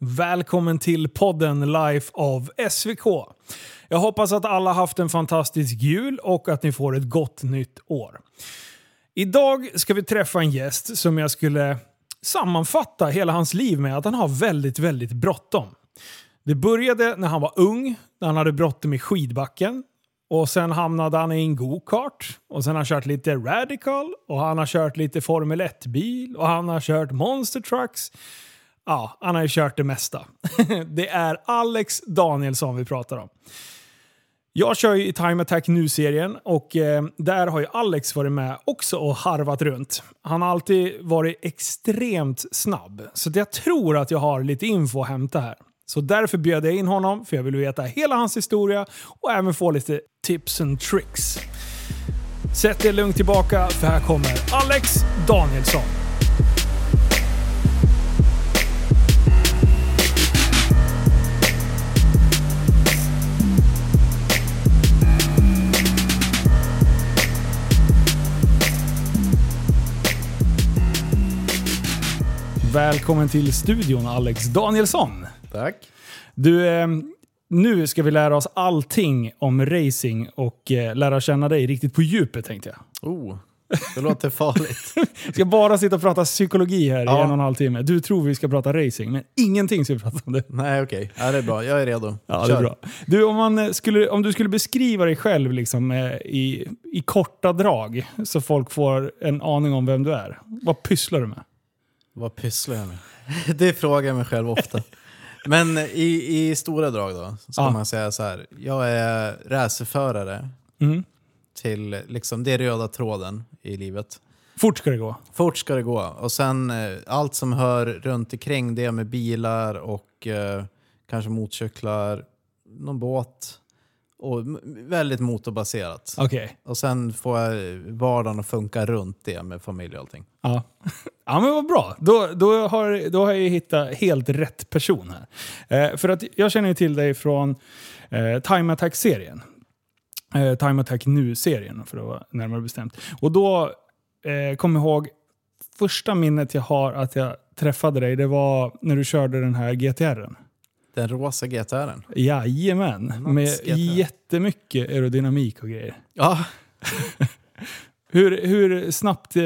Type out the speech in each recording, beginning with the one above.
Välkommen till podden Life of SVK. Jag hoppas att alla haft en fantastisk jul och att ni får ett gott nytt år. Idag ska vi träffa en gäst som jag skulle sammanfatta hela hans liv med att han har väldigt, väldigt bråttom. Det började när han var ung, när han hade bråttom i skidbacken. Och sen hamnade han i en go-kart. Och sen har han kört lite radical. Och han har kört lite Formel 1-bil. Och han har kört monster trucks. Ja, han har ju kört det mesta. det är Alex Danielsson vi pratar om. Jag kör ju i Time Attack Nu-serien och eh, där har ju Alex varit med också och harvat runt. Han har alltid varit extremt snabb. Så jag tror att jag har lite info att hämta här. Så därför bjöd jag in honom, för jag vill veta hela hans historia och även få lite tips and tricks. Sätt er lugnt tillbaka, för här kommer Alex Danielsson. Välkommen till studion Alex Danielsson. Tack. Du, eh, nu ska vi lära oss allting om racing och eh, lära känna dig riktigt på djupet tänkte jag. Oh, det låter farligt. Vi ska bara sitta och prata psykologi här Ja. i en och en halv timme. Du tror vi ska prata racing, men ingenting ska vi prata om det. Nej, okej. Ja, det är bra. Jag är redo. Ja, det är Kör. bra. Du, om, man eh, skulle, om du skulle beskriva dig själv liksom, i, i korta drag, så folk får en aning om vem du är. Vad pysslar du med? Vad pysslar jag med? Det frågar jag mig själv ofta. Men i, i stora drag då, ska Ja. man säga så här. Jag är racerförare Mm. till, liksom, det är röda tråden i livet. Fort ska det gå. Fort ska det gå. Och sen eh, allt som hör runt omkring det med bilar och eh, kanske motorcyklar, någon båt. Och väldigt motorbaserat. Okej. Och sen får jag vardagen att funka runt det med familj och allting. Ja. ja, men vad bra. Då, då, har, då har jag hittat helt rätt person här. Eh, för att jag känner ju till dig från eh, Time Attack-serien. Eh, Time Attack Nu-serien för att vara närmare bestämt. Och då eh, kom jag ihåg, första minnet jag har att jag träffade dig, det var när du körde den här GTR'n. Den rosa GTR'n. Jajamän, med GTR. jättemycket aerodynamik och grejer. Ja, Hur, hur, snabbt, eh,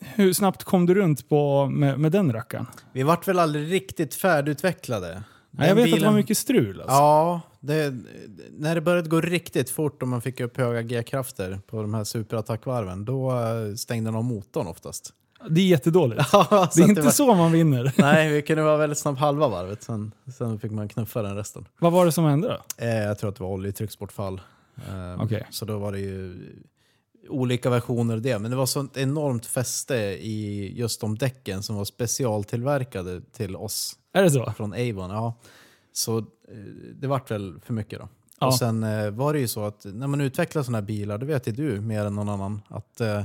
hur snabbt kom du runt på, med, med den rackaren? vi vart väl aldrig riktigt färdigutvecklade. Ja, jag Den vet att det var mycket strul. Alltså. Ja, det, när det började gå riktigt fort och man fick upp höga G-krafter på de här superattackvarven, då eh, stängde de motorn oftast. Det är jättedåligt. Ja, det är inte var- så man vinner. Nej, vi kunde vara väldigt snabb halva varvet, sen, sen fick man knuffa den resten. Vad var det som hände då? Eh, jag tror att det var oljetrycksbortfall. Eh, Okej. Så då var det ju olika versioner av det. Men det var sånt enormt fäste i just de däcken som var specialtillverkade till oss Är det så? från Avon. Ja. Så eh, det vart väl för mycket då. Ja. Och sen eh, var det ju så att när man utvecklar sådana här bilar, det vet ju du mer än någon annan, att eh,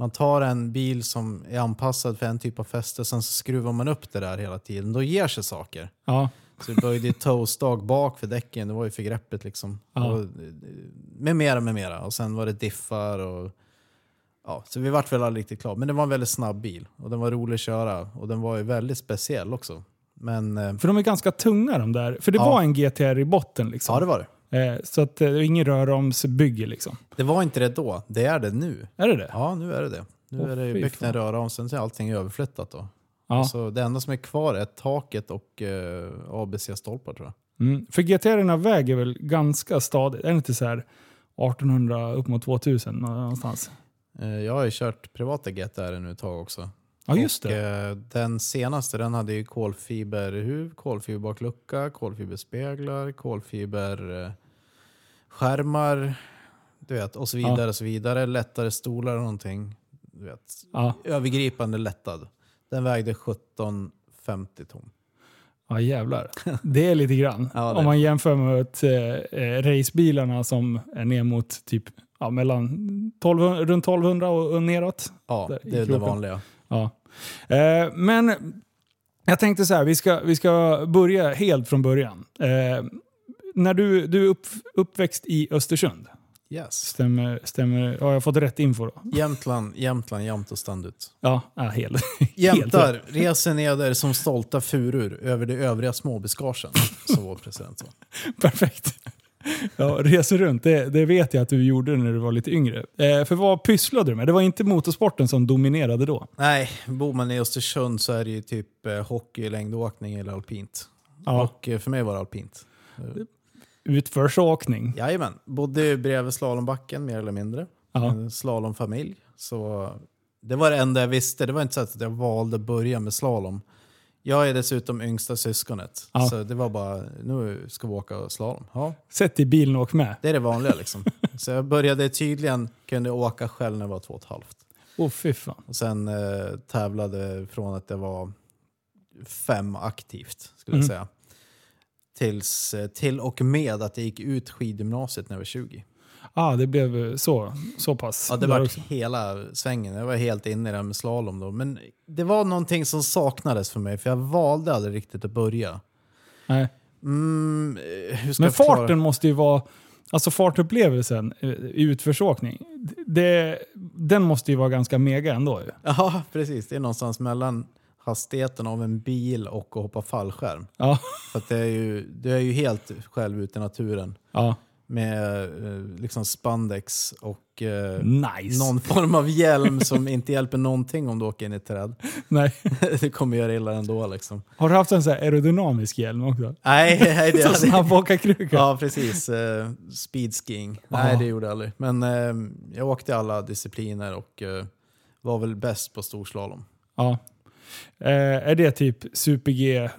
man tar en bil som är anpassad för en typ av fäste, sen så skruvar man upp det där hela tiden. Då ger sig saker. Ja. Så det böjde ju toastag bak för däcken, det var ju för greppet liksom. Ja. Och, med mera, med mera. Och sen var det diffar och... Ja, så vi vart väl aldrig riktigt klara. Men det var en väldigt snabb bil och den var rolig att köra och den var ju väldigt speciell också. Men eh, För de är ganska tunga de där. För det Ja. var en GTR i botten liksom. ja, det var det. Eh, så att eh, det är ingen röromsbygge liksom. Det var inte det då, det är det nu. Är det det? Ja, nu är det det. Nu Åh, är det byggt en röra om, sen är allting överflyttat då. Ja. Så det enda som är kvar är taket och eh, ABC-stolpar tror jag. Mm. För GTR väger väl ganska stadigt? Är det inte så här 1800 upp mot 2000 någonstans? Eh, jag har ju kört privata GTR nu ett tag också. Ja, just och, det. eh, den senaste den hade ju kolfiberhuv, kolfiberbacklucka, kolfiberspeglar, kolfiberskärmar du vet, och så vidare. och så vidare. Lättare stolar och någonting. Du vet. Ja. Övergripande lättad. Den vägde 1750 ton. Ja jävlar. Det är lite grann. Ja, Om man jämför med eh, eh, racebilarna som är ner mot typ ja, mellan 1200, runt 1200 och, och neråt. Ja, det är det vanliga. Ja. Eh, men jag tänkte så här, vi ska, vi ska börja helt från början. Eh, när du, du är upp, uppväxt i Östersund. Yes. Stämmer, stämmer. Ja, jag har fått rätt info då. Jämtland, Jämtland, jämt och ständigt. Ja, ja helt. helt rätt. Jämtar reser neder som stolta furor över de övriga småbuskagen, sa vår president. sa. Perfekt. Ja, reser runt, det, det vet jag att du gjorde när du var lite yngre. Eh, för vad pysslade du med? Det var inte motorsporten som dominerade då? Nej, bor man i Östersund så är det ju typ eh, hockey, längdåkning eller alpint. Ja. Och eh, för mig var det alpint. Utförsåkning. Jajamän, bodde bredvid slalombacken mer eller mindre. Ja. En slalomfamilj. Så det var det enda jag visste. Det var inte så att jag valde att börja med slalom. Jag är dessutom yngsta syskonet. Ja. Så det var bara, nu ska vi åka slalom. Ja, Sätt i bilen och åk med. det är det vanliga liksom. så jag började tydligen, kunde åka själv när jag var två och ett halvt. Åh oh, fy fan. Och sen eh, tävlade från att jag var fem aktivt, skulle Mm. jag säga. Tills, eh, till och med att jag gick ut skidgymnasiet när jag var 20. Ah, det blev så, så pass. Ja, det var också. hela svängen. Jag var helt inne i det här med slalom då. Men det var någonting som saknades för mig, för jag valde aldrig riktigt att börja. Nej. Mm, eh, Men farten måste ju vara... Alltså fartupplevelsen eh, i utförsåkning, det, den måste ju vara ganska mega ändå. ju. Ja, precis. Det är någonstans mellan hastigheten av en bil och att hoppa fallskärm. Ja. För det är ju, du är ju helt själv ute i naturen. ja. Med eh, liksom spandex och eh, Nice. någon form av hjälm som inte hjälper någonting om du åker in i ett träd. Nej. det kommer göra illa ändå liksom. Har du haft en sån här aerodynamisk hjälm också? Nej, nej det Så snabbåkarkruka? Ja, precis. Eh, speedskiing. Nej, det gjorde jag aldrig. Men eh, jag åkte alla discipliner och eh, var väl bäst på storslalom. Ja. Eh, är det typ super-G? Eh,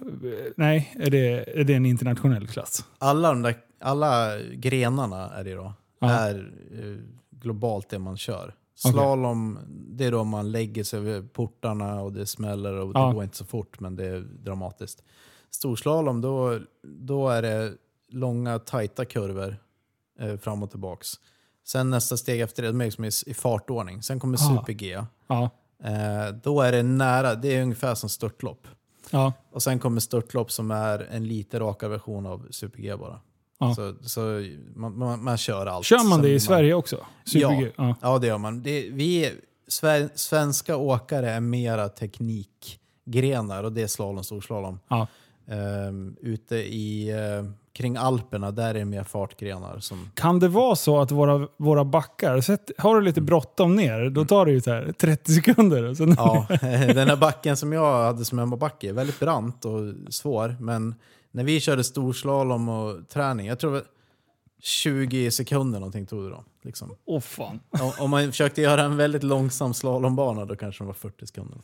Nej, är det, är det en internationell klass? Alla, de där, alla grenarna är det då. Ja. Är eh, globalt det man kör. Slalom, det är då man lägger sig över portarna och det smäller och Ja. det går inte så fort men det är dramatiskt. Storslalom, då, då är det långa tajta kurvor eh, fram och tillbaks. Sen nästa steg efter det, de är liksom i, i fartordning. Sen kommer Ah. super-G. Ja. Eh, då är det nära, det är ungefär som störtlopp. Ja. Och sen kommer störtlopp som är en lite rakare version av super-G bara. Ja. Så, så man, man, man kör allt. Kör man det i man- Sverige också? Super-G? Ja. Ja, det gör man. Det, vi, svenska åkare är mera teknikgrenar och det är slalom, storslalom. Ja. Ehm, ute i, eh, kring Alperna, där är det mer fartgrenar. Som, Kan det vara så att våra, våra backar, sett, har du lite bråttom ner, då tar det ju här 30 sekunder. Sen, ja, den här backen som jag hade som hemmabacke är väldigt brant och svår. Men när vi körde storslalom och träning, jag tror det var 20 sekunder någonting tog det då. Liksom. Åh fan. Om- Om man försökte göra en väldigt långsam slalombana då kanske det var 40 sekunder.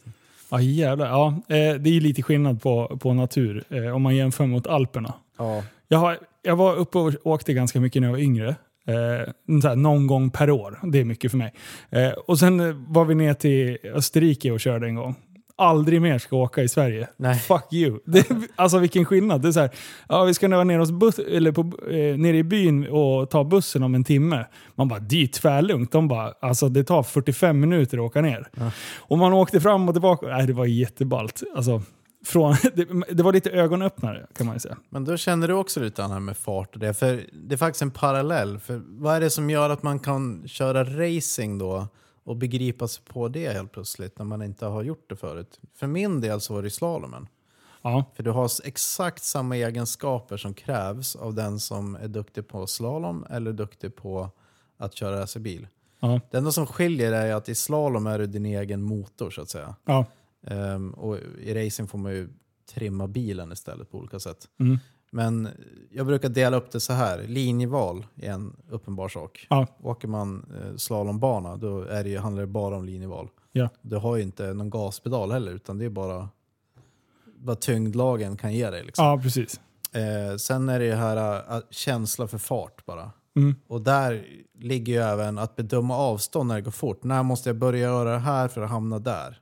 Ja jävlar. Ja, eh, det är lite skillnad på, på natur eh, om man jämför mot Alperna. Ja, Jag, har, jag var uppe och åkte ganska mycket när jag var yngre. Eh, någon gång per år. Det är mycket för mig. Eh, och sen var vi ner till Österrike och körde en gång. Aldrig mer ska åka i Sverige. Nej. Fuck you. Det, alltså vilken skillnad. Det är så här, ja, vi ska nu vara nere, hos bus, eller på, eh, nere i byn och ta bussen om en timme. Man bara, är tvärlugnt. De bara, alltså det tar 45 minuter att åka ner. Och man åkte fram och tillbaka. Nej, det var jätteballt. Alltså, från, det, det var lite ögonöppnare kan man ju säga. Men då känner du också lite här med fart och det. För det är faktiskt en parallell. För vad är det som gör att man kan köra racing då och begripa sig på det helt plötsligt när man inte har gjort det förut? För min del så var det slalomen. Ja. För du har exakt samma egenskaper som krävs av den som är duktig på slalom eller duktig på att köra racerbil. Ja. Det enda som skiljer är att i slalom är du din egen motor så att säga. Ja. Ehm, och i racing får man ju trimma bilen istället på olika sätt. Mm. Men jag brukar dela upp det så här. Linjeval är en uppenbar sak. Ja. Åker man eh, slalombana då är det ju, handlar det bara om linjeval. Ja. Du har ju inte någon gaspedal heller utan det är bara vad tyngdlagen kan ge dig. Liksom. ja, precis. Eh, sen är det ju här äh, känsla för fart bara. Mm. Och där ligger ju även att bedöma avstånd när det går fort. När måste jag börja göra det här för att hamna där?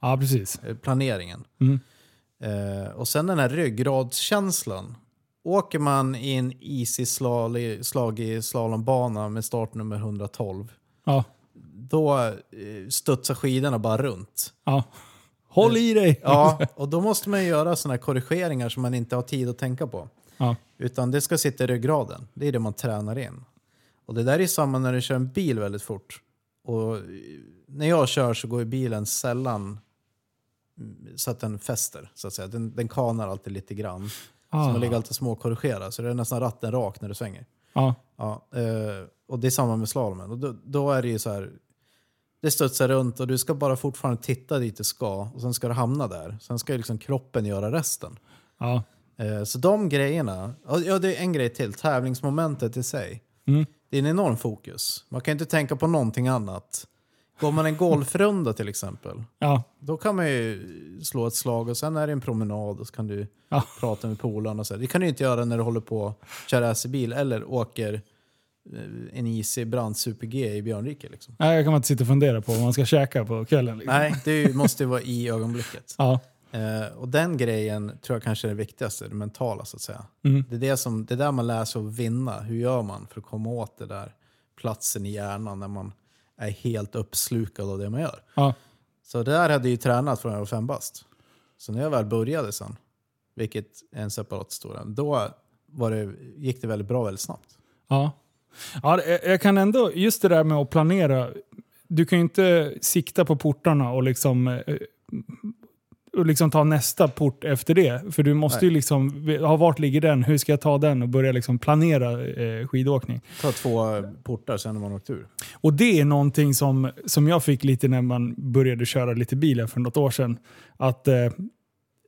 Ja, precis. Eh, planeringen. Mm. Eh, och sen den här ryggradskänslan. Åker man i en easy slagig, slagig slalombana med startnummer 112, Ja. då eh, studsar skidorna bara runt. ja. Håll i dig! Ja, och då måste man göra sådana korrigeringar som man inte har tid att tänka på. Ja. Utan det ska sitta i ryggraden. Det är det man tränar in. Och det där är samma när du kör en bil väldigt fort. Och när jag kör så går bilen sällan mm, så att den fäster. Så att säga. Den, den kanar alltid lite grann. Ah. man ligger alltid småkorrigera. Så det är nästan ratten rak när du svänger. Ja. Ja, eh, och det är samma med slalomen. Och då, då är det ju så här, det studsar runt och du ska bara fortfarande titta dit du ska och sen ska du hamna där. Sen ska ju liksom kroppen göra resten. Ja. Eh, så de grejerna, ja det är en grej till, tävlingsmomentet i sig. Mm. Det är en enorm fokus. Man kan inte tänka på någonting annat. Går man en golfrunda till exempel, Ja. då kan man ju slå ett slag och sen är det en promenad och så kan du Ja. prata med polarna. och så. Det kan du inte göra när du håller på att köra racerbil eller åker eh, en Easy Brant Super G i Björnrike. Liksom. Nej, jag kan man inte sitta och fundera på vad man ska käka på kvällen. Liksom. Nej, det måste ju vara i ögonblicket. Ja. Eh, och den grejen tror jag kanske är det viktigaste, det mentala så att säga. Mm. Det är det, som, det är där man lär sig att vinna. Hur gör man för att komma åt det där platsen i hjärnan när man är helt uppslukad av det man gör. Ja. Så det där hade jag ju tränat från jag var fem bast. Så när jag väl började sen, vilket är en separat historia, då var det, gick det väldigt bra väldigt snabbt. Ja. ja jag kan ändå, just det där med att planera. Du kan ju inte sikta på portarna och liksom, eh, och liksom ta nästa port efter det. För du måste ju liksom, ja, vart ligger den? Hur ska jag ta den? Och börja liksom planera eh, skidåkning. Ta två portar sen när man åkt ur. Och det är någonting som, som jag fick lite när man började köra lite bil för något år sedan. Att, eh,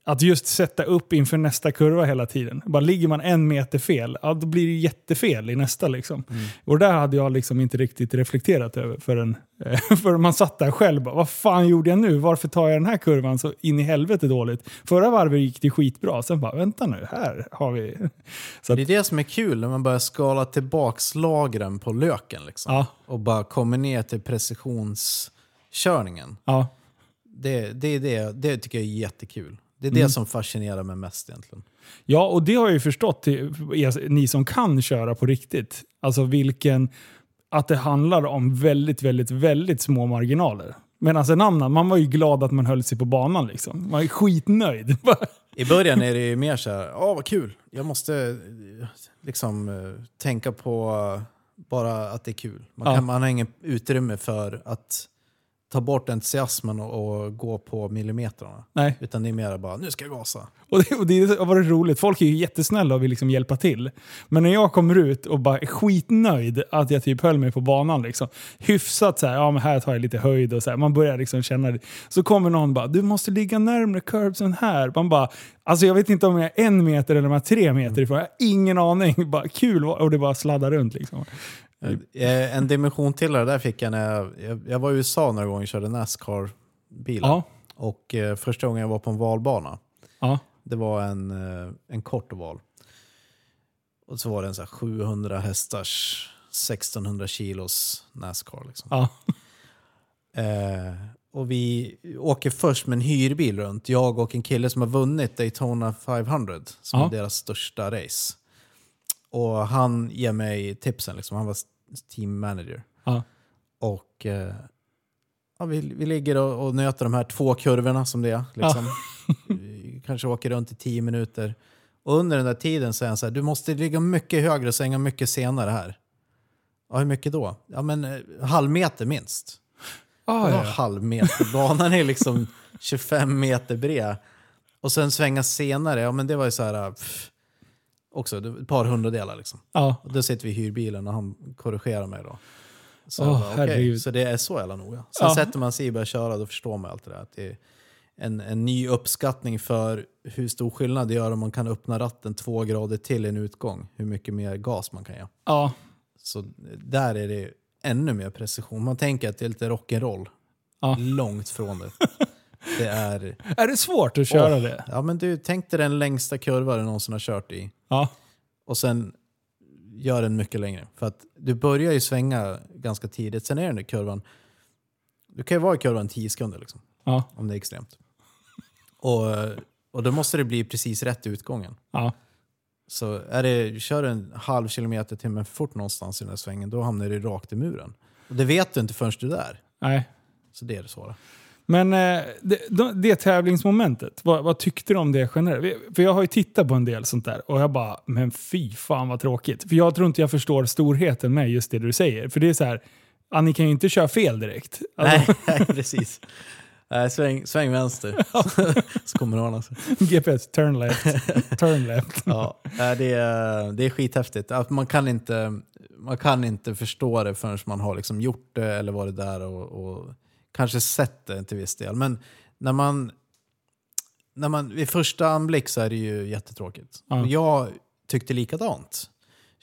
att just sätta upp inför nästa kurva hela tiden. Bara ligger man en meter fel, ja, då blir det jättefel i nästa. Liksom. Och det där hade jag liksom inte riktigt reflekterat över förrän, eh, förrän man satt där själv. Bara, Vad fan gjorde jag nu? Varför tar jag den här kurvan så in i helvete dåligt? Förra varvet gick det skitbra. Sen bara, vänta nu, här har vi... Så att, Det är det som är kul när man börjar skala tillbaks lagren på löken. Liksom. ja, Och bara kommer ner till precisionskörningen. ja. Det, det, det, det tycker jag är jättekul. Det är Mm. det som fascinerar mig mest egentligen. Ja, och det har jag ju förstått, er, ni som kan köra på riktigt. Alltså vilken... Att det handlar om väldigt, väldigt, väldigt små marginaler. Medan en annan, man var ju glad att man höll sig på banan liksom. Man var ju skitnöjd. I början är det ju mer så här, åh vad kul, jag måste eh, liksom eh, tänka på bara att det är kul. Man, Ja. kan, man har ingen utrymme för att ta bort entusiasmen och, och gå på millimetrarna. Nej. Utan det är mer bara, nu ska jag gasa. Och det, och det har varit roligt. Folk är ju jättesnälla och vill liksom hjälpa till. Men när jag kommer ut och bara är skitnöjd att jag typ höll mig på banan. Liksom, hyfsat så här, ja men här tar jag lite höjd och så här. Man börjar liksom känna det. Så kommer någon bara, du måste ligga närmare curbsen här. Man bara, alltså jag vet inte om jag är en meter eller om jag är tre meter ifrån. Jag har ingen aning. Bara kul och det bara sladdar runt liksom. Eh, En dimension till det där fick jag när jag, jag, jag var i USA några gånger och körde Nascar-bilar. Ja, Och eh, första gången jag var på en valbana, ja, det var en, eh, en kort oval. Och så var det en så här 700 hästars, 1600 kilos Nascar. Liksom. ja. Eh, och vi åker först med en hyrbil runt, jag och en kille som har vunnit Daytona 500, som Ja. är deras största race. Och han ger mig tipsen, liksom. han var team manager. ja. Och eh, ja, vi, vi ligger och, och nöter de här två kurvorna som det är. Liksom. Vi kanske åker runt i tio minuter. Och under den där tiden är han så här, du måste ligga mycket högre och svänga mycket senare här. Ja, hur mycket då? Ja, men eh, halv meter minst. Ah, Ja, ja. halv meter. Banan är liksom 25 meter bred. Och sen svänga senare, ja men det var ju så här... Pff, också ett par hundradelar liksom. ja. Och då sitter vi i hyrbilen och han korrigerar mig då. Så, jag bara, herregud. så det är så jävla noga. Sen Ja. sätter man sig i och börjar köra, då förstår man allt det där. Att det är en, en ny uppskattning för hur stor skillnad det gör om man kan öppna ratten två grader till i en utgång. Hur mycket mer gas man kan ge. ja. Så där är det ännu mer precision. Man tänker att det är lite rock'n'roll. Ja. Långt från det. Det är... Är det svårt att köra Åh, det? Ja men du, tänk dig den längsta kurva du någonsin har kört i. Ja. Och sen gör den mycket längre. För att du börjar ju svänga ganska tidigt. Sen är den där kurvan... Du kan ju vara i kurvan 10 sekunder liksom, Ja. om det är extremt. Och, och då måste det bli precis rätt i utgången. Ja. Så är det, kör du en halv kilometer timmen för fort någonstans i den här svängen, då hamnar du rakt i muren. Och det vet du inte förrän du är där. Nej. Så det är det svåra. Men eh, det, det, det tävlingsmomentet, vad, vad tyckte du om det generellt? För jag har ju tittat på en del sånt där och jag bara, men fy fan vad tråkigt. För jag tror inte jag förstår storheten med just det du säger. För det är så här, ni kan ju inte köra fel direkt. Alltså, Nej, precis. Nej, sväng, sväng vänster. så kommer han alltså. GPS, turn left, turn left. Ja, det, är, det är skithäftigt. Att man, kan inte, man kan inte förstå det förrän man har liksom gjort det eller varit där och, och kanske sett det till viss del. Men när man, när man, vid första anblick så är det ju jättetråkigt. Ja. Jag tyckte likadant.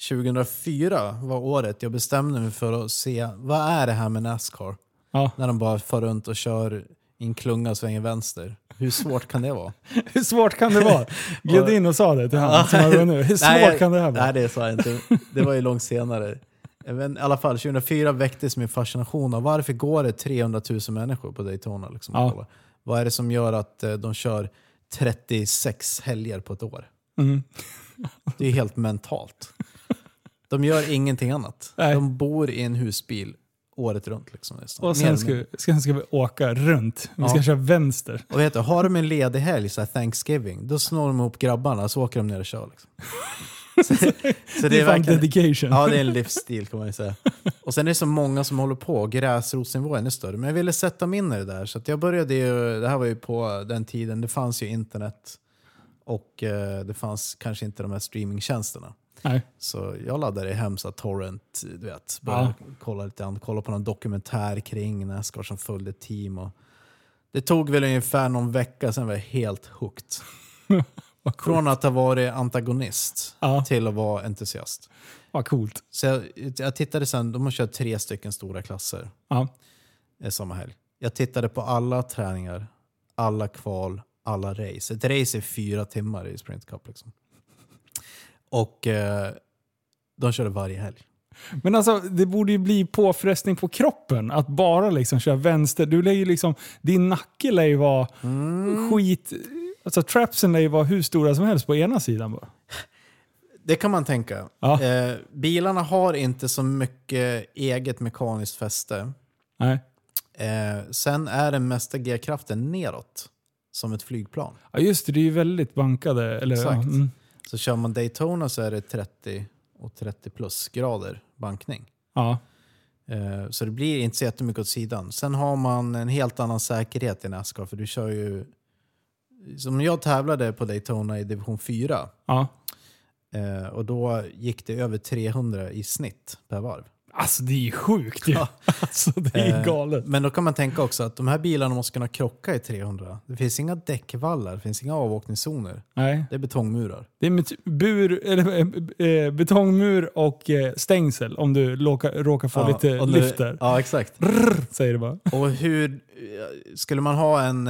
2004 var året jag bestämde mig för att se vad är det här med Nascar? Ja. När de bara far runt och kör i en klunga och svänger vänster. Hur svårt kan det vara? Hur svårt kan det vara? Gled in och sa det till honom som har vunnit. Hur svårt Nej, kan det här vara? Nej, det sa jag inte. Det var ju långt senare. Men i alla fall, 2004 väcktes min fascination av varför går det 300 000 människor på Daytona? Liksom, Ja. Vad är det som gör att eh, de kör 36 helger på ett år? Mm. Det är helt mentalt. De gör ingenting annat. Nej. De bor i en husbil året runt. Liksom, nästan. Och sen ska, mindre. sen ska vi åka runt. Vi ska Ja. köra vänster. Och vet du, har de en ledig helg, så Thanksgiving, då snor de ihop grabbarna så åker de ner och kör. Liksom. Så, så Det är fan dedication. Ja, det är en livsstil kan man ju säga. Och sen är det så många som håller på, gräsrotsnivån är större. Men jag ville sätta mig in i det där. Så jag började ju, det här var ju på den tiden, det fanns ju internet. Och eh, det fanns kanske inte de här streamingtjänsterna. Nej. Så jag laddade hem så torrent, du vet. Började kolla lite grann, kolla på någon dokumentär kring Nascar som följde team. Och det tog väl ungefär någon vecka, sen var jag helt hooked. Från att ha varit antagonist Ja, till att vara entusiast. vad coolt. Så jag, jag tittade sen, de har kört tre stycken stora klasser Ja. samma helg. Jag tittade på alla träningar, alla kval, alla race. Ett race är fyra timmar i Sprint Cup. Liksom. Och eh, de körde varje helg. Men alltså, det borde ju bli påfrestning på kroppen att bara liksom köra vänster. Du lär liksom, din nacke lär ju vara Mm. skit... Alltså trapsen lär ju vara hur stora som helst på ena sidan bara. Det kan man tänka. Ja. Eh, bilarna har inte så mycket eget mekaniskt fäste. Nej. Eh, sen är den mesta G-kraften neråt, som ett flygplan. Ja just det, det är ju väldigt bankade. Eller, ja, Exakt. mm. Så kör man Daytona så är det 30 och 30 plus grader bankning. ja. Eh, Så det blir inte så jättemycket åt sidan. Sen har man en helt annan säkerhet i Nascar för du kör ju... Som jag tävlade på Daytona i division 4 ja. eh, och då gick det över 300 i snitt per varv. Alltså det är ju sjukt ju. Ja. Alltså det är Eh, galet. Men då kan man tänka också att de här bilarna måste kunna krocka i 300. Det finns inga däckvallar, det finns inga avåkningszoner. Nej. Det är betongmurar. Det är bur, eller, eh, betongmur och stängsel om du råkar, råkar få lite och nu- lift där. Ja, exakt. Säger det bara. Och hur skulle man ha en,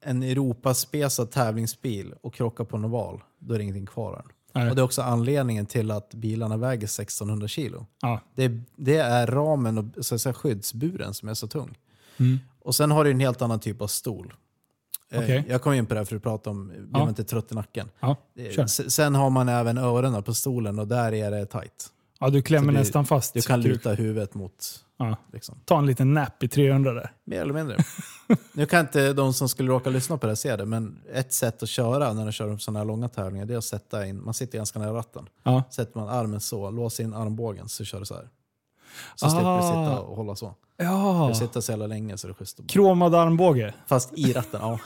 en Europaspesad tävlingsbil och krocka på en oval, då är det ingenting kvar än. Nej. Och det är också anledningen till att bilarna väger 1600 kilo. Ja. Det, det är ramen och så att säga, skyddsburen som är så tung. Mm. Och sen har du en helt annan typ av stol. Eh, Okej. Jag kom in på det här för att prata om, blir Ja. man inte trött i nacken. Ja, Eh, Sen har man även öronen på stolen och där är det tight. Ja, du klämmer du- nästan fast. Du kan luta huvudet mot... Ja. Liksom. Ta en liten nap i 300 där. Mer eller mindre. nu kan inte de som skulle råka lyssna på det här se det, men ett sätt att köra när de kör sådana här långa tävlingar det är att sätta in, man sitter ganska nära ratten. Ja. Sätter man armen så, låser in armbågen så kör du så här. Så Ah. slipper du sitta och hålla så. Ja. Du sitter så jävla länge så är det schysst. Kromad armbåge. Fast i ratten, ja.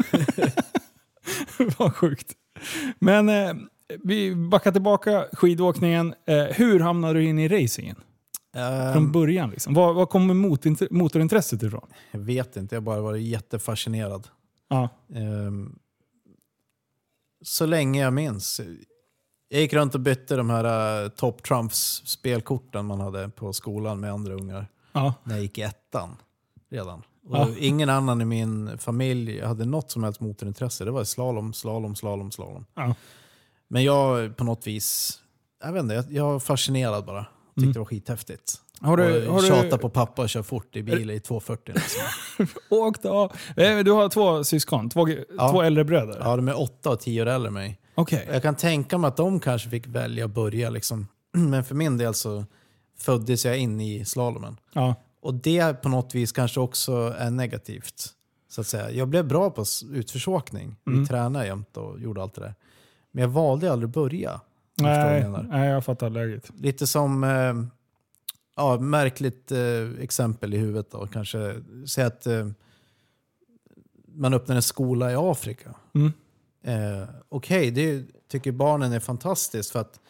Vad sjukt. Men eh, vi backar tillbaka skidåkningen. Eh, hur hamnade du in i racingen? Från Ehm, början liksom. Var, var kommer motorintresset ifrån? jag vet inte, jag har bara varit jättefascinerad. Ja. Ehm, så länge jag minns. Jag gick runt och bytte de här uh, Top Trumps spelkorten man hade på skolan med andra ungar. Ja. när jag gick i ettan redan. Och Ja. Ingen annan i min familj hade något som helst motorintresse. Det var slalom, slalom, slalom, slalom. Ja. Men jag på något vis, jag vet inte, jag, jag var fascinerad bara. Tyckte Mm. det var skithäftigt. Har du, och har tjata du på pappa och köra fort i bil i 240. Liksom. åkt av? Eh, Du har två syskon, två, två äldre bröder? Ja, de är åtta och tio år äldre än mig. Okej. Jag kan tänka mig att de kanske fick välja att börja. Liksom. Men för min del så föddes jag in i slalomen. Ja. Och det på något vis kanske också är negativt. Så att säga. Jag blev bra på utförsåkning. Mm. Vi tränade jämt och gjorde allt det där. Men jag valde aldrig att börja. jag Nej, nej, jag fattar läget. Lite som, eh, ja, märkligt eh, exempel i huvudet då. Kanske säg att eh, man öppnar en skola i Afrika. Mm. Eh, Okej, det tycker barnen är fantastiskt för att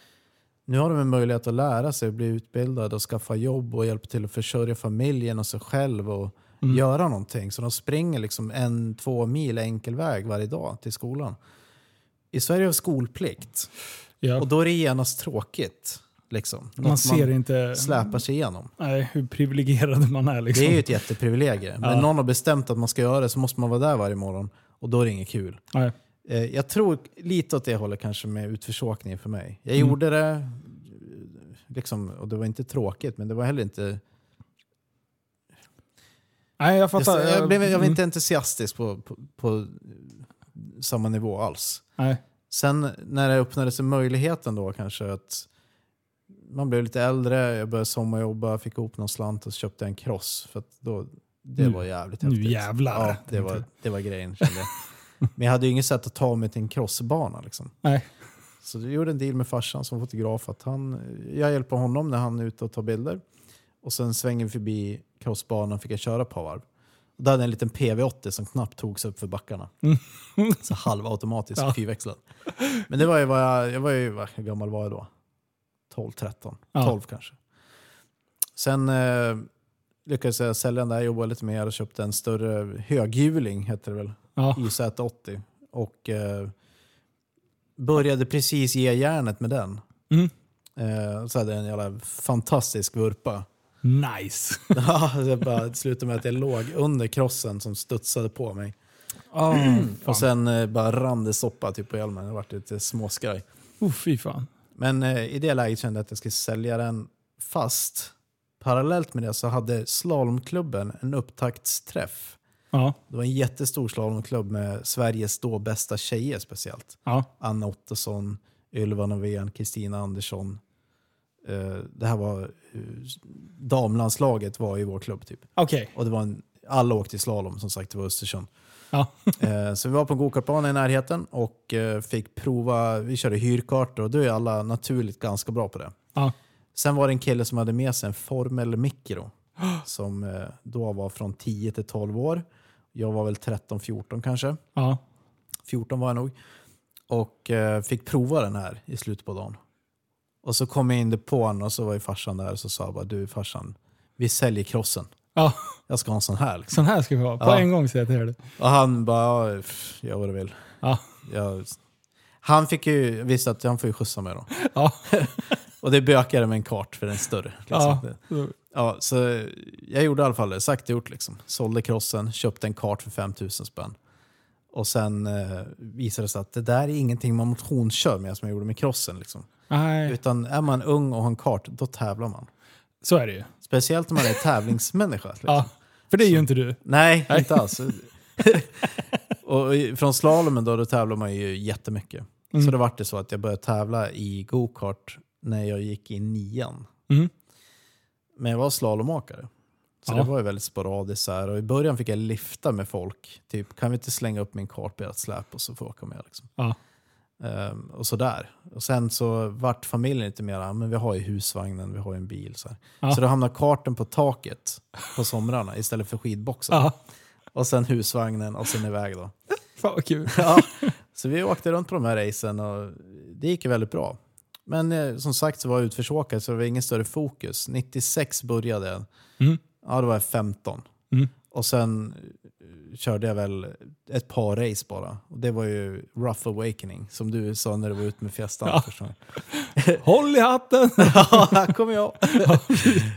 nu har de en möjlighet att lära sig, bli utbildade och skaffa jobb och hjälpa till att försörja familjen och sig själv och Mm. göra någonting. Så de springer liksom en, två mil enkel väg varje dag till skolan. I Sverige har vi skolplikt Ja. och då är det genast tråkigt. Liksom. man ser inte släpar sig igenom. nej, hur privilegierad man är. Liksom. Det är ju ett jätteprivilegium. Men Ja. någon har bestämt att man ska göra det så måste man vara där varje morgon och då är det inget kul. nej. Eh, Jag tror lite åt det hållet kanske med utförsåkningen för mig. Jag Mm. gjorde det liksom, och det var inte tråkigt men det var heller inte... nej, jag fattar. Jag, jag, blev, jag var Mm. inte entusiastisk på, på, på samma nivå alls. Nej. Sen när det öppnade sig möjligheten då kanske att man blev lite äldre, jag började sommarjobba, fick ihop någon slant och köpte en cross. För då, det Nu- var jävligt nu häftigt. jävlar, Ja, det, var, det var grejen kände jag. Men jag hade ju inget sätt att ta mig till en crossbana. Liksom. Nej. Så jag gjorde en deal med farsan som fotograf. Att han, jag hjälper honom när han är ute och tar bilder. Och sen svänger vi förbi crossbanan fick jag köra ett par varv. Och där hade jag en liten PV80 som knappt togs upp för backarna. Så halvautomatisk Ja. fyrväxlad. Men det var ju vad jag, jag var ju, vad, hur gammal var jag då? 12, 13, Ja. 12 kanske. Sen eh, lyckades jag sälja den där, jobba lite mer och köpte en större höghjuling, heter det väl, Ja. YZ80. Och eh, började precis ge järnet med den. Mm. Eh, så hade jag en jävla fantastisk vurpa. Nice. Ja, det bara, slutade med att jag låg under krossen som studsade på mig. Oh, Och sen eh, bara rann det soppa typ på hjälmen. Det vart lite småskraj. oh, fy fan. Men eh, i det läget kände jag att jag skulle sälja den fast. Parallellt med det så hade slalomklubben en upptaktsträff. Ja. Det var en jättestor slalomklubb med Sveriges då bästa tjejer speciellt. Ja. Anna Ottosson, Ylva Novén, Kristina Andersson. Eh, det här var, eh, damlandslaget var i vår klubb typ. Okej. Och det var en, alla åkte i slalom som sagt, det var Östersund. Ja. Eh, så vi var på en gokartbana i närheten och fick prova, vi körde hyrkartor och då är alla naturligt ganska bra på det. Ja. Sen var det en kille som hade med sig en Formel Micro som då var från 10 till 12 år. Jag var väl 13-14 kanske. Ja. 14 var jag nog. Och fick prova den här i slutet på dagen. Och så kom jag in på honom och så var ju farsan där och så sa jag bara du farsan, vi säljer crossen. ja. Jag ska ha en sån här. Liksom. Sån här ska vi ha. På Ja. en gång säger jag till dig. Och han bara, ja, gör vad du vill. Ja. Jag, han fick ju, visste att han får ju skjutsa mig då. Ja. Och det bökade med en kart för den större. Liksom. Ja. Ja, så jag gjorde i alla fall det, sagt och gjort. Liksom. Sålde crossen, köpte en kart för 5000 spänn. Och sen eh, visade det sig att det där är ingenting man motionskör med som jag gjorde med crossen. Liksom. Nej, Utan är man ung och har en kart, då tävlar man. så är det ju. Speciellt om man är tävlingsmänniska. Liksom. Ja. För det är ju inte du. Nej, Nej. inte alls. och från slalomen då, då tävlar man ju jättemycket. Mm. Så det vart det så att jag började tävla i go-kart när jag gick i nian. Mm. Men jag var slalomåkare. Så Ja. det var ju väldigt sporadiskt. Så här. Och I början fick jag lifta med folk. Typ, kan vi inte slänga upp min kart på ert släp och så får jag åka med. Liksom. Ja. Ehm, och sådär. Och sen så vart familjen lite mer, "Ja, men vi har ju husvagnen, vi har ju en bil. Så. Ja. så då hamnade karten på taket på somrarna istället för skidboxen. Ja. Och sen husvagnen och sen iväg då. Fan vad kul. Ja, så vi åkte runt på de här racen och det gick ju väldigt bra. Men eh, som sagt så var jag utförsåkare så det var ingen större fokus. 96 började jag. Mm. Ja, då var jag 15. Mm. Och sen körde jag väl ett par race bara. Och det var ju Rough Awakening som du sa när du var ute med Fiestan. Ja. Håll i hatten! ja, här kommer jag.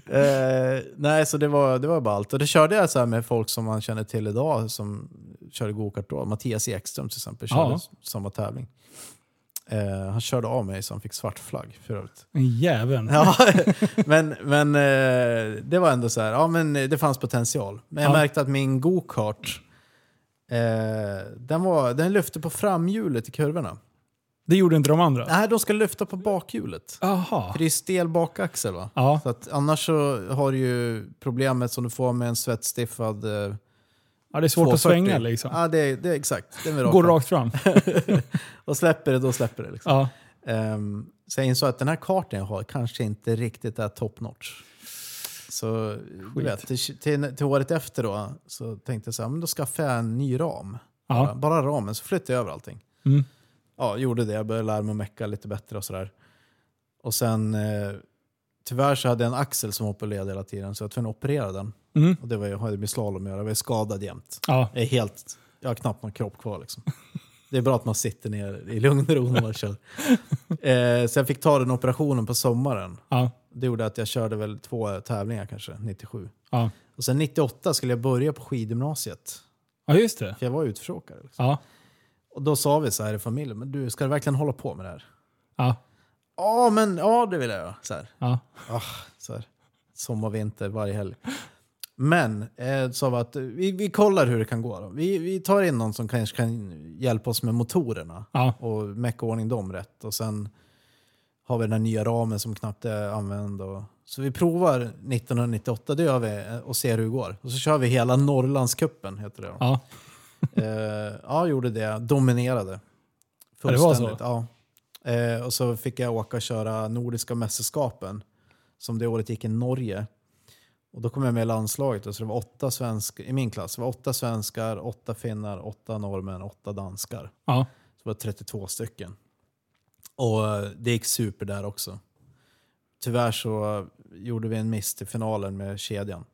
eh, nej, så det var, det var bara allt. Och det körde jag så med folk som man känner till idag som körde gokart då. Mattias Ekström till exempel körde Ja. samma tävling. Eh, han körde av mig så han fick svart flagg för övrigt. Jäveln. Ja, men men eh, det var ändå så här, ja men det fanns potential. Men jag Ja. märkte att min gokart, eh, den, var, den lyfte på framhjulet i kurvorna. Det gjorde inte de andra? Nej, de ska lyfta på bakhjulet. Jaha. För det är stel bakaxel va? Ja. Så att annars så har du ju problemet som du får med en svettstiffad eh, Ja, det är svårt 240. att svänga liksom. Ja, det, är- det är exakt. Det är Går rakt. rakt fram. Och släpper det, då släpper det. Liksom. Ja. Ehm, så jag insåg att den här kartan jag har kanske inte riktigt är top notch. Så du vet, till, till, till året efter då, så tänkte jag så här, men då skaffar jag en ny ram. Bara, bara ramen, så flyttade jag över allting. Mm. Ja, gjorde det. Jag började lära mig att mecka lite bättre och sådär. Och sen, eh, tyvärr så hade jag en axel som hoppade led hela tiden, så jag var tvungen att operera den. Mm. Och det var, ju- hade med slalom att göra. Jag var skadad jämt. Ja. Jag är helt, jag har knappt någon kropp kvar liksom. Det är bra att man sitter ner i lugn och ro när man kör. Eh, så jag fick ta den operationen på sommaren. Ja. Det gjorde att jag körde väl två tävlingar kanske, 97. Ja. Och sen 98 skulle jag börja på skidgymnasiet. ja, just det. För jag var utfrågare. Liksom. Ja. Och då sa vi så här i familjen, men du, ska du verkligen hålla på med det här? Ja. Ja, men ja, det vill jag. Så här. Ja. Ah, så här. Sommar, vinter, varje helg. Men eh, sa vi att eh, vi, vi kollar hur det kan gå. Då. Vi, vi tar in någon som kanske kan hjälpa oss med motorerna Ja. och mecka ordning dem rätt. Och sen har vi den här nya ramen som knappt är använd. Och, så vi provar 1998, det gör vi eh, och ser hur det går. Och så kör vi hela Norrlandskuppen, heter det. Då. Ja. Eh, ja, gjorde det. Dominerade. Ja, det var så? Ja. Eh, och så fick jag åka och köra Nordiska mästerskapen som det året gick i Norge. Och då kom jag med i landslaget och så det var åtta svenskar, i min klass. Det var åtta svenskar, åtta finnar, åtta norrmän, åtta danskar. Ja. Så det var 32 stycken. Och eh, det gick super där också. Tyvärr så gjorde vi en miss till finalen med kedjan.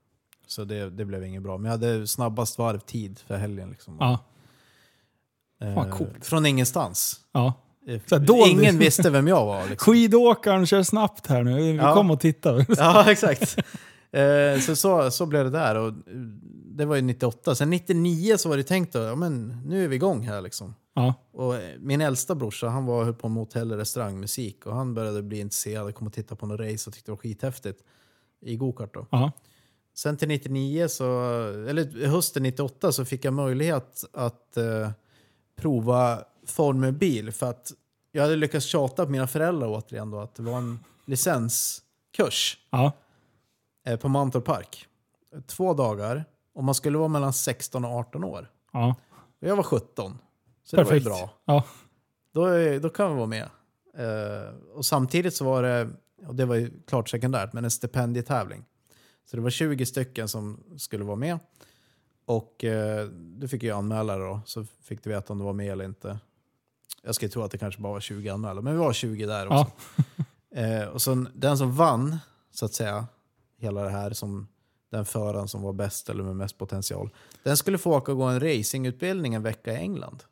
Så det, det blev inget bra. Men jag hade snabbast varvtid för helgen. Liksom. Ja. Eh, Fan, coolt. Från ingenstans. ja. Eh, Så här doldis. Ingen visste vem jag var. Liksom. Skidåkaren kör snabbt här nu. Vi Ja. kom och titta. ja, exakt. Eh, så, så, så blev det där. Och, eh, det var ju 98. Sen 99 så var det tänkt att ja, men, nu är vi igång här. Liksom. Ja. Och eh, min äldsta brorsa han var höll på med hotell och restaurangmusik och han började bli intresserad och kom och titta på några race och tyckte det var skithäftigt i gokart. Då. Ja. Sen till 99, så, eller hösten 98 så fick jag möjlighet att eh, prova Formel bil för att jag hade lyckats tjata på mina föräldrar återigen då att det var en licenskurs Ja. Eh, på Mantorp Park. Två dagar och man skulle vara mellan 16 och 18 år. Ja. Jag var 17. Så det Perfekt. var ju bra. Ja. Då, då kan vi vara med. Eh, och samtidigt så var det, och det var ju klart sekundärt, men en stipendietävling. Så det var 20 stycken som skulle vara med. Och eh, du fick ju anmäla det då, så fick du veta om du var med eller inte. Jag skulle tro att det kanske bara var 20 anmälda, men vi var 20 där också. eh, och så den som vann, så att säga, hela det här, som den föraren som var bäst eller med mest potential, den skulle få åka och gå en racingutbildning en vecka i England.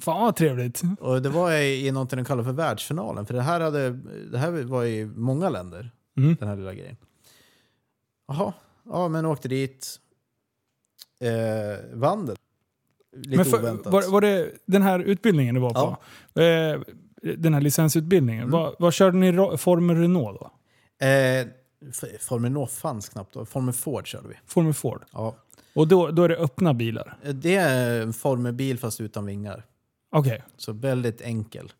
Fan vad trevligt. Och det var i, i något de kallar för världsfinalen. För det här, hade, det här var i många länder, Mm. den här lilla grejen. Jaha, ja men åkte dit. Eh, vann det. Lite Men för, oväntat. var, var det den här utbildningen du var på? Eh, den här licensutbildningen. Mm. Vad, körde ni Formel Renault då? eh, Formel Renault fanns knappt då. Formel Ford körde vi. Formel Ford. Ja. Och då, då är det öppna bilar? Eh, Det är en Formelbil fast utan vingar. Okej. Så väldigt enkel.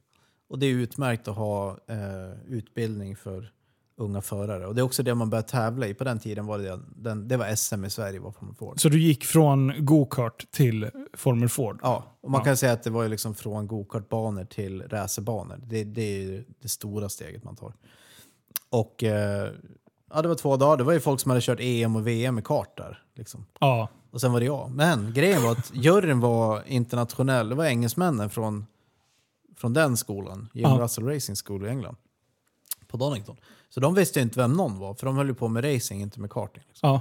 Och det är utmärkt att ha eh, utbildning för unga förare. Och det är också det man börjar tävla i. På den tiden var det, den, det var SM i Sverige, var Formel Ford. Så du gick från go-kart till Formel Ford? Ja, och man Ja. kan säga att det var ju liksom från gokartbanor till racerbanor. Det, det är det stora steget man tar. Och eh, ja, det var två dagar. Det var ju folk som hade kört EM och VM i kart där. Liksom. Ja. Och sen var det jag. Men grejen var att juryn var internationell. Det var engelsmännen från, från den skolan. Jim Ja. Russell Racing School i England. På Donington. Så de visste ju inte vem någon var. För de höll ju på med racing, inte med karting. Liksom. Ja.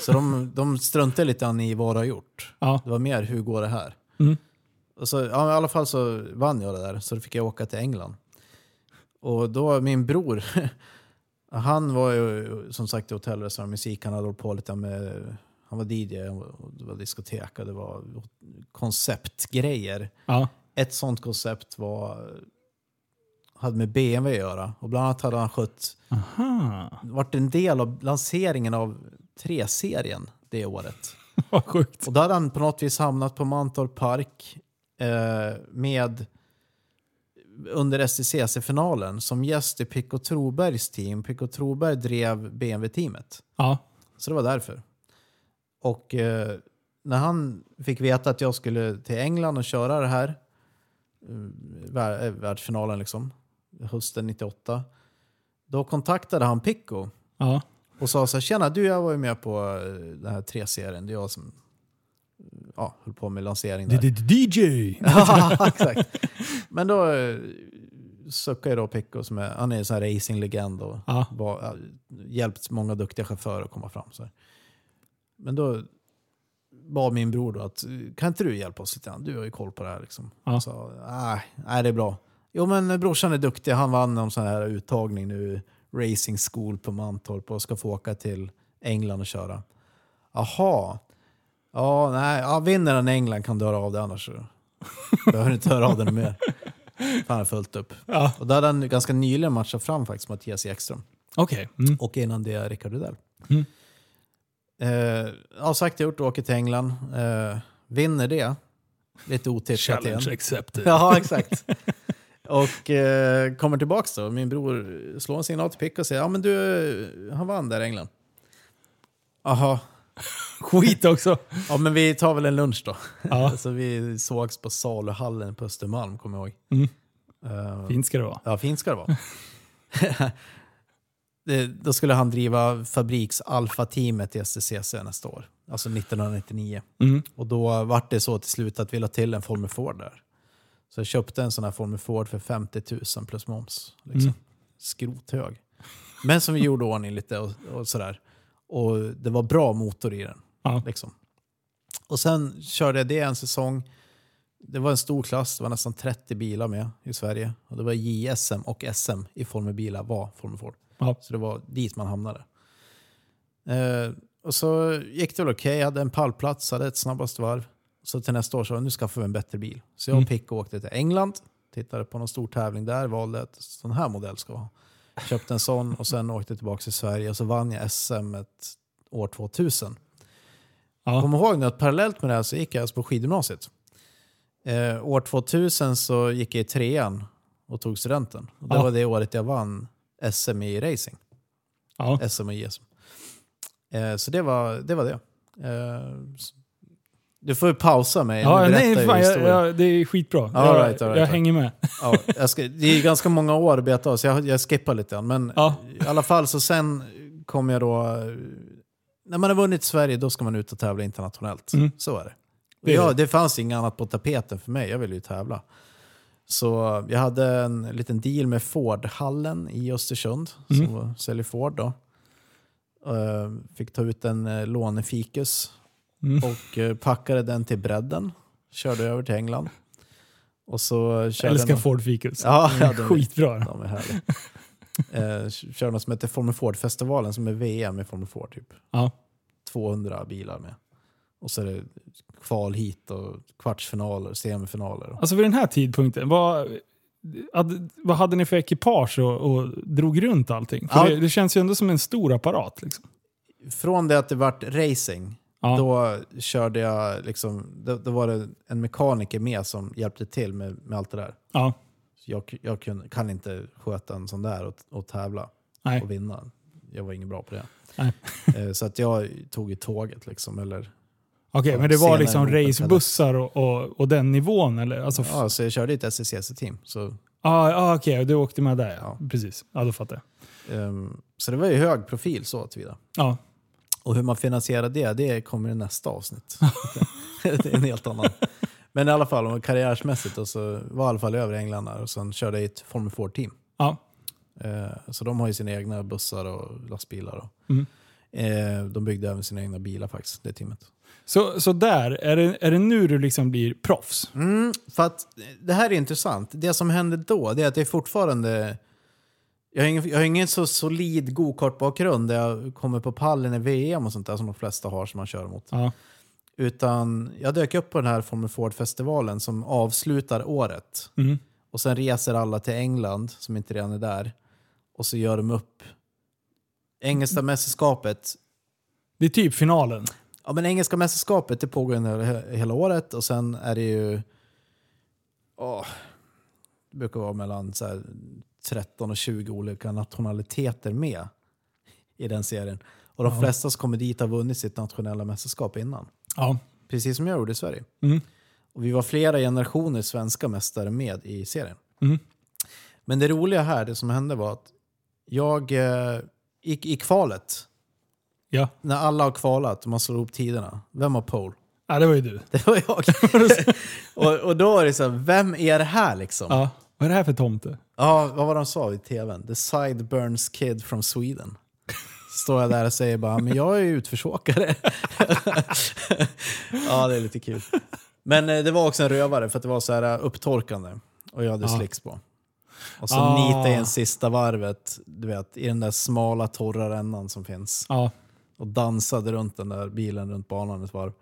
Så de, de struntade lite grann i vad de har gjort. Ja. Det var mer, hur går det här? Mm. Och så, ja, I alla fall så vann jag det där, så då fick jag åka till England. Och då, min bror, han var ju som sagt i hotell, restaurang, musik, han hade hållit på lite med, han var DJ, det var diskotek och det var konceptgrejer. Ja. Ett sånt koncept var, hade med BMW att göra. Och bland annat hade han skött, Aha. varit en del av lanseringen av 3-serien det året. Vad sjukt. Och då hade han på något vis hamnat på Mantorp Park eh, med under STCC-finalen som gäst i Pico Trobergs team. Pico Troberg drev BMW-teamet. Ja. Så det var därför. Och eh, när han fick veta att jag skulle till England och köra det här, eh, vär- eh, världsfinalen liksom, hösten 98, då kontaktade han Pico Ja. och sa så här, tjena du jag var ju med på eh, den här 3-serien, det är jag som ja, höll på med lansering där. DJ! Ja, exakt. Men då eh, suckade då Picco, som är, han är en sån här racinglegend och Ja. var, hjälpt många duktiga chaufförer att komma fram. Så här. Men då bad min bror då att kan inte du hjälpa oss lite grann? Du har ju koll på det här. Liksom. Ja. Sa, nej, nej, det är bra. Jo men brorsan är duktig, han vann någon sån här uttagning nu, racing school på Mantorp och ska få åka till England och köra. Jaha. Ja, nej, ja, vinner han England kan du höra av dig annars så behöver inte höra av dig mer. Har fullt upp. Ja. Och då hade han ganska nyligen matchat fram faktiskt Mattias Ekström. Okej. Mm. Och innan det Rickard Rydell. Mm. Eh, ja, sagt gjort, åker till England. Eh, vinner det. Lite otippat igen. Challenge accepted. Ja, exakt. Och eh, kommer tillbaks då. Min bror slår en signal till Pick och säger ja men du, han vann där i England. Jaha, Skit också. ja men vi tar väl en lunch då. Ja. Så vi sågs på saluhallen på Östermalm, kommer jag ihåg. Mm. Eh, Fint ska det vara. Ja, fint ska det vara. det, då skulle han driva fabriks alfa-teamet i STCC nästa år. Alltså 1999. Mm. Och då vart det så till slut att vi la till en Formel Ford där. Så jag köpte en sån här Formel Ford för 50 000 plus moms. Liksom. Mm. Skrothög. Men som vi gjorde ordning lite och, och sådär. Och det var bra motor i den. Ja. Liksom. Och sen körde jag det en säsong. Det var en stor klass, det var nästan 30 bilar med i Sverige. Och det var JSM och SM i Formelbilar var Formel Ford. Ja. Så det var dit man hamnade. Eh, och så gick det väl okej, jag hade en pallplats, hade ett snabbast varv. Så till nästa år så nu skaffar vi en bättre bil. Så jag och Mm. Picco åkte till England, tittade på någon stor tävling där, valde att sån här modell ska jag ha. Köpte en sån och sen åkte jag tillbaka till Sverige och så vann jag SM år 2000. Ja. Kom ihåg nu att parallellt med det här så gick jag alltså på skidgymnasiet. Eh, år 2000 så gick jag i trean och tog studenten. Och det Ja. var det året jag vann SM i racing. Ja. SM och JSM. Eh, så det var det. Var det. Eh, du får ju pausa mig. Ja, nu nej, berättar fan, jag, jag, det är skitbra. All jag, right, all right, jag hänger med. Ja, jag ska, det är ganska många år att beta av, så jag, jag skippar lite grann. Men Ja. i alla fall, så sen kom jag då... När man har vunnit Sverige, då ska man ut och tävla internationellt. Mm. Så är det. Det är ja, det. fanns inget annat på tapeten för mig. Jag ville ju tävla. Så jag hade en liten deal med Ford-hallen i Östersund, Mm. som säljer Ford. Då. Eh, Fick ta ut en eh, lånefikus Mm. och eh, packade den till bredden. Körde över till England. Och så körde Älskar jag Ford Ficus. Ja, ja, de är- Skitbra. de är härliga. eh, körde något som heter Formel Ford-festivalen som är VM i Formel Ford. Typ. Ja. 200 bilar med. Och så är det kval hit och kvartsfinaler, semifinaler. Alltså vid den här tidpunkten, vad, vad hade ni för ekipage och, och drog runt allting? För Ja. det, det känns ju ändå som en stor apparat. Liksom. Från det att det vart racing, Ja. då körde jag liksom, då, då var det en mekaniker med som hjälpte till med, med allt det där. Ja. Så jag jag kun, kan inte sköta en sån där och, och tävla Nej. och vinna. Jag var ingen bra på det. Nej. Eh, så att jag tog ju tåget liksom, eller Okej, men det var senare liksom racebussar och, och, och den nivån? Eller? Alltså, f- Ja, så jag körde i ett SCCC-team. Så, ah, ah, okej, du åkte med där ja. Ja. Precis, ja då fattar jag. ehm, så det var ju hög profil så tillvida. Ja. Och hur man finansierar det, det kommer i nästa avsnitt. det är en helt annan. Men i alla fall, om karriärsmässigt då, så var jag i alla fall över i England där, och sen körde jag i ett Formel 4-team. Ja. Eh, så de har ju sina egna bussar och lastbilar. Och, Mm. eh, de byggde även sina egna bilar faktiskt, det teamet. Så, så där, är det, är det nu du liksom blir proffs? Mm, för att det här är intressant. Det som hände då, det är att det är fortfarande... Jag har ingen, jag har ingen så solid gokartbakgrund där jag kommer på pallen i VM och sånt där som de flesta har som man kör mot. Ja. Utan jag dök upp på den här Formel Ford-festivalen som avslutar året. Mm. Och sen reser alla till England, som inte redan är där. Och så gör de upp Engelska mästerskapet. Det är typ finalen. Ja, men Engelska mästerskapet det pågår under he- hela året och sen är det ju... Åh, det brukar vara mellan så här, 13 och 20 olika nationaliteter med i den serien. Och de Ja. flesta som kommer dit har vunnit sitt nationella mästerskap innan. Ja. precis som jag gjorde i Sverige. Mm. Och vi var flera generationer svenska mästare med i serien. Mm. Men det roliga här, det som hände var att jag eh, i, i kvalet, Ja. när alla har kvalat och man slår ihop tiderna, vem har pole? ja, det var ju du. Det var jag. och, och då var det så här, vem är det här liksom? Ja. Ja. Vad är det här för tomte? vad var de sa i tvn? The Sideburns Kid from Sweden. Står jag där och säger bara, men jag är ju utförsåkare. ja, det är lite kul. Men eh, det var också en rövare för att det var så här eh, upptorkande. Och jag hade Ja. slicks på. Och så Ah. nitade jag en sista varvet, du vet, i den där smala torra rännan som finns. Ja. Och dansade runt den där bilen runt banan ett varv.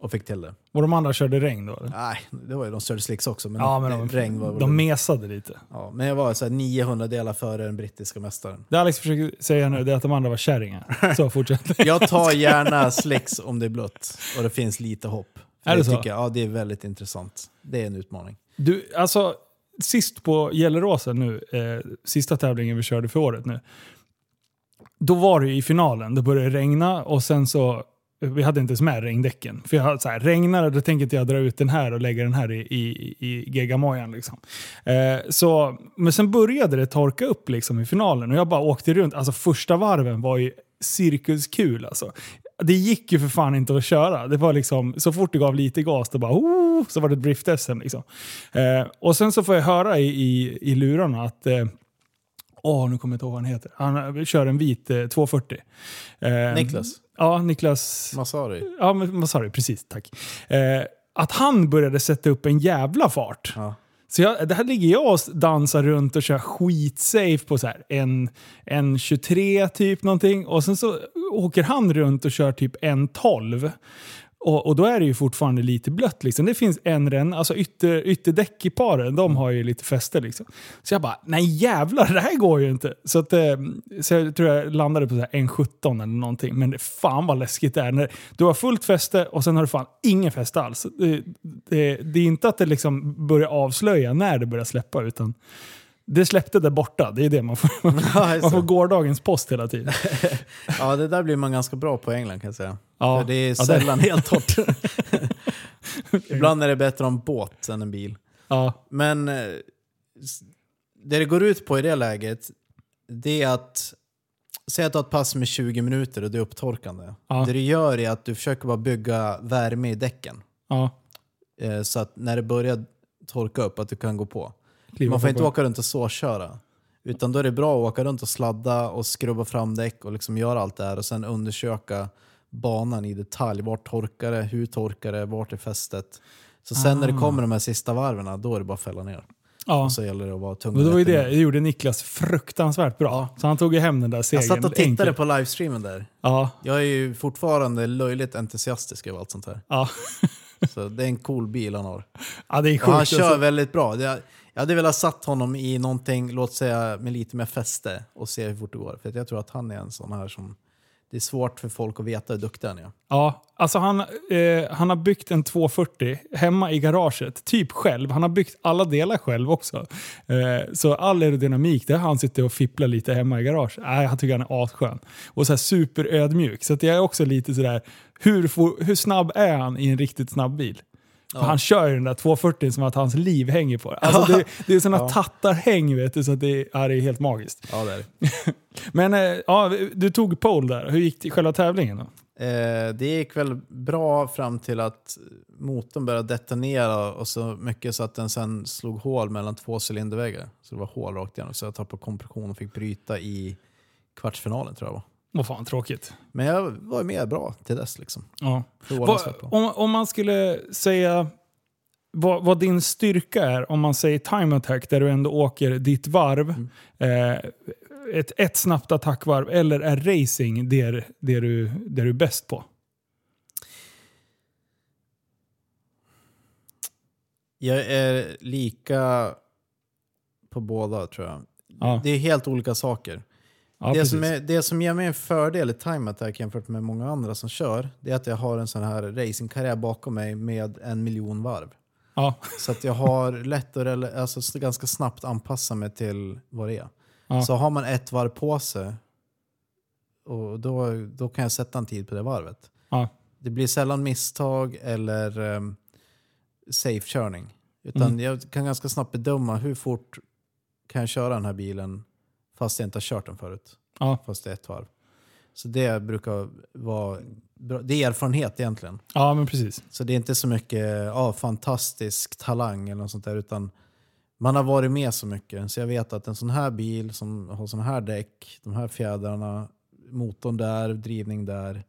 Och fick till det. Och de andra körde regn då? Eller? Nej, det var ju de körde slicks också. Men, Ja, men de, regn var de mesade lite. ja, Men jag var så här 900 delar före den brittiska mästaren. Det Alex försöker säga nu det är att de andra var kärringar. Så fortsätt. Jag tar gärna slicks om det är blött och det finns lite hopp. För Är det så? tycker jag, ja, det är väldigt intressant. Det är en utmaning. Du, alltså, sist på Gelleråsen nu, eh, sista tävlingen vi körde för året nu. Då var det i finalen, då började det regna och sen så, vi hade inte ens med regndäcken. För jag hade så här, regnar det, då tänker inte jag dra ut den här och lägga den här i, i, i geggamojan. Liksom. Eh, så, men sen började det torka upp liksom i finalen och jag bara åkte runt. Alltså första varven var ju cirkuskul alltså. Det gick ju för fan inte att köra. Det var liksom, så fort det gav lite gas, då bara, oh, så var det ett drift-SM. Liksom. Eh, och sen så får jag höra i, i, i lurarna att eh, Åh, nu kommer jag inte ihåg vad han heter. Han eh, kör en vit eh, 240. Eh, Niklas Ja, Niklas... Masari. Ja, du? Precis, tack. Eh, att han började sätta upp en jävla fart. Ja. Så jag, det här ligger jag och dansar runt och kör skitsafe på så här en, en 23 typ någonting. Och sen så åker han runt och kör typ en 12. Och, och då är det ju fortfarande lite blött. Liksom. Det finns en ränna, alltså ytter, ytterdäck i paren, de har ju lite fäste. Liksom. Så jag bara, nej jävlar, det här går ju inte. Så, att, eh, så jag tror jag landade på så här 1,17 eller någonting. Men det, fan vad läskigt det är. När du har fullt fäste och sen har du fan ingen fäste alls. Det, det, det är inte att det liksom börjar avslöja när det börjar släppa, utan det släppte där borta. Det är det man får. Ja, Man får gårdagens post hela tiden. ja, det där blir man ganska bra på i England kan jag säga. Ja. För det är Ja, sällan helt torrt. Ibland är det bättre om båt än en bil. Ja, Men eh, det det går ut på i det läget, det är att Säg att du har ett pass med 20 minuter och det är upptorkande. Ja. Det du gör är att du försöker bara bygga värme i däcken. ja. Eh, så att när det börjar torka upp, att du kan gå på. Kliva Man får inte åka runt och såköra. Utan då är det bra att åka runt och sladda och skrubba fram däck och liksom göra allt det här och sen undersöka banan i detalj. Vart torkar det? Hur torkar det? Vart är fästet? Så sen när det Ah. kommer de här sista varven, då är det bara att fälla ner. Ja. Och så gäller det att vara tung Och det var ju det, det gjorde Niklas fruktansvärt bra. Så han tog ju hem den där Jag segern. satt och tittade enkelt. på livestreamen där. Ja, Jag är ju fortfarande löjligt entusiastisk över allt sånt här. ja. Så det är en cool bil han har. ja, det är sjukt. Och han kör alltså. väldigt bra. Jag, hade velat satt honom i någonting, låt säga med lite mer fäste och se hur fort det går. För jag tror att han är en sån här som... Det är svårt för folk att veta hur duktig han är. Ja, alltså han, eh, han har byggt en 240 hemma i garaget, typ själv. Han har byggt alla delar själv också. Eh, så all aerodynamik, där har han suttit och fipplat lite hemma i garaget. Äh, jag tycker han är asskön. Och så här superödmjuk. Så att jag är också lite sådär, hur, hur snabb är han i en riktigt snabb bil? För Han kör ju den där 240 som att hans liv hänger på det. Alltså det, det är sådana Ja. tattarhäng vet du, så att det, är- ja, det är helt magiskt. Ja, det är det. Men eh, ja, du tog pole där. Hur gick det själva tävlingen då? Eh, det gick väl bra fram till att motorn började detonera och så mycket så att den sen slog hål mellan två cylinderväggar. Så det var hål rakt igenom. Så jag tappade kompression och fick bryta i kvartsfinalen tror jag var. Vad fan tråkigt. Men jag var mer bra till dess liksom. Ja. Bra. om, om man skulle säga vad, vad din styrka är, om man säger time attack där du ändå åker ditt varv, Mm. eh, ett, ett snabbt attackvarv, eller är racing det, det, du, det du är bäst på? Jag är lika på båda tror jag. Ja. Det är helt olika saker. Ja, det, precis. som är, det som ger mig en fördel i time attack jämfört med många andra som kör, det är att jag har en sån här racingkarriär bakom mig med en miljon varv. ja. Så att jag har lätt att alltså, ganska snabbt anpassa mig till vad det är. Ja. Så har man ett varv på sig, och då, då kan jag sätta en tid på det varvet. Ja. det blir sällan misstag eller um, safe-körning. Utan Mm. jag kan ganska snabbt bedöma hur fort kan jag köra den här bilen fast jag inte har kört den förut. Ja. Fast det är ett varv. Så det brukar vara bra. Det är erfarenhet egentligen. Ja, men precis. Så det är inte så mycket ja, fantastisk talang eller något sånt där. Utan man har varit med så mycket. Så jag vet att en sån här bil som har såna här däck, de här fjädrarna, motorn där, drivning där.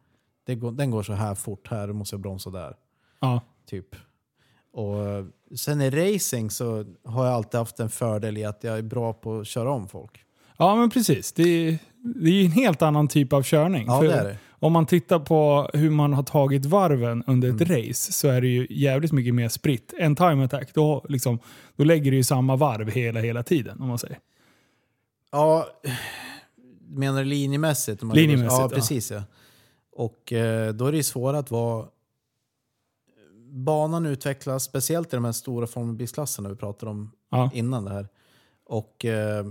Går, den går så här fort här, måste jag bromsa där. Ja. Typ. Och sen i racing så har jag alltid haft en fördel i att jag är bra på att köra om folk. Ja, men precis. Det är, det är en helt annan typ av körning. Ja, det är det. Om man tittar på hur man har tagit varven under ett Mm. race så är det ju jävligt mycket mer spritt. En time attack, då, liksom, då lägger du ju samma varv hela, hela tiden. om man säger. Ja, menar du linjemässigt? Man- Linjemässigt, Ja, ja. precis ja. Och eh, då är det ju svårare att vara... Banan utvecklas, speciellt i de här stora formelbilsklasserna vi pratade om Ja. innan det här. Och eh,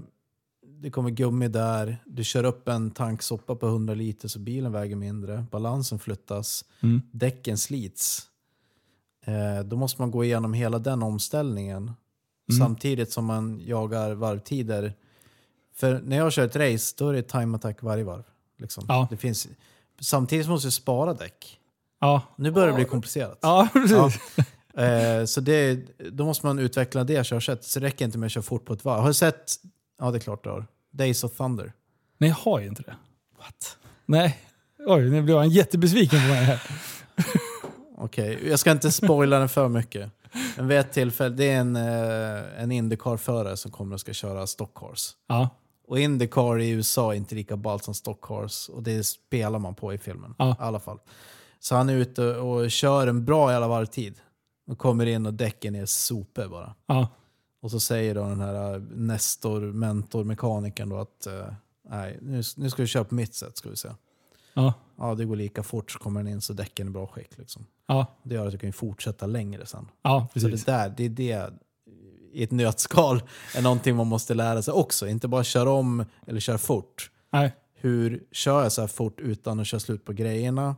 det kommer gummi där, du kör upp en tank soppa på 100 liter så bilen väger mindre, balansen flyttas, Mm. däcken slits. Eh, då måste man gå igenom hela den omställningen Mm. samtidigt som man jagar varvtider. För när jag kör ett race då är det time attack varje varv. Liksom. Ja. Det finns, samtidigt måste jag spara däck. Ja. Nu börjar det bli komplicerat. Ja, precis. Eh, så det, då måste man utveckla det körsättet. Så det räcker inte med att köra fort på ett varv. Har du sett, ja det är klart du har, Days of Thunder? Nej, jag har ju inte det. What? Nej. Oj, nu blev han jättebesviken på mig här. Okej, jag ska inte spoila den för mycket. Men vid ett tillfälle, det är en, eh, en Indycar-förare som kommer och ska köra Stockhorse. Ja. Och Indycar i USA är inte lika ballt som Stockhorse och det spelar man på i filmen. Ja. I alla fall. Så han är ute och kör en bra jävla varvtid. Och kommer in och däcken är sopor bara. Ja. Och så säger då den här eh, Nestor, mentor, mekanikern då att eh, nej, nu, nu ska vi köra på mitt sätt ska vi se. Ja. Ja, det går lika fort så kommer den in så däcken är i bra skick. Liksom. Ja. Det gör att du kan fortsätta längre sen. Ja, Så precis. det där, det är det i ett nötskal är någonting man måste lära sig också. Inte bara köra om eller köra fort. Nej. Hur kör jag så här fort utan att köra slut på grejerna?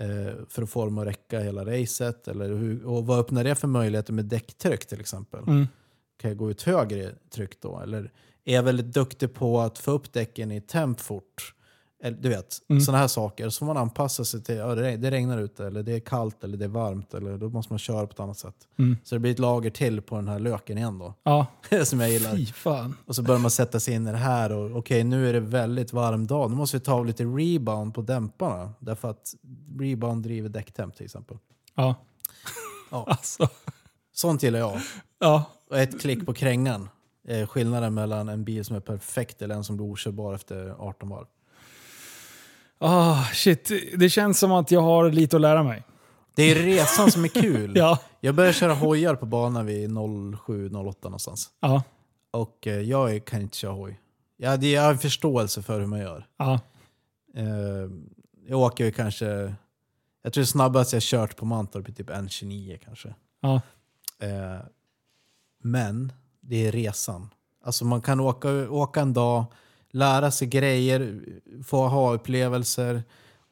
Eh, för att få dem att räcka hela racet. Eller hur, och vad öppnar det för möjligheter med däcktryck till exempel? Mm. Kan jag gå ut högre tryck då? Eller är jag väldigt duktig på att få upp däcken i temp fort? Eller, du vet, Mm. sådana här saker. Så man anpassa sig till, ja, det reg- det regnar ute, eller det är kallt, eller det är varmt. Eller då måste man köra på ett annat sätt. Mm. Så det blir ett lager till på den här löken igen då. Ja. som jag gillar. Fy fan. Och så börjar man sätta sig in i det här. och Okej, nu är det väldigt varm dag. Nu måste vi ta lite rebound på dämparna. Därför att rebound driver däcktemp till exempel. Ja. Ja. Alltså. Sånt gillar jag. Ja. Och ett klick på krängan. är skillnaden mellan en bil som är perfekt eller en som blir okörbar efter 18 varv. Ah, shit. Det känns som att jag har lite att lära mig. Det är resan som är kul. Ja. Jag började köra hojar på banan vid 07-08 någonstans. Ja. Och eh, jag kan inte köra hoj. Jag, har en förståelse för hur man gör. Ja. Eh, jag åker ju kanske... Jag tror snabbast jag kört på Mantorp är typ 1.29 kanske. Ja. Eh, men det är resan. Alltså man kan åka, åka en dag, lära sig grejer, få ha upplevelser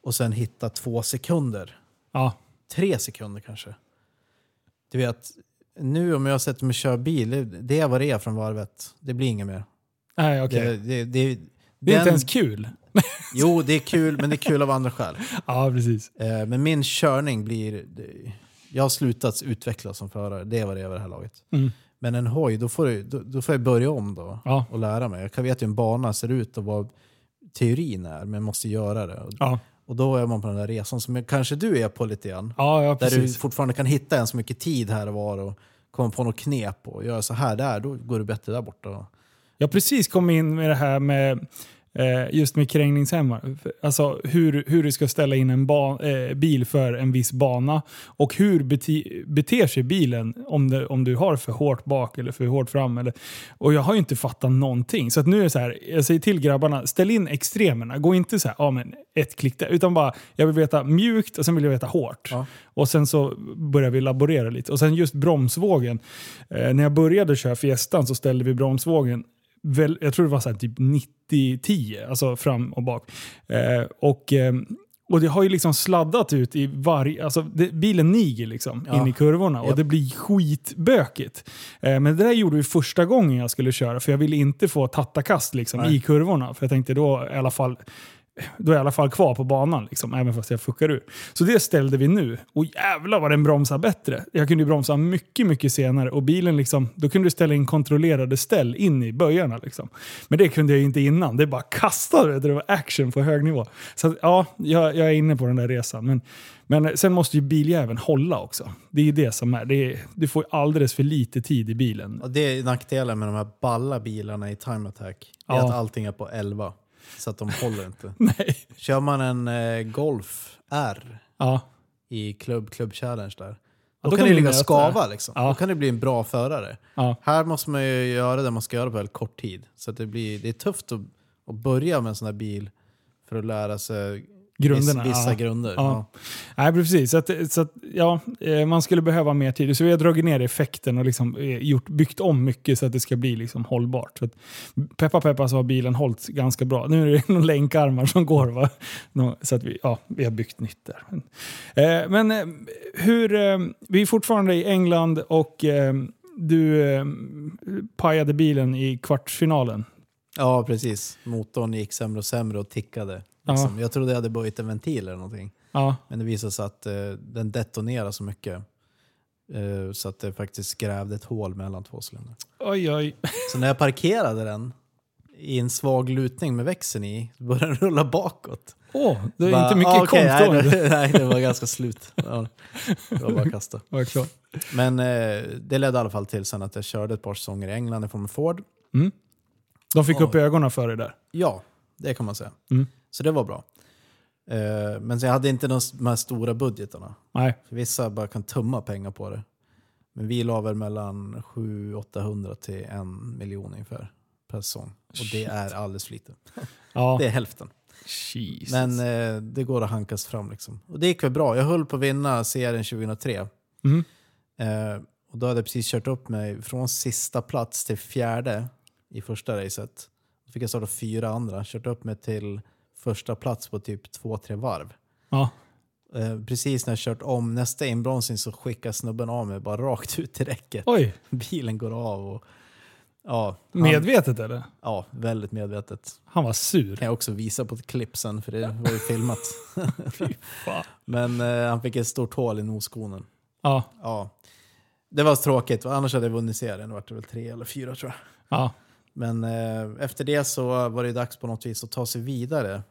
och sen hitta två sekunder. Ja. Tre sekunder kanske. Du vet, nu om jag sätter mig och kör bil, det- det är vad det är från varvet. Det blir inget mer. Nej, okej. Det, det, det, Det är den- inte ens kul. Jo, det är kul, men det är kul av andra skäl. Ja, precis. Eh, men min körning blir... det- Jag har slutat utvecklas som förare, det är vad det är vid det här laget. Mm. Men en hoj, då får, du, då, då får jag börja om då Ja. och lära mig. Jag kan veta hur en bana ser ut och vad teorin är, men jag måste göra det. Och, Ja. och då är man på den där resan som jag, kanske du är på lite grann. Ja, ja Där du fortfarande kan hitta en så mycket tid här och var och komma på något knep och göra så här där, då går det bättre där borta. Jag har precis kommit in med det här med just med krängningshämmare. Alltså hur, hur du ska ställa in en ba- eh, bil för en viss bana och hur bete- beter sig bilen om, det, om du har för hårt bak eller för hårt fram. Eller, och jag har ju inte fattat någonting. Så nu är det så här, jag säger till grabbarna, ställ in extremerna. Gå inte så här, ja men ett klick där. Utan bara, jag vill veta mjukt och sen vill jag veta hårt. Ja. Och sen så börjar vi laborera lite. Och sen just bromsvågen. Eh, när jag började köra Fiestan så ställde vi bromsvågen väl, jag tror det var så typ 90-10, alltså fram och bak. Eh, och, eh, och det har ju liksom sladdat ut i varje... Alltså det, bilen niger liksom Ja. in i kurvorna och Japp. det blir skitbökigt. Eh, men det där gjorde vi första gången jag skulle köra för jag ville inte få tattakast liksom, Nej. i kurvorna. För jag tänkte då i alla fall då är jag i alla fall kvar på banan, liksom, även fast jag fuckar ur. Så det ställde vi nu. Och jävlar vad den bromsar bättre. Jag kunde ju bromsa mycket, mycket senare. Och bilen liksom, då kunde du ställa in kontrollerade ställ in i böjarna. Liksom. Men det kunde jag ju inte innan. Det bara kastade, det var action på hög nivå. Så att, ja, jag, jag är inne på den där resan. Men, men sen måste ju biljäveln hålla också. Det är ju det som är. Det är du får alldeles för lite tid i bilen. Och det är nackdelen med de här balla bilarna i Time Attack. Det är Ja. att allting är på 11. Så att de håller inte. Nej. Kör man en eh, Golf R Ja. i Club, Club Challenge där. Då, kan det ligga och skava liksom. Ja. Då kan det bli en bra förare. Ja. Här måste man ju göra det man ska göra på väldigt kort tid. Så att det, blir, det är tufft att, att börja med en sån här bil för att lära sig Grunderna. Vissa, ja. grunder. Ja. Nej, precis. Så, att, så att, ja, eh, man skulle behöva mer tid. Så vi har dragit ner effekten och liksom eh, gjort, byggt om mycket så att det ska bli liksom hållbart. Så att, peppa peppa så har bilen hållit ganska bra. Nu är det några länkarmar som går. Va? Så att vi, ja, vi har byggt nytt där. Men eh, hur, vi är fortfarande i England och du pajade bilen i kvartsfinalen. Ja, precis. Motorn gick sämre och sämre och tickade. Liksom. Jag trodde jag hade böjt en ventil eller någonting. Ja, Men det visade sig att eh, den detonerade så mycket eh, så att det faktiskt grävde ett hål mellan två cylindrar. oj oj. Så när jag parkerade den i en svag lutning med växeln i började den rulla bakåt. Åh, det är Bara, inte mycket ah, konto. nej, det, nej, det var ganska slut. Ja, det var bara att kasta. Ja, klart. Men eh, det ledde i alla fall till sen att jag körde ett par säsonger i England i Formel Ford. De fick upp ögonen för det där. Ja, det kan man säga. Mm. Så det var bra. Eh, men jag hade inte de, de här stora budgetarna. Nej. För vissa bara kan tumma pengar på det. Men vi la väl mellan 700-800 till en miljon ungefär per säsong. Och det är alldeles för lite. Ja. Det är hälften. Jesus. Men eh, det går att hankas fram. Liksom. Och det gick väl bra. Jag höll på att vinna serien 2003. Mm. Eh, och då hade jag precis kört upp mig från sista plats till fjärde i första racet. Då fick jag starta fyra andra. Kört upp mig till första plats på typ två, tre varv. Ja. Eh, precis när jag kört om nästa inbromsning så skickar snubben av mig bara rakt ut i räcket. Oj, Bilen går av och... Ja, han, medvetet eller? ja, väldigt medvetet. Han var sur. Kan jag också visa på ett klipp sen för det var ju filmat. Men eh, han fick ett stort hål i noskonen. Ja, Ja. Det var tråkigt, annars hade jag vunnit serien. Det var väl tre eller fyra tror jag. ja. Men eh, efter det så var det dags på något vis att ta sig vidare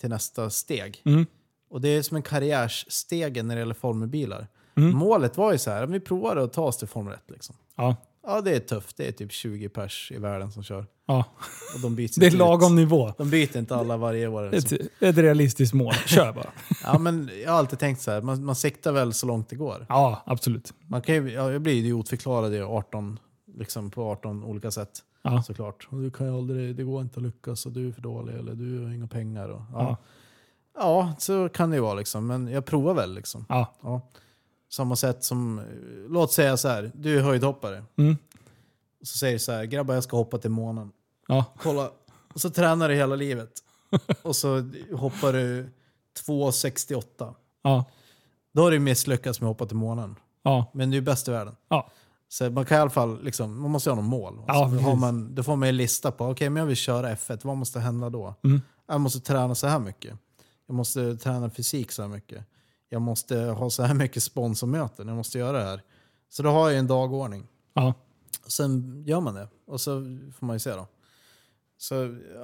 till nästa steg. Mm. Och det är som en karriärsstege när det gäller formelbilar. Mm. Målet var ju så här, vi provar att ta oss till Formel 1. Liksom. ja. Ja, det är tufft. Det är typ 20 pers i världen som kör. ja. Och de byts Det är lagom ut. nivå. De byter inte alla varje år. Liksom. Ett, ett realistiskt mål. Kör bara. Ja, men jag har alltid tänkt så här, man, man siktar väl så långt det går. Ja, absolut. Man kan ju, ja, jag blir idiotförklarad i 18, liksom på 18 olika sätt. Ja. Såklart. Och du kan ju aldrig, det går inte att lyckas och du är för dålig eller du har inga pengar. Och, ja. Ja. ja. så kan det ju vara liksom. Men jag provar väl liksom. Ja. Ja. Samma sätt som, låt säga så här, du är höjdhoppare. Mm. Så säger du så här, grabbar jag ska hoppa till månen. Ja. Kolla. Och så tränar du hela livet. och så hoppar du 2,68. Ja. Då har du misslyckats med att hoppa till månen. Ja. Men du är bäst i världen. Ja. Så man kan i alla fall, liksom, man måste ha något mål. Ja, så har precis. man, då får man en lista på, okej men jag vill köra F1, vad måste hända då? Mm. Jag måste träna så här mycket. Jag måste träna fysik så här mycket. Jag måste ha så här mycket sponsormöten, jag måste göra det här. Så då har jag en dagordning. Ja. Sen gör man det och så får man ju se då. Så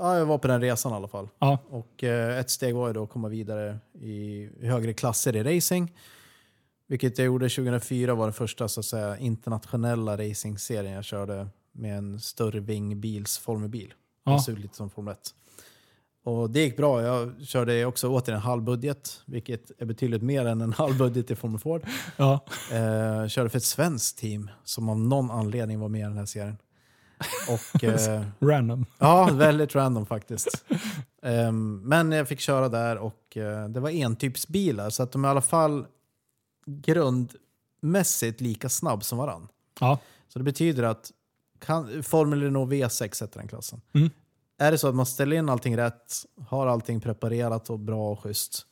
ja, jag var på den resan i alla fall. Ja. Och eh, ett steg var ju då att komma vidare i högre klasser i racing. Vilket jag gjorde 2004 var den första så att säga, internationella racingserien jag körde med en större vingbils formelbil. Ja. Det såg lite som Formel 1. Och det gick bra. Jag körde också åter en halv budget, vilket är betydligt mer än en halv budget i Formel Ford. Ja. Eh, körde för ett svenskt team som av någon anledning var med i den här serien. Och, eh, Random. ja, väldigt random faktiskt. Ehm, men jag fick köra där och eh, det var entypsbilar så att de i alla fall grundmässigt lika snabb som varann. Ja. Så det betyder att kan, Formel Renault V6 heter den klassen. Mm. Är det så att man ställer in allting rätt, har allting preparerat och bra och schysst,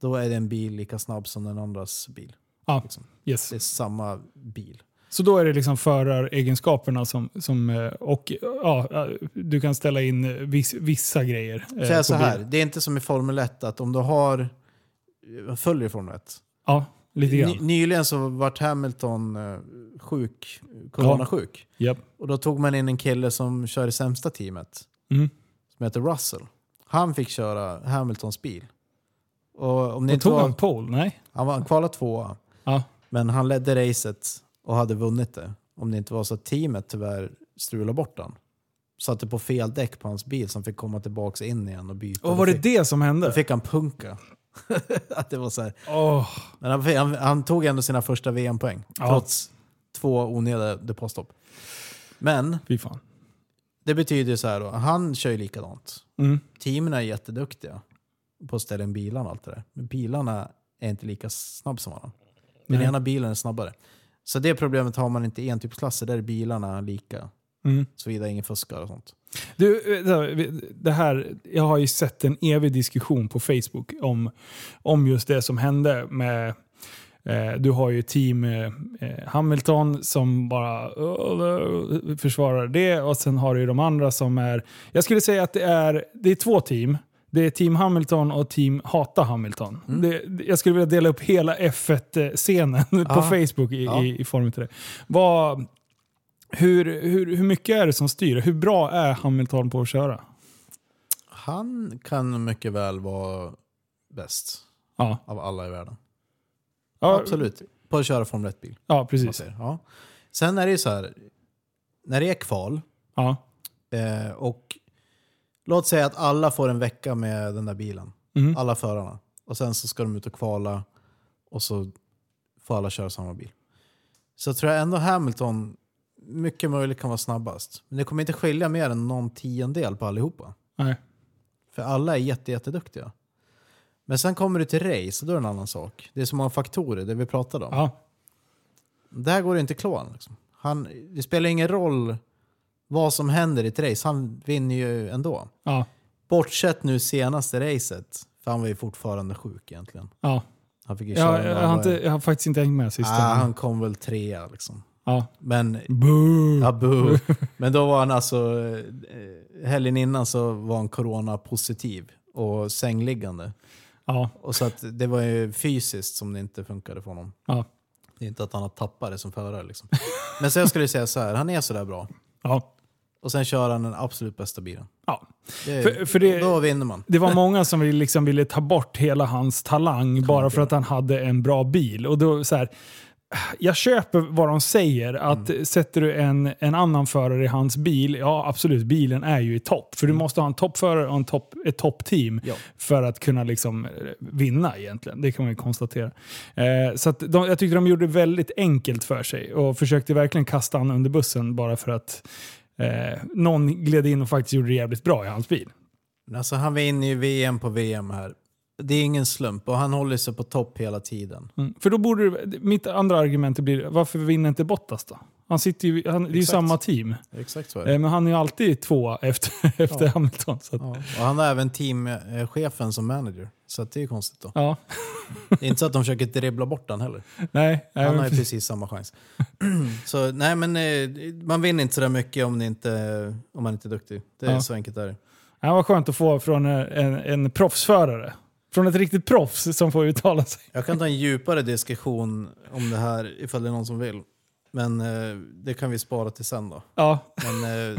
då är det en bil lika snabb som den andras bil. Ja, Liksom. yes. Det är samma bil. Så då är det liksom föraregenskaperna som, som eh, och ja, eh, du kan ställa in eh, viss, vissa grejer. Så så här, det är inte som i Formel 1 att om du har... Följer Formel 1. Ja, lite grann. Ny, nyligen så vart Hamilton eh, sjuk, coronasjuk. Japp. Och då tog man in en kille som kör i sämsta teamet, Mm. som heter Russell. Han fick köra Hamiltons bil. Och om Och inte tog var, han pole? Nej? han var kvalad tvåa, Ja. men han ledde racet och hade vunnit det. Om det inte var så att teamet tyvärr strulade bort han. Satte på fel däck på hans bil som fick komma tillbaka in igen och byta. Och var Då det det som Då hände? fick han punka. att det var så här. Åh, Men han, han, han tog ändå sina första VM-poäng. Ja. Trots två onödiga depåstopp. Men det betyder ju så här då. Han kör ju likadant. Mm. Teamen är jätteduktiga på att ställa in bilarna och allt det där. Men bilarna är inte lika snabba som varandra. Den ena bilen är snabbare. Så det problemet har man inte i entypsklasser. Där är bilarna lika. Mm. Såvida ingen fuskar och sånt. Du, eh, det här, jag har ju sett en evig diskussion på Facebook om, om just det som hände med eh, du har ju team eh, eh, Hamilton som bara eh, försvarar det och sen har du de andra som är... Jag skulle säga att det är, det är två team. Det är team Hamilton och team Hata Hamilton. Det, jag skulle vilja dela upp hela F1-scenen på. Facebook i, Ja. i, i form av det. Vad, hur, hur, hur mycket är det som styr? Hur bra är Hamilton på att köra? Han kan mycket väl vara bäst Ja, av alla i världen. ja Absolut. På att köra Formel 1-bil. Ja, precis. Ja. Sen är det ju så här. När det är kval Ja. eh, och låt säga att alla får en vecka med den där bilen. Mm. Alla förarna. Och sen så ska de ut och kvala och så får alla köra samma bil. Så tror jag ändå Hamilton mycket möjligt kan vara snabbast. Men det kommer inte skilja mer än någon tiondel på allihopa. Nej. För alla är jätte, jätteduktiga. Men sen kommer du till race och då är det en annan sak. Det är så många faktorer, det vi pratade om. Ja. Där går det inte att klå honom, liksom. han. Det spelar ingen roll vad som händer i ett race, han vinner ju ändå. Ja. Bortsett nu senaste racet, för han var ju fortfarande sjuk egentligen. Ja. Han fick ju Jag, köra jag, några- har inte, jag har faktiskt inte hängt med sista. ah, han kom väl trea liksom. Ja. Men, Boo. ja, boo. Men då var han alltså, eh, helgen innan så var han corona-positiv och sängliggande. Ja. Och så att det var ju fysiskt som det inte funkade för honom. Ja. Det är inte att han har tappat det som förare. Liksom. Men jag skulle säga så här, han är sådär bra. Ja. Och sen kör han den absolut bästa bilen. ja. Det, För- för det- Då vinner man. Det var många som liksom ville ta bort hela hans talang bara för att han hade en bra bil. Och då så här, jag köper vad de säger, att Mm. sätter du en, en annan förare i hans bil, ja absolut, bilen är ju i topp. För du måste ha en toppförare och en topp, ett toppteam Mm. Ja. för att kunna liksom eh, vinna egentligen. Det kan man ju konstatera. Eh, så de, jag tyckte de gjorde det väldigt enkelt för sig och försökte verkligen kasta han under bussen bara för att eh, någon gled in och faktiskt gjorde det jävligt bra i hans bil. Alltså, han vinner ju VM på VM här. Det är ingen slump och han håller sig på topp hela tiden. Mm. För då borde det- mitt andra argument blir, varför vinner inte Bottas då? Han sitter ju, han, det är ju samma team. Exakt så är det. Eh, Men han är ju alltid två efter, efter Ja. Hamilton. Så ja. Och han har även teamchefen som manager. Så det är ju konstigt då. Ja. Det är inte så att de försöker dribbla bort den heller. Nej, Han men har ju precis. samma chans. så nej men eh, man vinner inte så där mycket om, det inte, om man inte är duktig. Det är Ja. så enkelt är det. Ja, vad skönt att få från en, en proffsförare. Från ett riktigt proffs som får uttala sig. Jag kan ta en djupare diskussion om det här ifall det är någon som vill. Men eh, det kan vi spara till sen då. Ja, Men eh,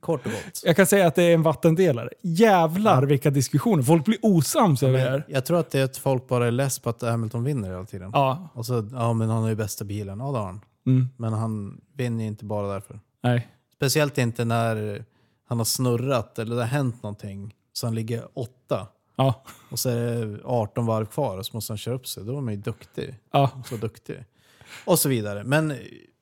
kort och gott. jag kan säga att det är en vattendelare. Jävlar Ja. vilka diskussioner. Folk blir osams över det här. jag tror att det är att folk bara är less på att Hamilton vinner hela tiden. Ja, Och så, ja men han har ju bästa bilen. Ja det har han. mm, Men han vinner ju inte bara därför. nej. Speciellt inte när han har snurrat eller det har hänt någonting. Så han ligger åtta. Ja, Och så är det 18 varv kvar och så måste han köra upp sig. Då är man ju duktig. ja, Så duktig. Och så vidare. Men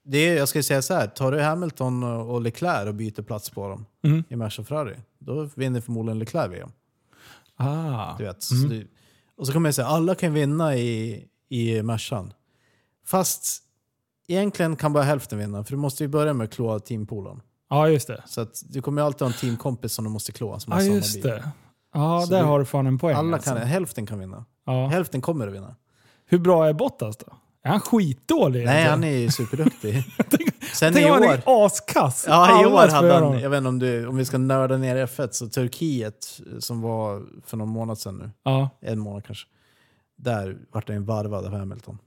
det är, jag ska säga så här. Tar du Hamilton och Leclerc och byter plats på dem mm. i Merca Ferrari. Då vinner förmodligen Leclerc VM. Ah. Du vet. Så Mm. det, och så kommer jag säga alla kan vinna i, i Mercan. Fast egentligen kan bara hälften vinna. För du måste ju börja med att klå teampoolen. Ja, just det. Så att du kommer ju alltid ha en teamkompis som du måste klå. Som har Ja, samma just bil. det. Ja, Så där du- har du fan en poäng. Alla alltså. kan, hälften kan vinna. ja. Hälften kommer att vinna. Hur bra är Bottas då? Är han skitdålig? Nej, han är ju superduktig. Sen Tänk i om han år... är askass. Ja, i Alla år hade spöar han, honom. jag vet inte om, du, om vi ska nörda ner F1, så Turkiet som var för någon månad sedan nu, Ja, en månad kanske, där vart han varvad av Hamilton.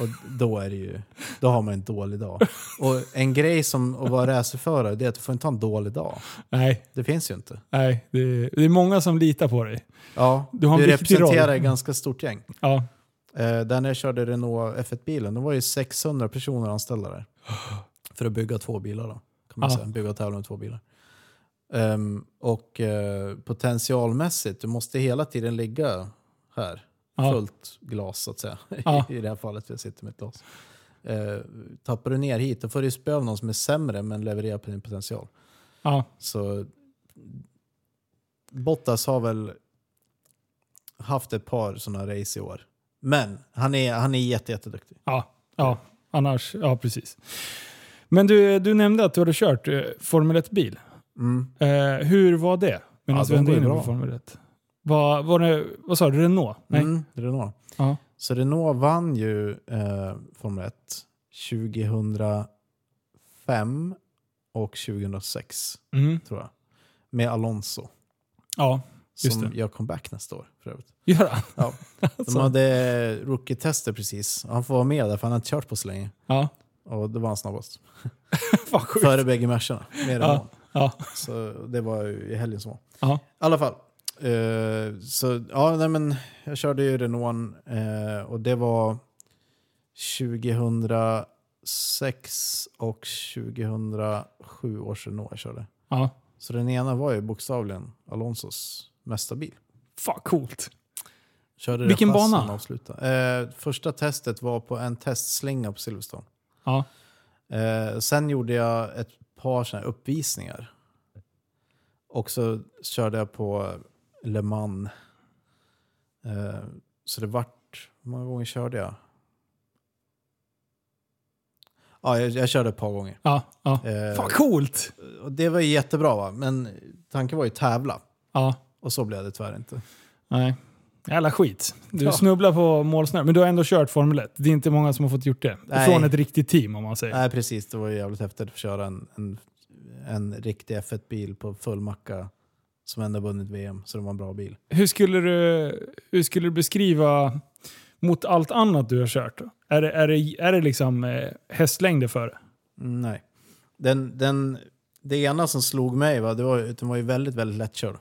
Och då är det ju, då har man en dålig dag. Och en grej som att vara racerförare, det är att du får inte ha en dålig dag. nej, Det finns ju inte. nej. Det är, det är många som litar på dig. Ja, Du har en viktig representerar roll. ett ganska stort gäng. Ja, Eh, där när jag körde Renault F1-bilen, då var ju 600 personer anställda där. För att bygga två bilar då, kan man Ja. säga. Bygga och tävla med två bilar. Ehm, och eh, potentialmässigt, du måste hela tiden ligga här. Ja. Fullt glas så att säga. Ja. I det här fallet, för jag sitter med ett glas. Eh, tappar du ner hit, då får du spö av någon som är sämre men levererar på din potential. ja. Så Bottas har väl haft ett par sådana race i år. Men han är, han är jätte, jätteduktig. Ja, ja, annars, ja precis. Men du, du nämnde att du hade kört eh, Formel 1-bil. Mm. Eh, hur var det? Medan Ja, vi de ändå är inne på. Formel 1. Vad, var det, vad sa du? Renault? Nej? Mm, Renault. Ja. Så Renault vann ju eh, Formel 1 2005 och 2006 Mm. tror jag. Med Alonso. Ja, Just Som det. gör comeback nästa år för övrigt. gör han? Ja. De Alltså. hade rookie-tester precis. Han får vara med där för han har inte kört på så länge. Ja, Och då var han snabbast. Före bägge matcherna. Mer än Ja. någon. Ja, Så det var ju i helgen som var. I alla fall. Eh, så ja, nej, men jag körde ju Renault eh, och det var 2006 och 2007 års Renault jag körde. ja. Så den ena var ju bokstavligen Alonsos mästarbil. Fan coolt. Körde Vilken bana? Eh, första testet var på en testslinga på Silverstone. Ja, sen gjorde jag ett par såna uppvisningar. Och så körde jag på Le Mans. Eh, så det vart... Hur många gånger körde jag? Ja, jag, jag körde ett par gånger. ja, ja. Eh, Fan coolt! och det var ju jättebra va? Men tanken var ju tävla. Ja, Och så blev det tyvärr inte. nej. Jävla skit. Du Ja. snubblar på målsnöret. Men du har ändå kört Formel 1. Det är inte många som har fått gjort det. Nej. Från ett riktigt team om man säger. Nej precis, det var ju jävligt häftigt att köra en, en, en riktig F1-bil på full macka. Som ändå vunnit VM, så det var en bra bil. Hur skulle du, hur skulle du beskriva mot allt annat du har kört? Är det, är det, är det liksom eh, hästlängder för det? Mm, Nej. Den, den, det ena som slog mig var, det var den var ju väldigt, väldigt lättkörd.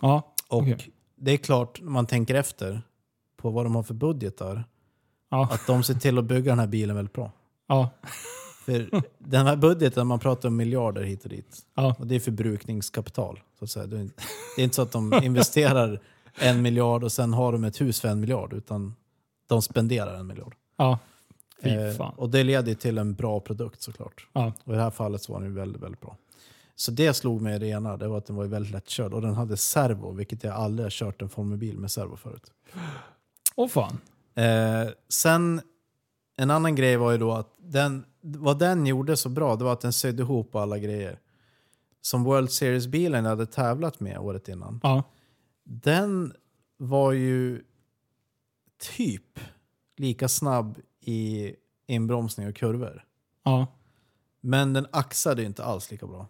Ja. Och Okej. det är klart, när man tänker efter på vad de har för budgetar, Ja. att de ser till att bygga den här bilen väldigt bra. Ja. För den här budgeten, man pratar om miljarder hit och dit. Ja. Och det är förbrukningskapital. Så att säga. Det är inte- så att de investerar en miljard och sen har de ett hus för en miljard, utan de spenderar en miljard. Ja. Eh, och det leder till en bra produkt såklart. Ja. Och i det här fallet så var den väldigt, väldigt bra. Så det slog mig i det ena, det var att den var väldigt lättkörd. Och den hade servo, vilket jag aldrig har kört en formelbil med servo förut. Åh fan. Eh, sen, en annan grej var ju då att den, vad den gjorde så bra, det var att den sydde ihop alla grejer. Som World Series-bilen hade tävlat med året innan. Ja. Den var ju typ lika snabb i inbromsning och kurvor. Ja. Men den axade inte alls lika bra.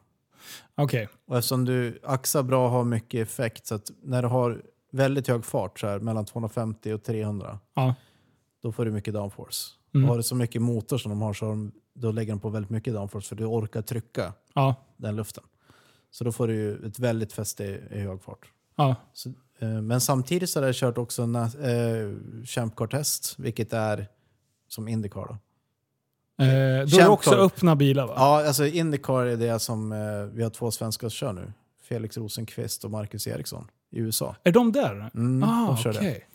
Okej. Och eftersom du axar bra har mycket effekt så att när du har väldigt hög fart, så här, mellan 250 och 300, Ja. då får du mycket downforce. Mm. Och har du så mycket motor som de har så har de, då lägger de på väldigt mycket downforce för du orkar trycka Ja. den luften. Så då får du ju ett väldigt fäste i, i hög fart. Ja. Så, eh, men samtidigt så hade jag kört också en eh, Champ Car Test, vilket är som Indycar. Då. Eh, då är det också öppna bilar va? Ja, alltså Indycar är det som eh, vi har två svenskar som kör nu. Felix Rosenqvist och Marcus Eriksson i USA. Är de där? Mm, ah, de kör okej.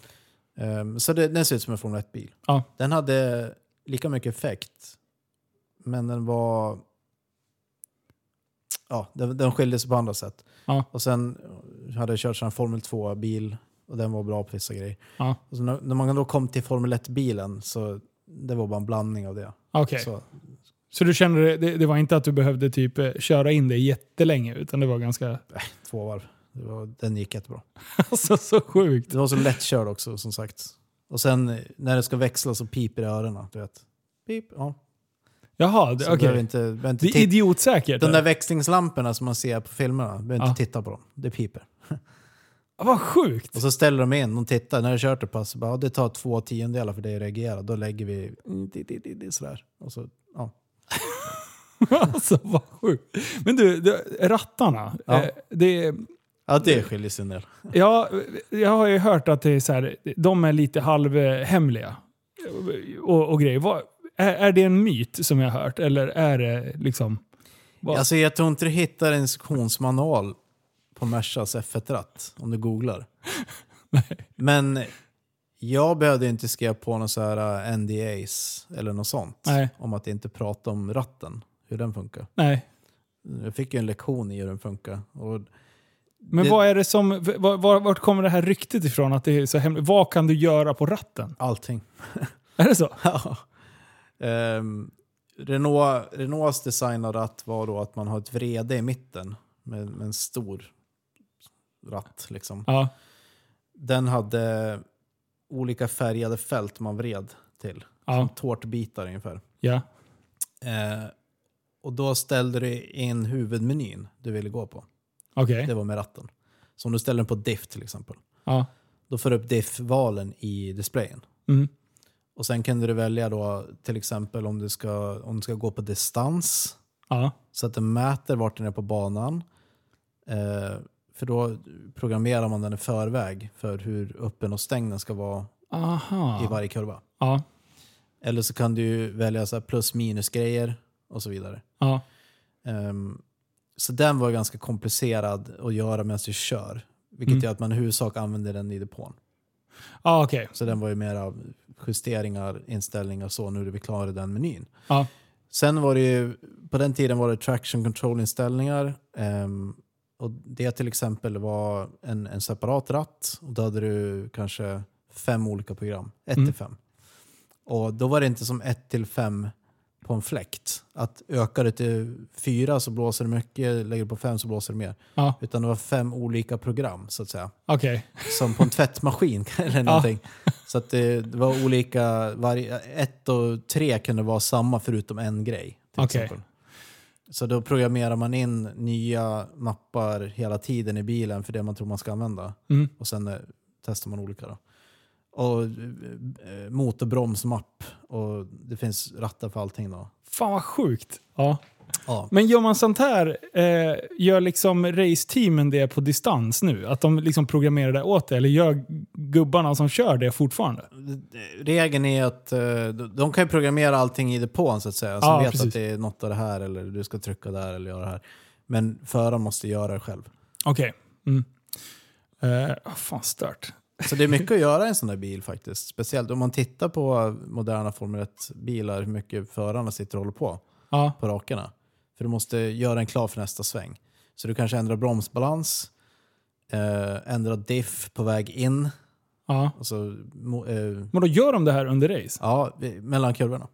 det. Ehm, så det, den ser ut som en Formel 1-bil. Ja. Den hade lika mycket effekt, men den var... Ja, den, den skilde sig på andra sätt. Ja. Och sen hade jag kört en Formel 2-bil och den var bra på vissa grejer. Ja. Och så när, när man då kom till Formel 1-bilen så det var bara en blandning av det. Okej. Så. Så, du kände det, det, var inte att du behövde typ eh, köra in det jättelänge utan det var ganska... två varv. Var, den gick jättebra. Alltså så sjukt. Det var så lättkörd också som sagt. Och sen eh, när det ska växla så piper i öronen. Du vet. Pip, ja. Jaha, behöver okej. inte, behöver inte Det är idiotsäkert. De där växlingslamporna som man ser på filmerna, behöver inte Ja. titta på dem. Det piper. Vad sjukt! Och så ställer de in, de tittar, när du kört ett pass, bara, det tar två tiondelar för dig att reagera. Då lägger vi mm, sådär. Och så, ja. alltså vad sjukt. Men du, du rattarna. Ja. Eh, det, ja, det skiljer sig en del. ja, jag har ju hört att det är så här, de är lite halvhemliga. Och, och grejer. Vad, är, är det en myt som jag har hört? Eller är det liksom... Vad? Alltså, jag tror inte du hittar en instruktionsmanual på Mercas F1-ratt om du googlar. Men jag behövde inte skriva på några så här uh, NDAs eller något sånt. Nej. Om att inte prata om ratten, hur den funkar. Nej. Jag fick ju en lektion i hur den funkar. Och Men Det- vad är det som... Var, var, vart kommer det här ryktet ifrån? Att det är så hemligt? Vad kan du göra på ratten? allting. Är det så? Ja. Ehm, Renault, Renaults design av ratt var då att man har ett vrede i mitten med, med en stor ratt. Liksom. Ja. Den hade olika färgade fält man vred till. Ja. Som tårtbitar ungefär. Ja. Eh, och då ställde du in huvudmenyn du ville gå på. Okej. Det var med ratten. Så om du ställer den på diff till exempel. Ja. Då får du upp diff-valen i displayen. Mm. Och sen kunde du välja då till exempel om du ska, om du ska gå på distans. Ja. Så att den mäter vart den är på banan. Eh, för då programmerar man den i förväg för hur öppen och stängd den ska vara Aha. i varje kurva. Ja. Eller så kan du välja så plus minus grejer och så vidare. Ja. Ehm, så den var ganska komplicerad att göra medan du kör. Vilket Mm. gör att man i huvudsak använder den i depån. Ja, okej. Så den var ju mer av justeringar, inställningar och så nu är vi klara i den menyn. Ja. Sen var det ju, på den tiden var det traction control-inställningar. ehm, och det till exempel var en, en separat ratt. Och då hade du kanske fem olika program. 1 Mm. till 5. Och då var det inte som 1 till 5 på en fläkt. Att ökar det till 4 så blåser det mycket, lägger du på 5 så blåser det mer. Ja. Utan det var fem olika program så att säga. Okej. Som på en tvättmaskin eller någonting. Så att det, det var olika, varje, ett och tre kunde vara samma förutom en grej. Till Okej. exempel. Så då programmerar man in nya mappar hela tiden i bilen för det man tror man ska använda. Mm. Och sen eh, testar man olika. Då. Och eh, motorbromsmapp och det finns rattar för allting då. Fan vad sjukt. Ja. Ja. Men gör man sånt här, eh, gör liksom raceteamen det på distans nu? Att de liksom programmerar det åt det? Eller gör gubbarna som kör det fortfarande? Regeln är att eh, de- kan ju programmera allting i depån så att säga. Så Ja, vet precis. att det är något av det här eller du ska trycka där eller göra det här. Men föraren måste göra det själv. Okej. Mm. Eh, fan stört. Så det är mycket att göra i en sån där bil faktiskt. Speciellt om man tittar på moderna Formel 1-bilar, hur mycket förarna sitter och håller på Ja. på rakerna. För du måste göra en klar för nästa sväng. Så du kanske ändrar bromsbalans, eh, ändrar diff på väg in. ja. Alltså, mo- eh, Men då gör de det här under race? ja, mellan kurvorna.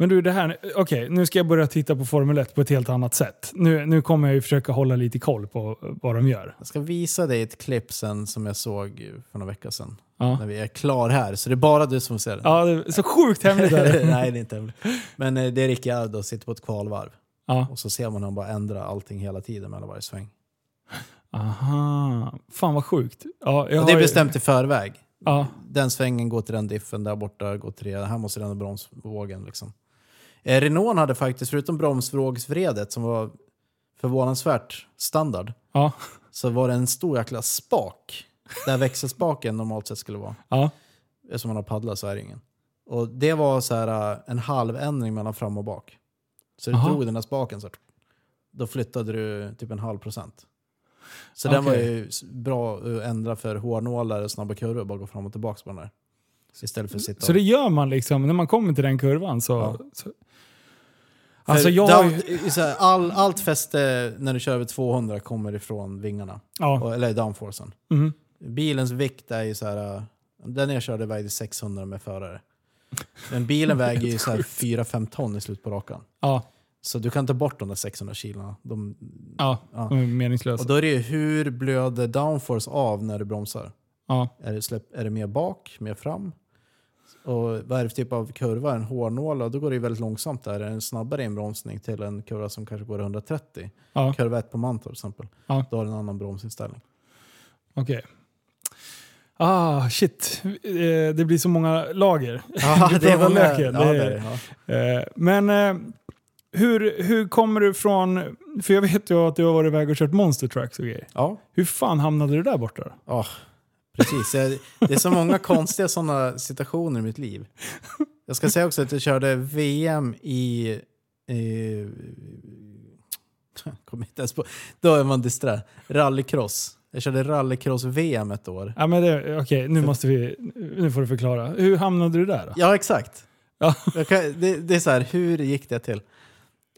Men du, det här... Okej, nu ska jag börja titta på Formel 1 på ett helt annat sätt. Nu, nu kommer jag ju försöka hålla lite koll på vad de gör. Jag ska visa dig ett klipp sen som jag såg för några veckor sedan. Ja. När vi är klar här. Så det är bara du som ser det. Ja, det är så sjukt hemligt är det. Nej, det är inte hemligt. Men eh, det är Ricciardo sitter på ett kvalvarv. Ja. Och så ser man hur han bara ändrar allting hela tiden mellan varje sväng. Aha. Fan vad sjukt. Ja, Och det är har ju- bestämt i förväg. Ja. Den svängen går till den diffen, där borta går till det. Här måste den bromsvågen. Liksom. Eh, Renault hade faktiskt, förutom bromsvågsvredet som var förvånansvärt standard, Ja. så var det en stor jäkla spak. Där växelspaken normalt sett skulle vara. Ja. Eftersom man har paddlat så är det ingen. Och det var så här, äh, en halv ändring mellan fram och bak. Så du Aha. drog den där spaken så här, då flyttade du typ en halv procent. Så den var ju bra att ändra för hårnålar och snabba kurvor, bara gå fram och tillbaka på den där. Istället för att sitta Så det gör man liksom, när man kommer till den kurvan så... Ja. så alltså jag i så här, all, Allt fäste när du kör över 200 kommer ifrån vingarna, ja, eller downforcen. mhm. Bilens vikt är ju så här, äh, den jag körde vägde 600 med förare. Men bilen väger ju så här 4-5 ton i slutet på rakan. ja, Så du kan ta bort de där 600 kilona. De, Ja, Ja. de är meningslösa. och då är det ju hur blöder downforce av när du bromsar? ja. Är det, släpp, är det mer bak, mer fram? Och vad är det för typ av kurva? En hårnål? Då går det ju väldigt långsamt där. En snabbare inbromsning till en kurva som kanske går 130? Ja. Kurva 1 på Mantorp till exempel. Ja. Då har du en annan bromsinställning. Okej. Ah, shit. Eh, Det blir så många lager. Ja, det är många- Ja, det ja. Eh, Men eh, hur, hur kommer du från... För jag vet ju att du har varit iväg och kört monster trucks och grejer. ja. Hur fan hamnade du där borta då? Precis. Jag, det är så många konstiga sådana situationer i mitt liv. Jag ska säga också att jag körde VM i... i kommer inte ens på. Då är man disträ. Rallycross. Jag körde rallycross-VM ett år. Ja, men det, okej, nu måste vi... Nu får du förklara. Hur hamnade du där då? Ja, exakt. Ja. Kan, det, det är så här, hur gick det till?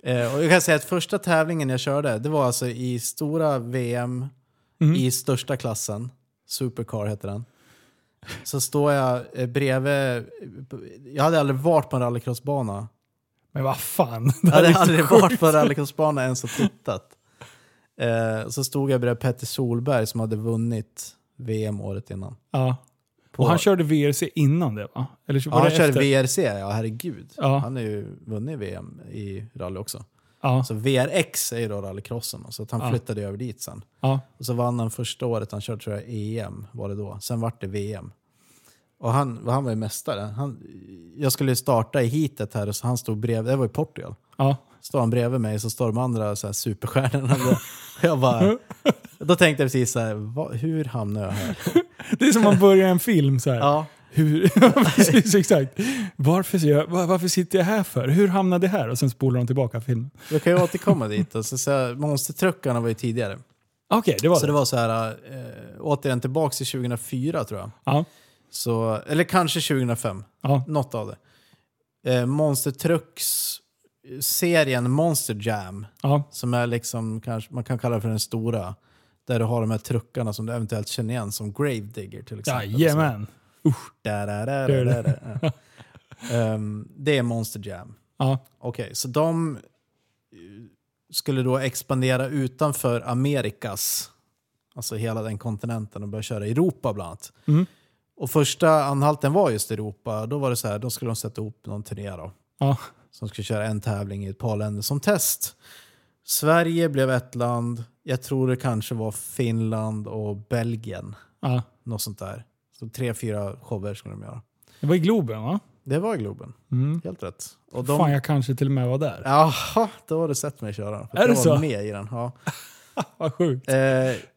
Eh, och jag kan säga att första tävlingen jag körde, det var alltså i stora VM Mhm. i största klassen. Supercar heter den. Så står jag eh, bredvid, jag hade aldrig varit på en rallycrossbana. Men vad fan? Jag hade Det är så aldrig sjukt. varit på en rallycrossbana ens och tittat. Eh, så stod jag bredvid Petter Solberg som hade vunnit VM året innan. Ja. På, Och han körde VRC innan det va? Eller var ja, han körde? VRC, ja herregud. Ja. Han har ju vunnit VM i rally också. Ja. Så VRX är ju då rallycrossen, så att han Ja. flyttade över dit sen. ja. Och så vann han första året han körde tror jag EM, var det då. Sen vart det VM. Och han, han var ju mästare. Han, jag skulle starta i heatet här så han stod bredvid, det var i Portugal. ja. Står han bredvid mig så står de andra så här superstjärnorna där. jag bara, då tänkte jag precis så här, vad, hur hamnar jag här? Det är som man börjar en film så här. Ja, Hur, precis, exakt. Varför, jag, var- varför sitter jag här för? Hur hamnade jag här? Och sen spolar de tillbaka filmen. jag kan ju återkomma dit. Och så, så här, monstertruckarna var ju tidigare. Okej, det var Så det. det var så här, eh, återigen tillbaks till 2004 tror jag. Ja. Så, eller kanske 2005. Ja. Något av det. Eh, Monster Trucks serien Monster Jam, Ja. som är liksom, kanske, man kan kalla för den stora. Där du har de här truckarna som du eventuellt känner igen som Gravedigger till exempel. Jajamän. Da, da, da, da, da, da. Ja. Ehm, det är Monster Jam. Ja. Okej, så de eh, skulle då expandera utanför Amerikas, alltså hela den kontinenten och börja köra Europa bland annat. Mm. Och första anhalten var just Europa. Då var det så här, då skulle de sätta ihop någon turné då. Ja. Som skulle köra en tävling i ett par länder som test. Sverige blev ett land. Jag tror det kanske var Finland och Belgien. ja. Något sånt där. Så tre, fyra shower skulle de göra. Det var i Globen va? Det var i Globen. Mm. Helt rätt. Och de, Fan, jag kanske till och med var där. Jaha, då har du sett mig köra. För Är det jag var så? med i den. Ja. Vad sjukt. Eh,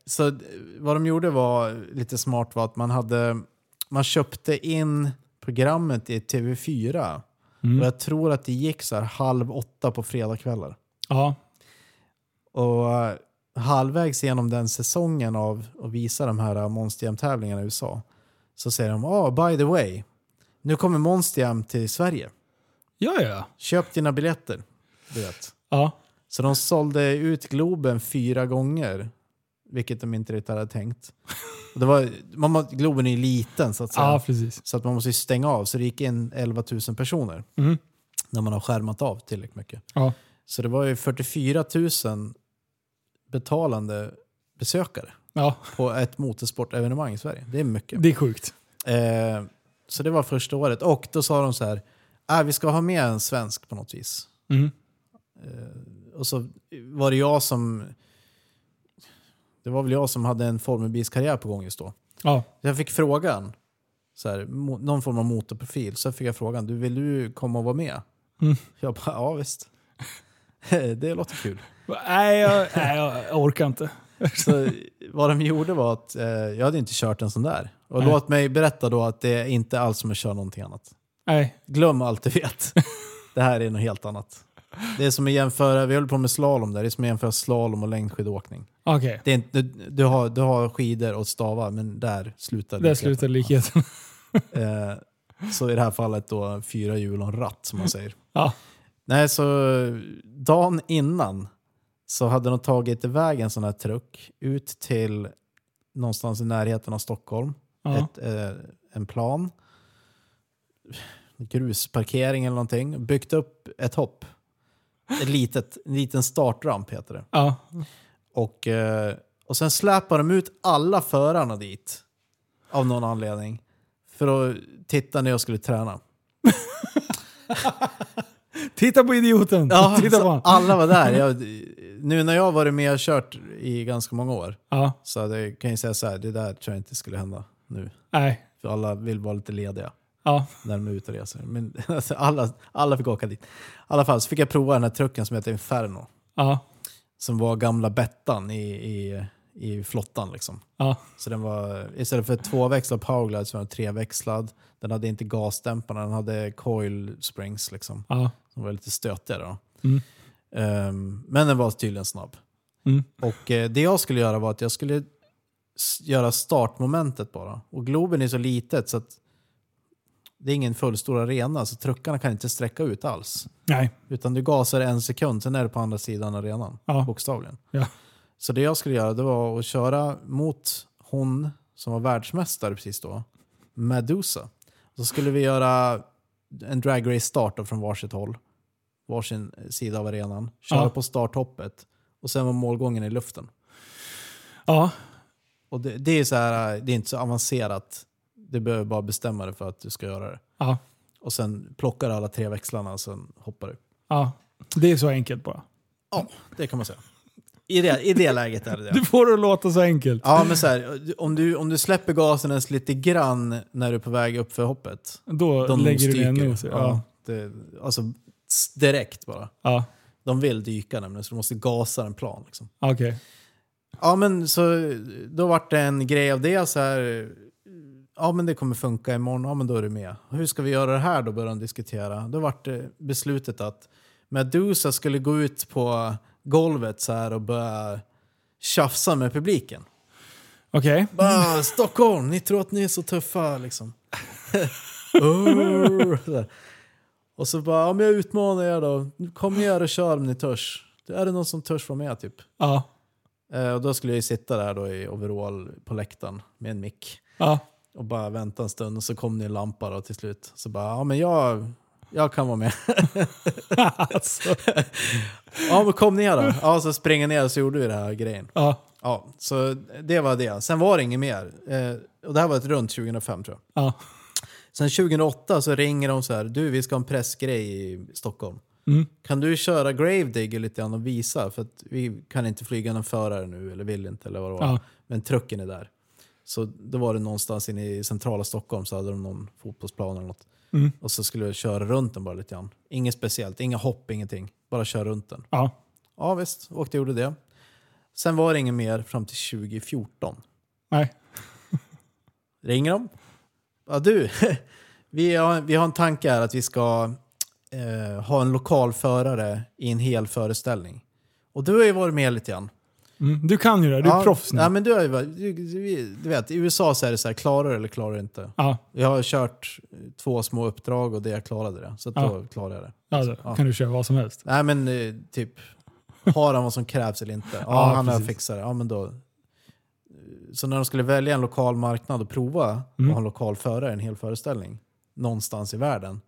så vad de gjorde var lite smart var att man hade man köpte in programmet i TV4. Mm. Och jag tror att det gick så halv åtta på fredagskvällar. Ja. Och eh, halvvägs genom den säsongen av att visa de här Monster Jam-tävlingarna i USA så säger de oh, by the way, nu kommer Monster Jam till Sverige. Ja, ja. Köp dina biljetter. Du vet. Ja. Så de sålde ut Globen fyra gånger, vilket de inte riktigt hade tänkt. Och det var, man, Globen är ju liten så att säga. ja, precis. Så att man måste ju stänga av, så det gick in 11 000 personer Mm. när man har skärmat av tillräckligt mycket. Ja. Så det var ju 44 000 betalande besökare ja, på ett motorsportevenemang i Sverige. Det är mycket. det är sjukt. Eh, så det var första året. Och då sa de så här, ah, vi ska ha med en svensk på något vis. Mm. Eh, och så var det jag som... Det var väl jag som hade en formelbilskarriär på gång just då. Ja. Jag fick frågan, så här, någon form av motorprofil, så fick jag frågan, du vill du komma och vara med? Mm. Jag bara, ja visst. det låter kul. Nej, jag, nej, jag orkar inte. Så vad de gjorde var att eh, jag hade inte kört en sån där. Och Nej. låt mig berätta då att det är inte alls som att köra någonting annat. Nej. Glöm allt du vet. Det här är något helt annat. Det är som att jämföra, vi håller på med slalom där, det är som att jämföra slalom och längdskidåkning. Okej, Det är inte, du, du, har, du har skidor och stavar, men där slutar där likheten. slutar likheten. Eh, så i det här fallet då fyra hjul och en ratt som man säger. Ja. Nej, så dagen innan så hade de tagit iväg en sån här truck ut till någonstans i närheten av Stockholm. Ja. Ett, eh, en plan. Grusparkering eller någonting. Byggt upp ett hopp. Ett litet, en liten startramp heter det. Ja. Och, eh, och sen släpar de ut alla förarna dit. Av någon anledning. För att titta när jag skulle träna. Titta på idioten! Ja, Titta på alla var där. Jag, nu när jag har varit med och kört i ganska många år. Ja, Så det kan jag säga så här, det där tror jag inte skulle hända nu. nej. För alla vill vara lite lediga Ja, när de är ute och reser. Men alltså, alla, alla fick åka dit. I alla fall så fick jag prova den här trucken som heter Inferno. ja, Som var gamla Bettan i, i, i flottan liksom. ja. Så den var, istället för tvåväxlad powerglide så var den treväxlad. Den hade inte gasdämparna, den hade coil springs liksom. ja. Som var lite stötiga då. Mm. Ehm, men den var tydligen snabb. Mm. Och eh, det jag skulle göra var att jag skulle göra startmomentet bara. Och Globen är så litet så att det är ingen fullstor arena så truckarna kan inte sträcka ut alls. Nej. Utan du gasar en sekund, sen är du på andra sidan arenan. Ja. Bokstavligen. Ja. Så det jag skulle göra det var att köra mot hon som var världsmästare precis då, Medusa. Så skulle vi göra en drag race start från varsitt håll. Varsin sida av arenan. Köra Ja. på starthoppet. Och sen var målgången i luften. Ja, Och det, det är så här, det är inte så avancerat. Du behöver bara bestämma dig för att du ska göra det. ja, Och sen plockar du alla tre växlarna och sen hoppar du. ja. Det är så enkelt bara. Ja, det kan man säga. I det, i det läget är det det. Du får det att låta så enkelt. Ja, men så här, om, du, om du släpper gasen ens lite grann när du är på väg upp för hoppet. Då De lägger du ner en nosdyker. nos. Ja. Ja. det, alltså direkt bara. Ja, De vill dyka nämligen, så du måste gasa en plan. Liksom. okej. Ja, men så då vart det en grej av det. så här. Ja, men det kommer funka imorgon. Ja, men då är du med. Hur ska vi göra det här då? Började de diskutera. Då vart det beslutet att Medusa skulle gå ut på golvet så här och börja tjafsa med publiken. Okej. Bara, Stockholm, ni tror att ni är så tuffa liksom. Där. Och så bara, men jag utmanar er då. Kom ner och kör om ni törs. Är det någon som törs vara med typ? Ja. Eh, och då skulle jag ju sitta där då i overall på läktaren med en mick. Ja. Och bara vänta en stund och så kom det en lampa då till slut. Så bara, ja men jag, jag kan vara med. alltså. ja men kom ner då. Ja så springer ner och så gjorde vi den här grejen. Ja. Ja, så det var det. Sen var det inget mer. Eh, och det här var ett runt 2005 tror jag. Ja. Sen 2008 så ringer de så här, du vi ska ha en pressgrej i Stockholm. Mm. Kan du köra Gravedigger lite grann och visa? För att vi kan inte flyga någon förare nu, eller vill inte, eller vad det var. Ja. Men trucken är där. Så då var det någonstans inne i centrala Stockholm så hade de någon fotbollsplan eller något. Mm. Och så skulle jag köra runt den bara lite grann. Inget speciellt, inga hopp, ingenting. Bara köra runt den. Ja. Ja visst, åkte och gjorde det. Sen var det inget mer fram till 2014. Nej. Ringer de? Ja du, vi har, vi har en tanke här att vi ska eh, ha en lokal förare i en hel föreställning. Och du har ju varit med lite grann. Mm. Du kan ju det. Du är ja, proffs nu. Ja, men du, har ju, varit- du, du, du vet, i USA så är det så här, klarar du eller klarar du inte? Ja. Jag har kört två små uppdrag och det jag klarade det. Så att Ja. då klarade jag det. Ja, då Ja. kan du köra vad som helst. Nej men eh, typ, har han vad som krävs eller inte? Ja, Ja, han har precis. fixat det. Ja, men då. Så när de skulle välja en lokal marknad och prova Mm. att ha en lokal förare en hel föreställning någonstans i världen.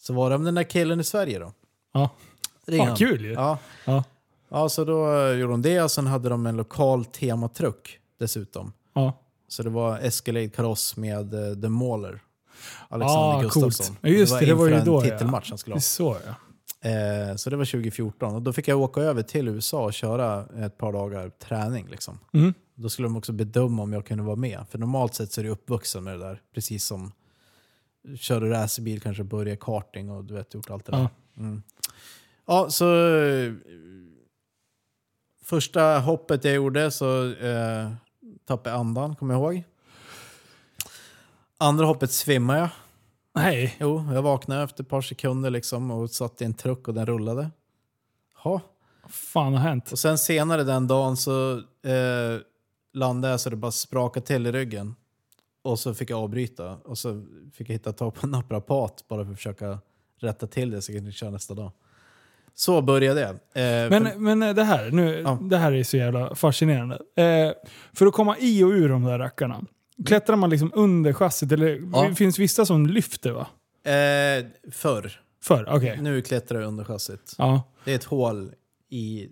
Så var det den där killen i Sverige då. Ja. Fan, kul ju. Ja. Ja. ja, så då eh, gjorde de det och sen hade de en lokal tematruck dessutom. Ja. Så det var Escalade kaross med uh, The Mauler. Alexander Ah, Gustafsson. coolt. Ja, just det, det var ju då, en ja. titelmatch han skulle Det är ha. så ja. Eh, så det var 2014 och då fick jag åka över till USA och köra ett par dagar träning. Liksom. Mm. Då skulle de också bedöma om jag kunde vara med. För normalt sett så är du uppvuxen med det där. Precis som kör du racerbil, kanske börjar karting och du vet, gjort allt det där. Ja. Mm. Ja, så första hoppet jag gjorde så eh, tappade jag andan, kommer jag ihåg. Andra hoppet svimmade jag. Nej. Jo, jag vaknade efter ett par sekunder liksom och satt i en truck och den rullade. Ja. Vad fan har hänt? Och sen senare den dagen så eh, landade jag så det bara sprakade till i ryggen. Och så fick jag avbryta och så fick jag hitta tag på en naprapat bara för att försöka rätta till det så jag kunde köra nästa dag. Så började det. Eh, Men, för- men det här, nu, Ja. det här är så jävla fascinerande. Eh, för att komma i och ur de där rackarna, klättrar man liksom under chassit? Eller Ja. det finns vissa som lyfter va? eh, förr. Förr? Okej. Nu klättrar jag under chassit. Ja. Det är ett hål i...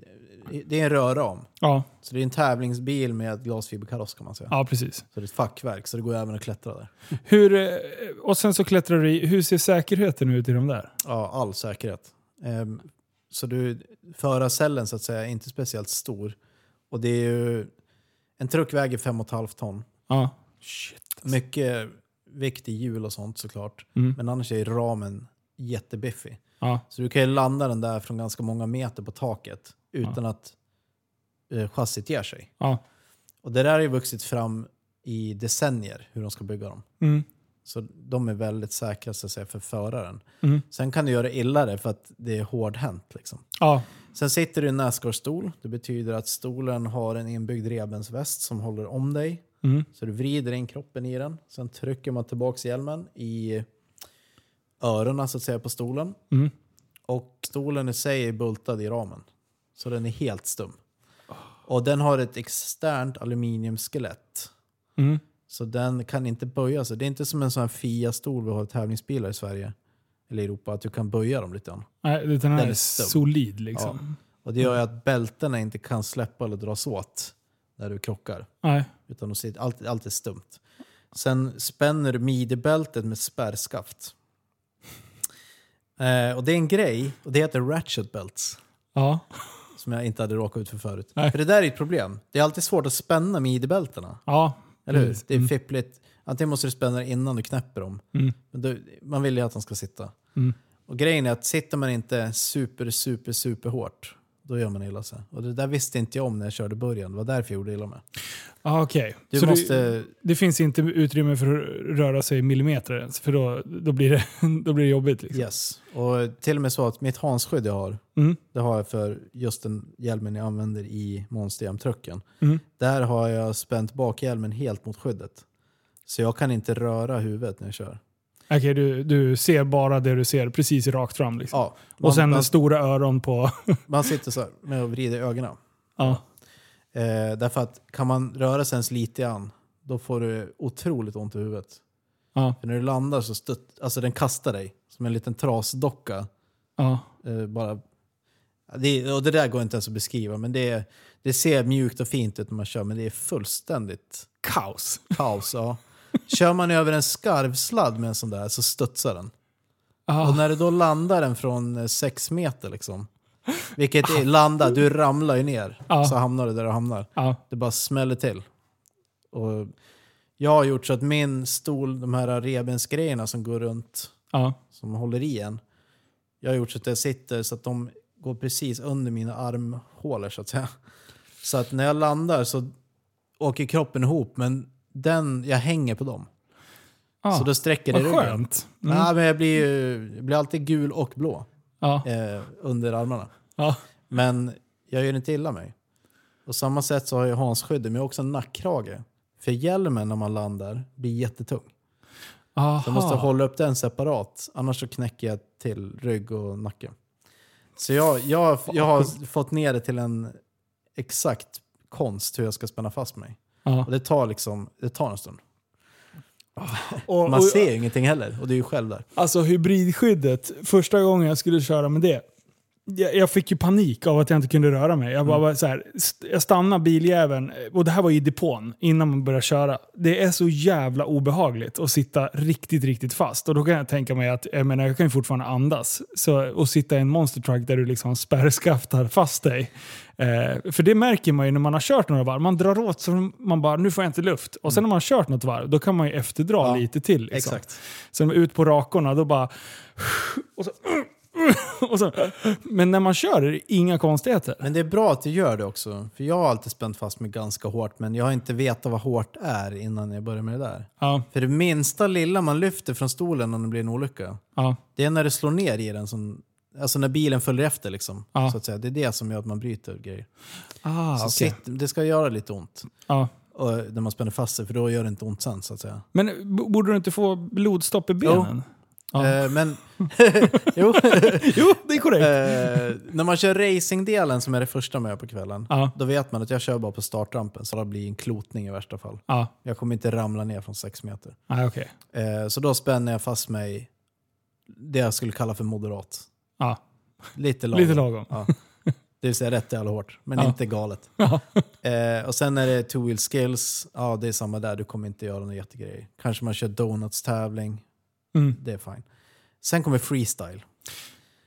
Det är en rörram. Ja. Så det är en tävlingsbil med glasfiberkaross kan man säga. ja, precis. Så det är ett fackverk, så det går även att klättra där. Hur, eh, och sen så klättrar du i, hur ser säkerheten ut i de där? Ja, all säkerhet. Ehm, så du, förarcellen så att säga är inte speciellt stor. Och det är ju... En truck väger 5,5 ton. Ja. Shit. Mycket vikt i hjul och sånt såklart. Mm. Men annars är ramen jättebiffig. Ja. Så du kan ju landa den där från ganska många meter på taket utan att eh, chassit ger sig. Ja. Och det där har ju vuxit fram i decennier, hur de ska bygga dem. Mm. Så de är väldigt säkra så att säga, för föraren. Mm. Sen kan du göra illa det för att det är hårdhänt. Liksom. Ja. Sen sitter du i en Nascar-stol. Det betyder att stolen har en inbyggd revbensväst som håller om dig. Mm. Så du vrider in kroppen i den. Sen trycker man tillbaka hjälmen i öronen så att säga på stolen. Mm. Och stolen i sig är bultad i ramen. Så den är helt stum. Och den har ett externt aluminiumskelett. Mm. Så den kan inte böja sig. Det är inte som en sån här Fia-stol vi har i tävlingsbilar i Sverige. Eller Europa, att du kan böja dem lite grann. Nej, den här Den är är solid liksom. Och det gör ju att bältena inte kan släppa eller dras åt när du krockar. Nej. Utan de sitter, allt, allt är stumt. Sen spänner du midjebältet med spärrskaft. Eh, och det är en grej, och det heter ratchet belts. Ja. Som jag inte hade råkat ut för förut. Nej. För det där är ett problem. Det är alltid svårt att spänna midjebältena. Ja. Eller hur? Precis. Det är Mm. fippligt. Antingen måste du spänna det innan du knäpper dem. Mm. Men då, man vill ju att de ska sitta. Mm. Och grejen är att sitter man inte super, super, super hårt, då gör man illa sig. Och det där visste inte jag om när jag körde början. Det var därför jag gjorde illa mig. Ah. Du Så måste... det, det finns inte utrymme för att röra sig millimeter ens, för då, då, blir, det, då blir det jobbigt. Liksom. Yes. Och till och med så att mitt hansskydd jag har, Mm. det har jag för just den hjälmen jag använder i monsterhjälmtrucken. Mm. Där har jag spänt bakhjälmen helt mot skyddet. Så jag kan inte röra huvudet när jag kör. Okej, du, du ser bara det du ser precis rakt fram. Liksom. Ja, och sen man, stora öron på... man sitter så här med och vrider ögonen. ja. Eh, därför att kan man röra sig ens lite grann, då får du otroligt ont i huvudet. Ja. För när du landar så stutt, alltså den kastar dig som en liten trasdocka. Ja. Eh, bara, det, och det där går inte ens att beskriva, men det, det ser mjukt och fint ut när man kör, men det är fullständigt Kaos. kaos. Ja. Kör man över en skarvsladd med en sån där så studsar den. Ah. Och när du då landar den från eh, sex meter, liksom, vilket är landa, du ramlar ju ner, Ja. så hamnar du där du hamnar. Ja. Det bara smäller till. Och jag har gjort så att min stol, de här revbensgrejerna som går runt, som håller i en. Jag har gjort så att jag sitter så att de går precis under mina armhålor så att säga. Så att när jag landar så åker kroppen ihop men den, jag hänger på dem. Ah. Så då sträcker det ryggen. skönt. Mm. Ja, men jag blir, ju- jag blir alltid gul och blå Ja. eh, under armarna. Ja. Men jag gör inte illa mig. På samma sätt så har jag hanskyddet, men jag har också en nackkrage. För hjälmen när man landar blir jättetung. Så jag måste hålla upp den separat, annars så knäcker jag till rygg och nacke. Så jag, jag, jag har fått ner det till en exakt konst hur jag ska spänna fast mig. Ja. Och det tar liksom, det tar en stund. Och, Man och, ser ju ingenting heller och det är ju själv där. Alltså hybridskyddet, första gången jag skulle köra med det. Jag, fick ju panik av att jag inte kunde röra mig. Jag, bara, bara så här, jag stannade biljäveln, och det här var i depån, innan man började köra. Det är så jävla obehagligt att sitta riktigt, riktigt fast. Och då kan jag tänka mig att jag, menar, jag kan ju fortfarande andas. Så, och sitta i en monster truck där du liksom spärrskaftar fast dig. Eh, för det märker man ju när man har kört några varv. Man drar åt så man bara, nu får jag inte luft. Och sen när man har kört något varv, då kan man ju efterdra Ja, lite till. Liksom. Exakt. Sen ut på rakorna, då bara... Och så, och så, men när man kör är det inga konstigheter. Men det är bra att du gör det också. För jag har alltid spänt fast mig ganska hårt, men jag har inte vetat vad hårt är innan jag började med det där. Ja, För det minsta lilla man lyfter från stolen om det blir en olycka, ja, det är när det slår ner i den som... Alltså när bilen följer efter liksom. Ja. Så att säga. Det är det som gör att man bryter grejer. ah, Så okej. sitt, det ska göra lite ont ja. och, när man spänner fast sig, för då gör det inte ont sen så att säga. Men borde du inte få blodstopp i benen? Ja. Eh, men... jo. Jo, det är korrekt. Eh, när man kör racingdelen som är det första man gör på kvällen, Ja, då vet man att jag kör bara på startrampen så det blir en klotning i värsta fall. ja. Jag kommer inte ramla ner från sex meter. Ah, okej. Eh, så då spänner jag fast mig det jag skulle kalla för moderat. Ja, Lite lagom. lite lagom. Ja. Det vill säga rätt jävla hårt, men inte galet. Eh, och sen är det two wheel skills, ja det är samma där, du kommer inte göra några jättegrejer. Kanske man kör donuts-tävling, Mm. det är fine. Sen kommer freestyle.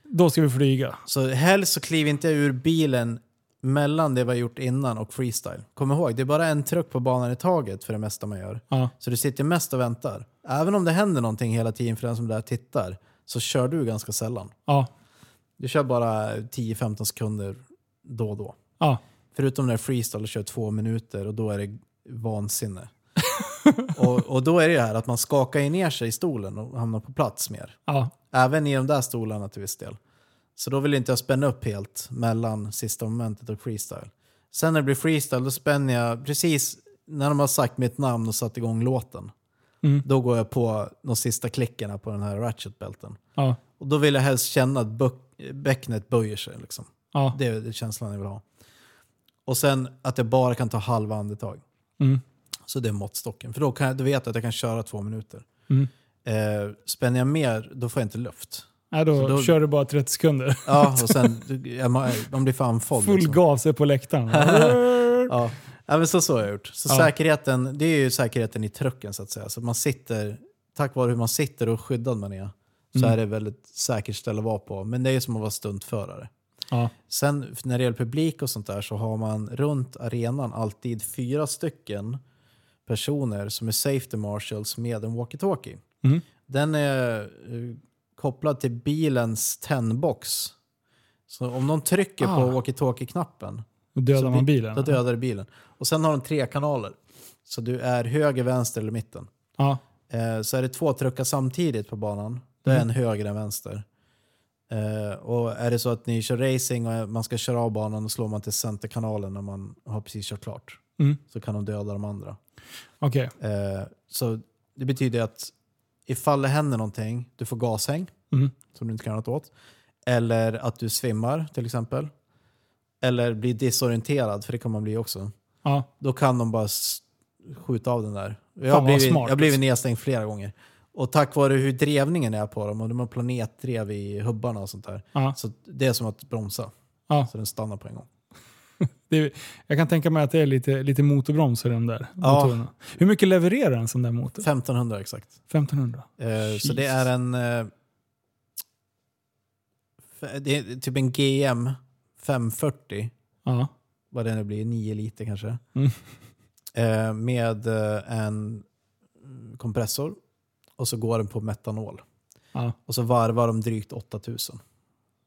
Då ska vi flyga. Så helst så kliv inte ur bilen mellan det vi har gjort innan och freestyle. Kom ihåg, det är bara en truck på banan i taget för det mesta man gör. Ja. Så du sitter mest och väntar. Även om det händer någonting hela tiden för den som där tittar, så kör du ganska sällan. Ja. Du kör bara 10-15 sekunder då och då. Ja. Förutom när freestyle kör två minuter och då är det vansinne. Och, och då är det ju här att man skakar ju ner sig i stolen och hamnar på plats mer. Ja. Även i de där stolarna till viss del. Så då vill inte jag spänna upp helt mellan sista momentet och freestyle. Sen när det blir freestyle då spänner jag precis när de har sagt mitt namn och satt igång låten. Mm. Då går jag på de sista klickarna på den här ratchetbälten. Ja. Och då vill jag helst känna att bök- bäcknet böjer sig. Liksom. Ja. Det är känslan jag vill ha. Och sen att jag bara kan ta halva andetag. Mm. Så det är måttstocken. För då, kan jag, då vet jag att jag kan köra två minuter. Mm. Eh, spänner jag mer, då får jag inte luft. Nej, då, Så då- kör du bara 30 sekunder. Ja, och sen jag, man blir fan fodd. Full liksom. gas är på läktaren. Ja. ja, men så, så har jag gjort. Så Ja. säkerheten, det är ju säkerheten i trucken så att säga. Så man sitter, tack vare hur man sitter och hur skyddad man är, så Mm. är det väldigt säkert ställe att vara på. Men det är ju som att vara stuntförare. ja. Sen när det gäller publik och sånt där så har man runt arenan alltid fyra stycken personer som är safety marshals med en walkie-talkie. Mm. Den är eh, kopplad till bilens tändbox. Så om någon trycker på Ah. walkie-talkie-knappen Då dödar man bi- bilen. Då dödar bilen. Och sen har de tre kanaler. Så du är höger, vänster eller mitten. Ja. Eh, så är det två truckar samtidigt på banan. Då är Mm. en höger än vänster. Eh, och är det så att ni kör racing och man ska köra av banan och slår man till centerkanalen när man har precis kört klart. Mm. Så kan de döda de andra. Okej. Eh, så det betyder att ifall det händer någonting, du får gashäng Mm. som du inte kan göra något åt. Eller att du svimmar till exempel. Eller blir disorienterad, för det kan man bli också. Ja. Då kan de bara skjuta av den där. Jag har blivit, smart, jag har blivit alltså. nedstängd flera gånger. Och tack vare hur drevningen är på dem, och de har planetdrev i hubbarna och sånt där. Ja. Så det är som att bromsa. Ja. Så den stannar på en gång. Är- jag kan tänka mig att det är lite, lite motorbromsar i de där Ja. motorerna. Hur mycket levererar en sån där motor? 1500 exakt. 1500? Eh, så det är en... Eh, det är typ en GM 540. Ja. Vad det nu blir, 9 liter kanske. Mm. Eh, med eh, en kompressor. Och så går den på metanol. ja. Och så varvar de drygt 8000.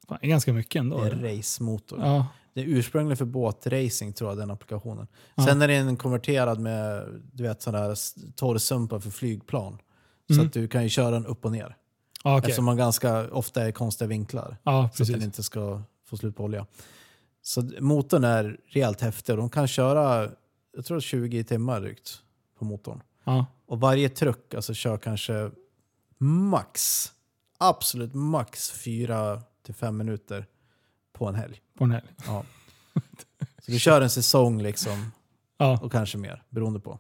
Fan, det är ganska mycket ändå. Det är racemotor. Ja. Det är ursprungligen för båtracing tror jag, den applikationen. Ja. Sen är den konverterad med du vet, sådana här s- torrsumpar för flygplan. Så Mm. att du kan ju köra den upp och ner. Ja, okej. Eftersom man ganska ofta är konstiga vinklar. ja, Så att den inte ska få slut på olja. Så motorn är rejält häftig och de kan köra jag tror 20 timmar drygt på motorn. Ja. Och varje truck alltså kör kanske max, absolut max 4 till 5 minuter på en helg. På en helg. Ja. Så du kör en säsong liksom Ja. och kanske mer beroende på.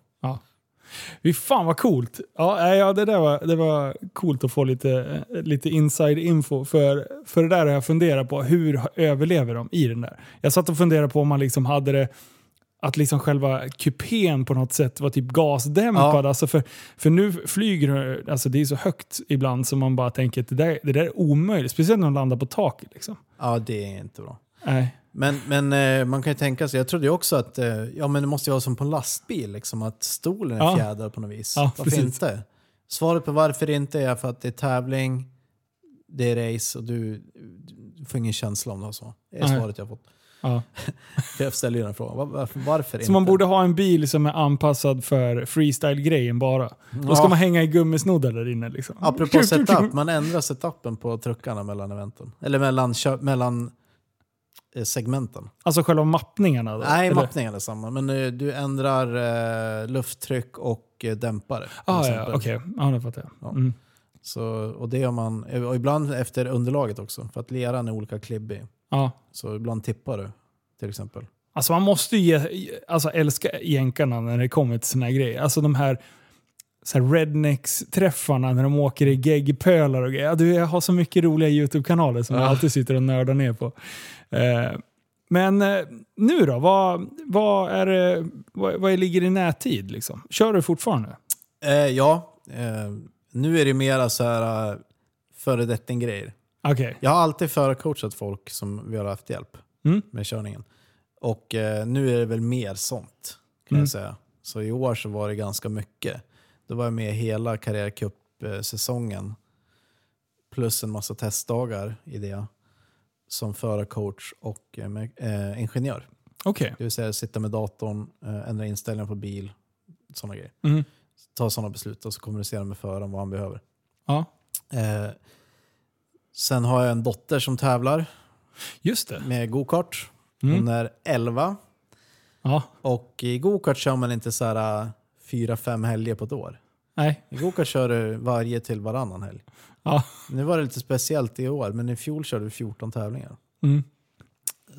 Fy fan vad coolt. Ja, ja, det där var, det var coolt att få lite, eh, lite inside info. För, för det där har jag funderat på. Hur överlever de i den där? Jag satt och funderade på om man liksom hade det att liksom själva kupén på något sätt var typ gasdämpad. Ja. Alltså för, för nu flyger alltså det är så högt ibland som man bara tänker att det där, det där är omöjligt. Speciellt när de landar på taket. Liksom. Ja, det är inte bra. Nej. Men, men eh, man kan ju tänka sig, jag trodde ju också att eh, ja, men det måste vara som på en lastbil, liksom, att stolen är Ja. fjädrad på något vis. Ja, varför precis. inte? Svaret på varför inte är för att det är tävling, det är race och du, du får ingen känsla om det och så. Det är Nej. svaret jag har fått. Ja. Jag ställer ju den frågan, var, varför, varför inte? Så man borde ha en bil som är anpassad för freestyle-grejen bara. Då ska Ja. man hänga i gummisnoddar där inne. Liksom. Apropå setup, man ändrar setupen på truckarna mellan eventen. Eller mellan, kö- mellan eh, segmenten. Alltså själva mappningarna? Då, Nej, eller? mappningen är samma. Men eh, du ändrar eh, lufttryck och eh, dämpare. till Ah, ja, exempel. okej. Ja, det fattar jag. Ja. Mm. Så, och det gör man, och ibland efter underlaget också, för att leran är olika klibbig. Ja. Så ibland tippar du, till exempel. Alltså man måste ju ge, alltså älska jänkarna när det kommer till såna här grejer. Alltså de här så här rednecks-träffarna när de åker i geggpölar och grejer. Du, jag har så mycket roliga YouTube-kanaler som jag Ja. alltid sitter och nördar ner på. Eh, men eh, nu då? Vad, vad, är, vad, vad ligger i nättid? Liksom? Kör du fortfarande? Eh, ja, eh, nu är det mera så här uh, föredetting-grejer. Okej. Jag har alltid förcoachat folk som vi har haft hjälp Mm. med körningen. Och eh, nu är det väl mer sånt kan Mm. jag säga. Så i år så var det ganska mycket. Då var jag med hela karriärcup-säsongen. Plus en massa testdagar i det. Som förarcoach och eh, eh, ingenjör. Okej. Det vill säga sitta med datorn, eh, ändra inställningar på bil, sådana grejer. Mm. Ta sådana beslut och så kommunicera med föraren vad han behöver. Ja, Eh, sen har jag en dotter som tävlar just det. med gokart. Mm. Hon är 11 Ja. och i gokart kör man inte så här äh, fyra, fem helger på ett år. Nej. I gokart kör du varje till varannan helg. Ja. Nu var det lite speciellt i år, men i fjol körde vi 14 tävlingar. Mm.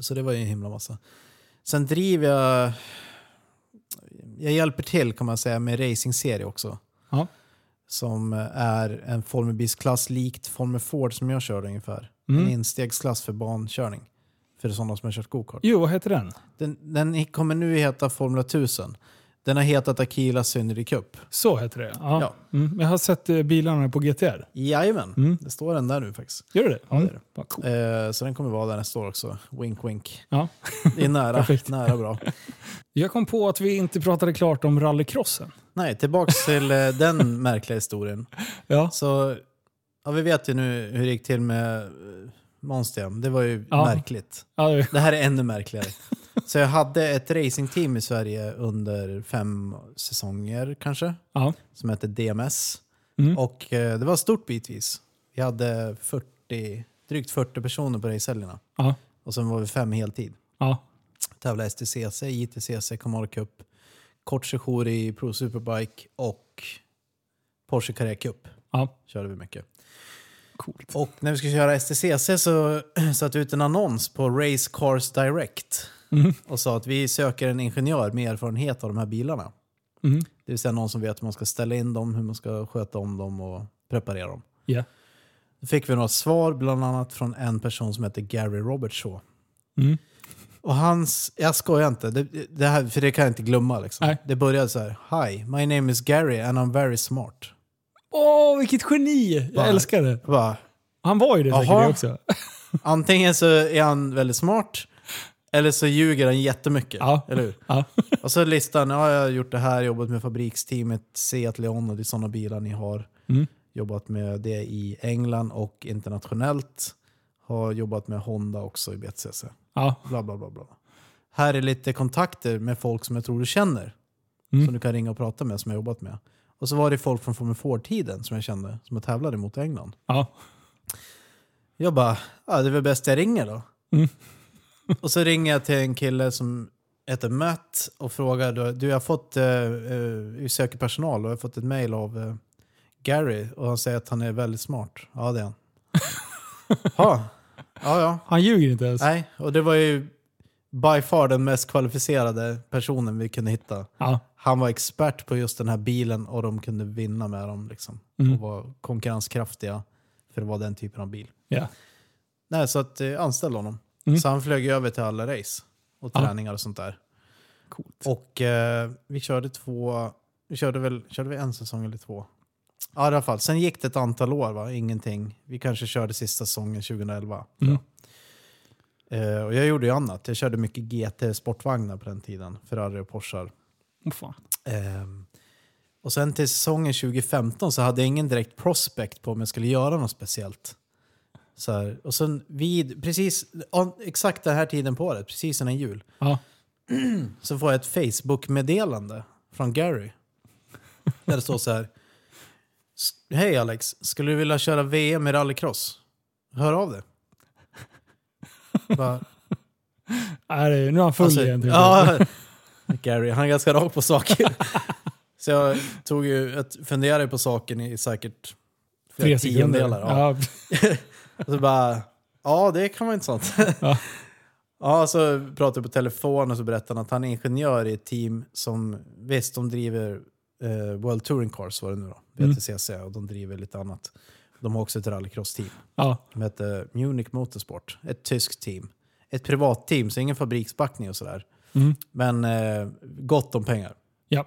Så det var ju en himla massa. Sen driver jag... Jag hjälper till kan man säga med racingserie också. Ja. Som är en Formel Bis-klass likt Formel Ford som jag körde ungefär. Mm. En instegsklass för bankörning. För sådana som har kört gokart. Jo, vad heter den? Den, den kommer nu heta Formula 1000. Den har hetat Akila Synnergy Cup. Så heter det? Ja. Ja. Mm. Jag har sett eh, bilarna på GTR. Jajamän, Mm. det står den där nu faktiskt. Gör det? Ja, det är det. Vad coolt. Eh, så den kommer vara där nästa år också. Wink wink. Ja. Det är nära, nära bra. Jag kom på att vi inte pratade klart om rallycrossen. Nej, tillbaks till eh, den märkliga historien. Ja. Så, ja, vi vet ju nu hur det gick till med eh, Monster. Det var ju Ja. märkligt. Ja, det- Det här är ännu märkligare. Så jag hade ett racingteam i Sverige under fem säsonger kanske. ja. Som hette DMS. Mm. Och eh, det var stort bitvis. Vi hade 40, drygt 40 personer på racehelgerna. Och sen var vi fem heltid. Ja. Tävlade STCC, JTCC, Commodore Cup, kort session i Pro Superbike och Porsche Carrera Cup. Ja. Körde vi mycket. Coolt. Och när vi skulle köra STCC så satte vi ut en annons på Race Cars Direct Mm. och sa att vi söker en ingenjör med erfarenhet av de här bilarna. Mm. Det vill säga någon som vet hur man ska ställa in dem, hur man ska sköta om dem och preparera dem. Ja. Då fick vi några svar, bland annat från en person som heter Gary Robertshaw. Mm. Och hans, jag skojar inte, det, det här, för det kan jag inte glömma. Liksom. Nej. Det började så här, Hi, my name is Gary and I'm very smart. Åh, vilket geni! Jag Va? älskar det. Bara, Han var ju det säkert Jaha. det också. antingen så är han väldigt smart, eller så ljuger han jättemycket. Ja. Eller hur? Ja. Och så listan, ja, jag har gjort det här, jobbat med fabriksteamet Seat Leon och det är sådana bilar ni har. Mm. Jobbat med det i England och internationellt. Har jobbat med Honda också i BTCC. Ja. Bla, bla, bla, bla. Här är lite kontakter med folk som jag tror du känner. Mm. Som du kan ringa och prata med, som jag jobbat med. Och så var det folk från Formel Ford-tiden som jag kände, som jag tävlade mot i England. Ja. Jag bara, ja, det är väl bäst jag ringer då. Mm. och så ringer jag till en kille som heter Matt och frågar, du jag har fått, eh, eh, söker personal och jag har fått ett mail av eh, Gary och han säger att han är väldigt smart. Ja, det är han. ha. Ja, ja. Han ljuger inte ens. Nej, och det var ju by far den mest kvalificerade personen vi kunde hitta. Ja. Han var expert på just den här bilen och de kunde vinna med dem. Liksom. Mm. Och var konkurrenskraftiga för det var den typen av bil. Ja. Nej, så att eh, anställde honom. Mm. Så han flög över till alla race och Ja. träningar och sånt där. Coolt. Och eh, vi körde två, vi körde väl körde vi en säsong eller två? Ja, i alla fall. Sen gick det ett antal år, va? ingenting. Vi kanske körde sista säsongen 2011. tror Mm. Eh, och jag gjorde ju annat. Jag körde mycket GT sportvagnar på den tiden. Ferrari och Porschar. Åh, fan. Ehm, och sen till säsongen 2015 så hade jag ingen direkt prospect på om jag skulle göra något speciellt. Så här, och sen vid, precis, ja, exakt den här tiden på året, precis innan jul, Ja. så får jag ett Facebook-meddelande från Gary. Där det står så här. "S- Hej Alex, skulle du vilja köra VM i rallycross? Hör av dig. Bara, Nej, nu är han full Alltså, igen. typ. ja, Gary, han är ganska rak på saker. Så jag tog ju, ett, funderade på saken i säkert flera Tre tiondelar. Ja. Ja. Så bara, ja det kan vara intressant. Ja. Ja, så pratade jag på telefon och så berättade han att han är ingenjör i ett team som, visst de driver eh, World Touring Cars var det nu då, Mm. WTCC, och de driver lite annat. De har också ett rallycross-team. Ja. De heter Munich Motorsport. Ett tyskt team. Ett privat team, så ingen fabriksbackning och sådär. Mm. Men eh, gott om pengar. Ja.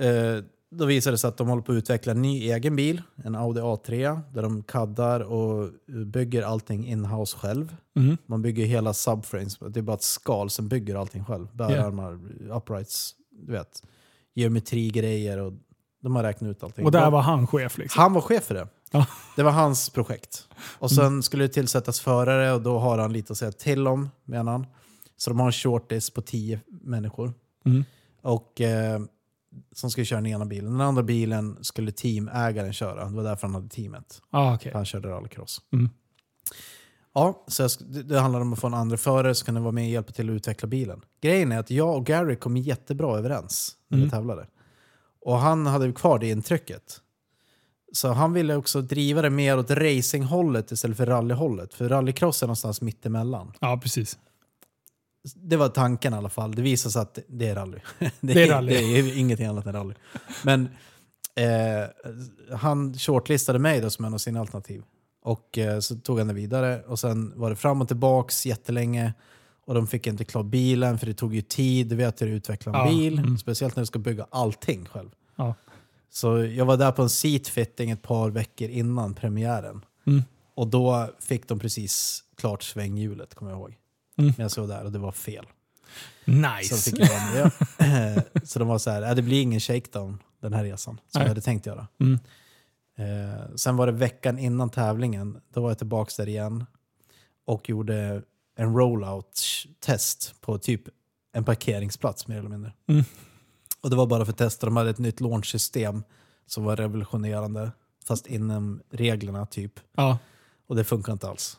Eh, då visade det sig att de håller på att utveckla en ny egen bil, en Audi A3, där de kaddar och bygger allting in-house själv. Mm. Man bygger hela subframes, det är bara ett skal som bygger allting själv. Bärarmar, uprights, du vet. Geometrigrejer och de har räknat ut allting. Och där var han chef liksom. han var chef för det. Ja. Det var hans projekt. Och sen skulle det tillsättas förare och då har han lite att säga till om, menar han. Så de har en shortlist på tio människor. Mm. Och, eh, som skulle köra den ena bilen. Den andra bilen skulle teamägaren köra. Det var därför han hade teamet. Ah, okej. Han körde rallycross. Mm. Ja, så jag det, handlar om att få en andra förare som kunde vara med och hjälpa till att utveckla bilen. Grejen är att jag och Gary kom jättebra överens när vi Mm. tävlade. Och han hade kvar det intrycket. Så han ville också driva det mer åt racinghållet istället för rallyhållet. För rallycross är någonstans mittemellan. Ja, precis. Det var tanken i alla fall. Det visade sig att det är rally. det, Det är rally. Det är ingenting annat än rally. Men eh, han shortlistade mig då som en av sina alternativ. Och eh, så tog han det vidare och sen var det fram och tillbaks jättelänge. Och de fick inte klar bilen för det tog ju tid. Du vet hur det utvecklar en Ja, bil. mm. Speciellt när du ska bygga allting själv. Ja. Så jag var där på en seat fitting ett par veckor innan premiären. Mm. Och då fick de precis klart svänghjulet, kommer jag ihåg. Mm. Men jag såg där och det var fel. Nice. Så, fick jag så de var så här, "Äh, det blir ingen shakedown den här resan, som Nej. jag hade tänkt göra. Mm. Eh, sen var det veckan innan tävlingen, då var jag tillbaka där igen och gjorde en rollout-test på typ en parkeringsplats mer eller mindre. Mm. Och det var bara för att testa, de hade ett nytt launchsystem som var revolutionerande, fast inom reglerna typ. Ja. Och det funkar inte alls.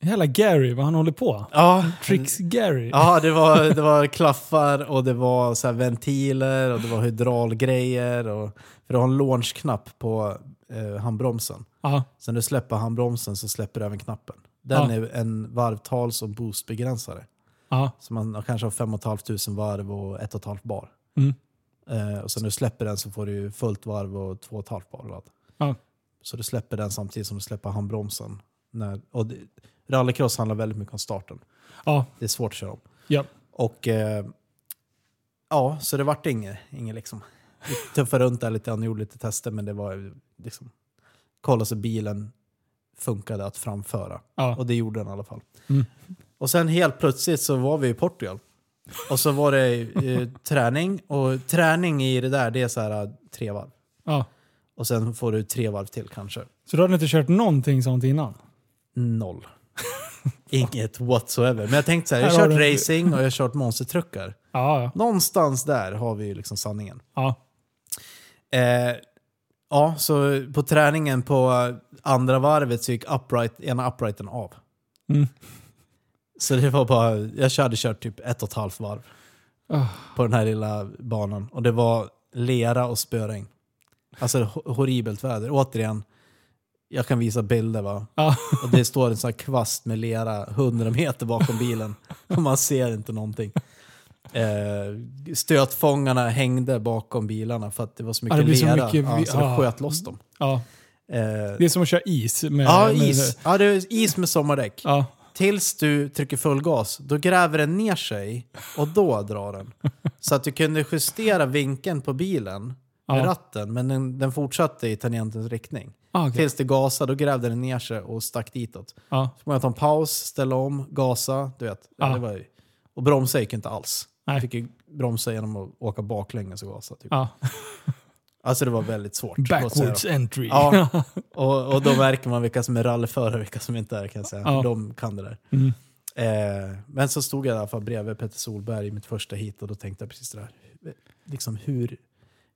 Hela Gary, vad han håller på. Ja, Tricks Gary. Ja, det var, det var klaffar och det var så ventiler och det var hydraulgrejer. Och, för du har en launchknapp på eh, handbromsen. Ja. Så när du släpper handbromsen så släpper du även knappen. Den Ja. är en varvtals och boostbegränsare. Ja. Så man kanske har 5 500 varv och 1,5 bar. Mm. Eh, och sen när du släpper den så får du fullt varv och 2,5 bar. Ja. Så du släpper den samtidigt som du släpper handbromsen. När, och det, rallycross handlar väldigt mycket om starten. Ja. Det är svårt att köra om. Ja. Och eh, ja, så det vart inget, inget liksom. Vi tuffade runt där lite grann, gjorde lite tester, men det var liksom, kolla så bilen funkade att framföra. Ja. Och det gjorde den i alla fall. Mm. Och sen helt plötsligt så var vi i Portugal. Och så var det eh, träning, och träning i det där det är så här eh, tre varv. ja. Och sen får du tre varv till kanske. Så du hade inte kört någonting sånt innan? Noll. Inget whatsoever. Men jag tänkte så här, jag har kört du- racing och jag har kört monstertruckar. Ja, ja. Någonstans där har vi ju liksom sanningen. ja. Eh, ja, så på träningen på andra varvet så gick upright, ena uprighten av. Mm. Så det var bara, jag hade kört typ ett och ett halvt varv Ah. på den här lilla banan. Och det var lera och spöregn. Alltså ho- horribelt väder. Återigen, jag kan visa bilder va. Ja. Och det står en sån här kvast med lera 100 meter bakom bilen. Och man ser inte någonting. Eh, stötfångarna hängde bakom bilarna för att det var så mycket det blir så lera. mycket ja, så det ah. sköt loss dem. ja. Eh, Det är som att köra is. Med, ja, med- is. Ja, det är is med sommardäck. Ja. Tills du trycker full gas, då gräver den ner sig och då drar den. Så att du kunde justera vinkeln på bilen med Ja. ratten, men den, den fortsatte i tangentens riktning. Ah, okej. Tills det gasade, då grävde den ner sig och stack ditåt. ja. Så man ta en paus, ställa om, gasa. Du vet. Ja. Ja. Ju, och bromsa gick inte alls. Nej. Fick ju bromsa genom att åka baklänges och gasa. Typ. ja. Alltså det var väldigt svårt. Backwards entry. Ja. Och, och då märker man vilka som är rallyförare och vilka som inte är kan jag säga. Ja. De kan det där. Mm. Eh, men så stod jag i alla fall bredvid Peter Solberg i mitt första hit och då tänkte jag precis det där. Liksom hur,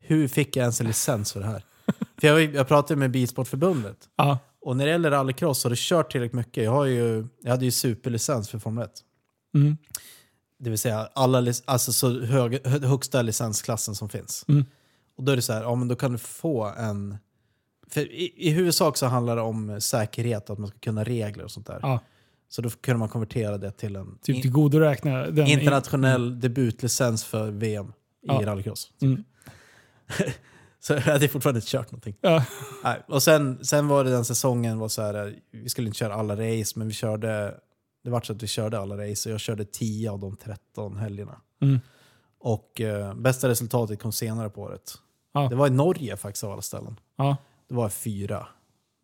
hur fick jag ens en licens för det här? för jag, jag pratade med Bilsportförbundet Ja. och när det gäller rallycross har du kört tillräckligt mycket. Jag, har ju, jag hade ju superlicens för Formel 1. Mm. Det vill säga alla, alltså så hög, hö- högsta licensklassen som finns. Mm. Och då är det så här, ja men då kan du få en... För i, I huvudsak så handlar det om säkerhet, att man ska kunna regler och sånt där. Ja. Så då kunde man konvertera det till en Typ in, tillgodoräkna den. internationell debutlicens för VM i Ja. rallycross. Mm. så jag hade fortfarande inte kört någonting. Ja. Nej. Och sen, sen var det den säsongen, var så här, vi skulle inte köra alla race, men vi körde, det var så att vi körde alla race och jag körde 10 av de 13 helgerna. Mm. Och eh, bästa resultatet kom senare på året. Ja. Det var i Norge faktiskt av alla ställen. Ja. Det var fyra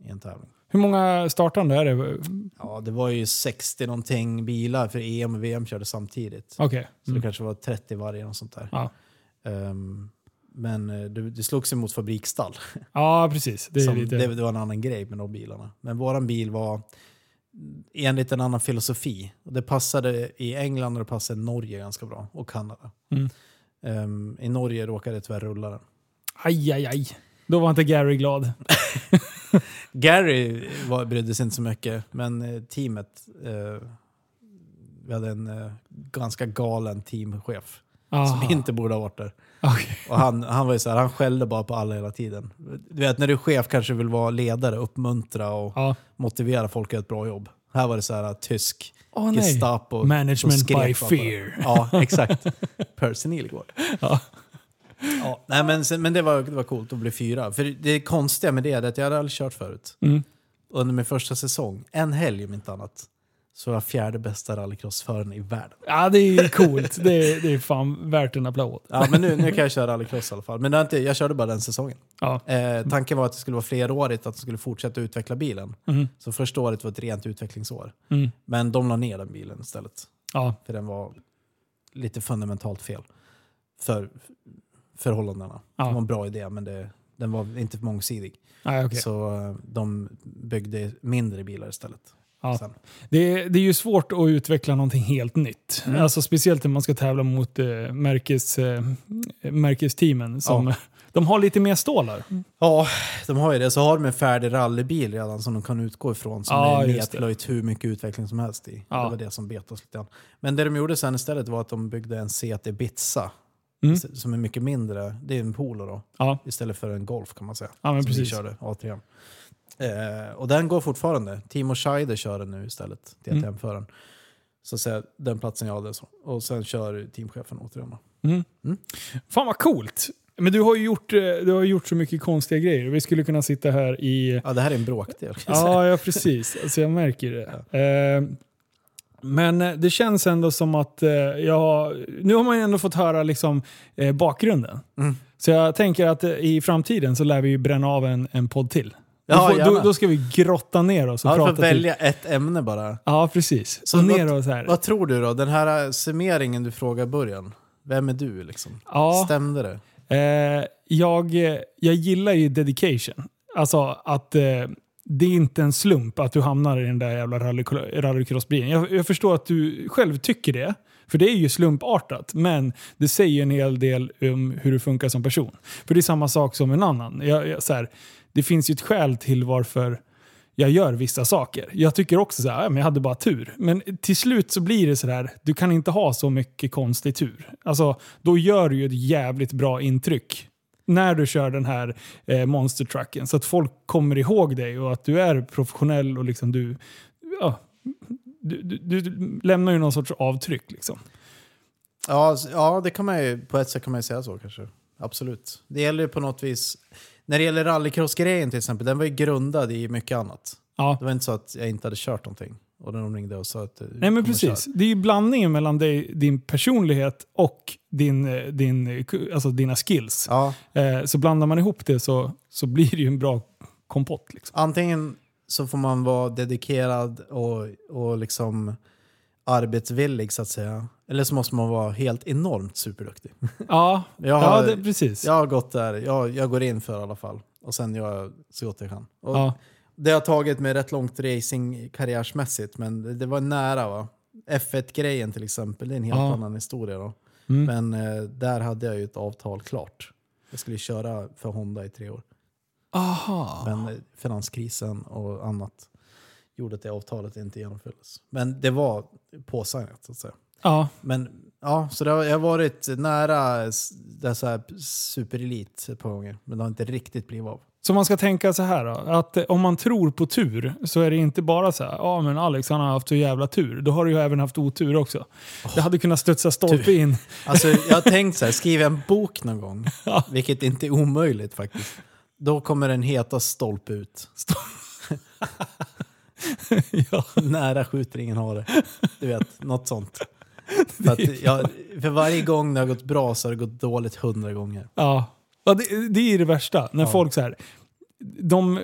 i en tävling. Hur många startande är det? Ja, det var ju 60 någonting bilar för EM och VM körde samtidigt. Okej. Så Mm. det kanske var 30 varje och sånt där. Ja. Ehm, men eh, det, det slogs ju mot fabriksstall. ja, precis. Det är Som, lite... det, det var en annan grej med de bilarna. Men våran bil var enligt en annan filosofi. Det passade i England och det passade i Norge ganska bra. Och Kanada. Mm. Ehm, I Norge råkade det tyvärr rulla den. Aj, aj, aj. Då var inte Gary glad. Gary var, brydde sig inte så mycket, men eh, teamet... Eh, vi hade en eh, ganska galen teamchef Aha. som inte borde ha varit där. Okej. Och han, han var ju så här, han skällde bara på alla hela tiden. Du vet när du är chef kanske vill vara ledare, uppmuntra och Ja. motivera folk att göra ett bra jobb. Här var det så här tysk nej. Gestapo. som Management by fear. Ja, exakt. Percy Nilegård. Ja. Ja, nej, men, sen- men det var, det var coolt att bli fyra. För det konstiga med det är att jag hade aldrig kört förut. Mm. Under min första säsong, en helg om inte annat, så var jag fjärde bästa rallycrossföraren i världen. ja, det är coolt. Det är, det är fan värt en applåd. Ja, men nu, nu kan jag köra rallycross i alla fall. Men inte, jag körde bara den säsongen. Ja. Eh, tanken var att det skulle vara flerårigt, att de skulle fortsätta utveckla bilen. Mm. Så första året var ett rent utvecklingsår. Mm. Men de la ner den bilen istället. Ja. För den var lite fundamentalt fel. För förhållandena. Ja. Det var en bra idé men det, den var inte mångsidig. Nej, okej. Så eh, de byggde mindre bilar istället. Ja. Det, är, det är ju svårt att utveckla någonting helt nytt. Mm. Alltså, speciellt när man ska tävla mot eh, märkes, eh, märkesteamen. Som, De har lite mer stålar. Ja, de har ju det. Så har de en färdig rallybil redan som de kan utgå ifrån. Som Ja, är nedplöjt hur mycket utveckling som helst i. Ja. Det var det som bet oss lite grann. Men det de gjorde sen istället var att de byggde en Seat Ibiza. Mm. Som är mycket mindre. Det är en Polo då. Ja, Istället för en Golf kan man säga. ja men som vi precis. körde, A3. Eh, och den går fortfarande. Timo Scheider kör den nu istället, Mm. DTM-föraren. Så att säga, den platsen jag hade. Så. Och sen kör teamchefen återigen. Mm. Mm. Fan vad coolt! Men du har ju gjort, eh, du har gjort så mycket konstiga grejer. Vi skulle kunna sitta här i... Ja, det här är en bråkdel. Ja, ja precis. Alltså, jag märker det. Eh, men eh, det känns ändå som att eh, jag, nu har man ju ändå fått höra liksom, eh, bakgrunden. Mm. Så jag tänker att eh, i framtiden så lär vi ju bränna av en, en podd till. Då, Ja, då, gärna. då ska vi grotta ner oss och Ja, du prata får till. välja ett ämne bara. Ja, precis. Så och ner och så här. Vad tror du då? Den här summeringen du frågar i början. Vem är du liksom? Ja. Stämde det? Eh, jag, jag gillar ju dedication. Alltså att eh, det är inte en slump att du hamnar i den där jävla rally- rallycrossbilen. Jag, jag förstår att du själv tycker det. För det är ju slumpartat. Men det säger en hel del om hur du funkar som person. För det är samma sak som en annan. Jag, jag, så här, det finns ju ett skäl till varför jag gör vissa saker. Jag tycker också så här, men jag hade bara tur. Men till slut så blir det så här, du kan inte ha så mycket konstig tur. Alltså, då gör du ju ett jävligt bra intryck när du kör den här eh, monstertrucken. Så att folk kommer ihåg dig och att du är professionell och liksom du, ja, du, du, du lämnar ju någon sorts avtryck. Liksom. Ja, ja det kan man ju, på ett sätt kan man ju säga så kanske. Absolut. Det gäller ju på något vis... När det gäller rallycross-grejen till exempel, den var ju grundad i mycket annat. Ja. Det var inte så att jag inte hade kört någonting. Och de ringde och sa att... eh, Nej men precis. Det är ju blandningen mellan dig, din personlighet och din, eh, din, eh, alltså dina skills. Ja, så blandar man ihop det så, så blir det ju en bra kompott. Liksom. antingen så får man vara dedikerad och, och liksom arbetsvillig så att säga. Eller så måste man vara helt enormt superduktig. Ja, Jag ja har, det, precis. jag har gått där, jag, jag går in för i alla fall. Och sen gör jag så gott jag kan. Och Ja. Det har tagit mig rätt långt racing karriärsmässigt, men det, det var nära va. F1-grejen till exempel, det är en helt Ja. annan historia då. Mm. Men eh, där hade jag ju ett avtal klart. Jag skulle köra för Honda i tre år. Aha. Men eh, finanskrisen och annat gjorde att det avtalet inte genomfördes. Men det var påsignat så att säga. Ja, Men ja, så det har, jag har varit nära det så här superelit ett par gånger. Men det har inte riktigt blivit av. Så man ska tänka så här då, att eh, om man tror på tur så är det inte bara så här, ja men Alex han har haft så jävla tur. Då har du ju även haft otur också. Det hade kunnat studsa stolpe in. Alltså jag har tänkt så här, skriva en bok någon gång. Ja. Vilket inte är omöjligt faktiskt. Då kommer den heta Stolpe ut. ja. Nära skjuter ingen hare. Du vet, något sånt. För, att jag, för varje gång det har gått bra så har det gått dåligt hundra gånger. Ja, ja det, det är det värsta. När Ja. folk så här, de,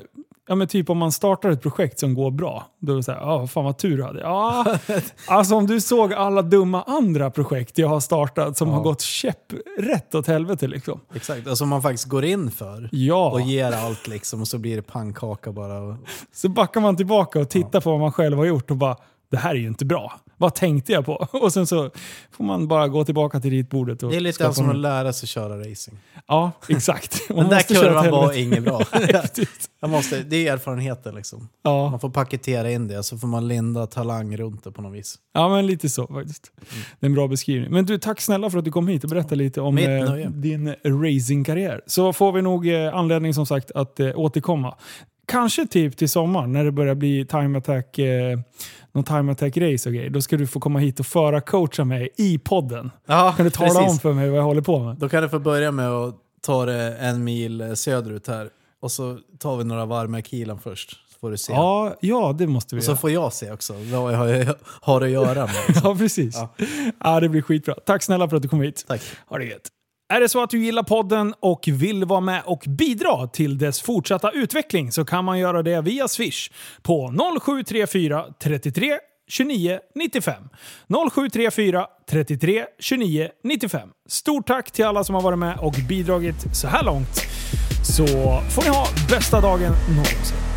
ja men typ om man startar ett projekt som går bra, då är det så här, ja fan vad tur du hade. Ja, alltså om du såg alla dumma andra projekt jag har startat som Ja. har gått käpprätt åt helvete liksom. Exakt, alltså man faktiskt går in för. Ja, Och ger allt liksom och så blir det pannkaka bara. Och, så backar man tillbaka och tittar på vad man själv har gjort och bara, det här är ju inte bra. Vad tänkte jag på? Och sen så får man bara gå tillbaka till ritbordet och det är lite som att lära sig köra racing. Ja, exakt. Man Den där kurvan var inget bra. Jag måste, det är erfarenheter liksom. Ja. Man får paketera in det så får man linda talang runt det på något vis. Ja, men lite så faktiskt. Det är en bra beskrivning. Men du, tack snälla för att du kom hit och berättade lite om eh, din racingkarriär. Så får vi nog eh, anledning som sagt att eh, återkomma. Kanske typ till sommaren när det börjar bli time attack, eh, någon time attack race och grejer. Då ska du få komma hit och föra coacha mig i podden. Ja, Kan du tala om för mig vad jag håller på med? Då kan du få börja med att ta det en mil eh, söderut här. Och så tar vi några varv med kilen först. Så får du se. Ja, ja, det måste vi och så göra. får jag se också vad jag har, har att göra med. Liksom. Ja, precis. Ja. Ja. det blir skitbra. Tack snälla för att du kom hit. Tack. Ha det gött. Är det så att du gillar podden och vill vara med och bidra till dess fortsatta utveckling så kan man göra det via Swish på 0734 33 29 95. 0734 33 29 95. Stort tack till alla som har varit med och bidragit så här långt. Så får ni ha bästa dagen någonsin.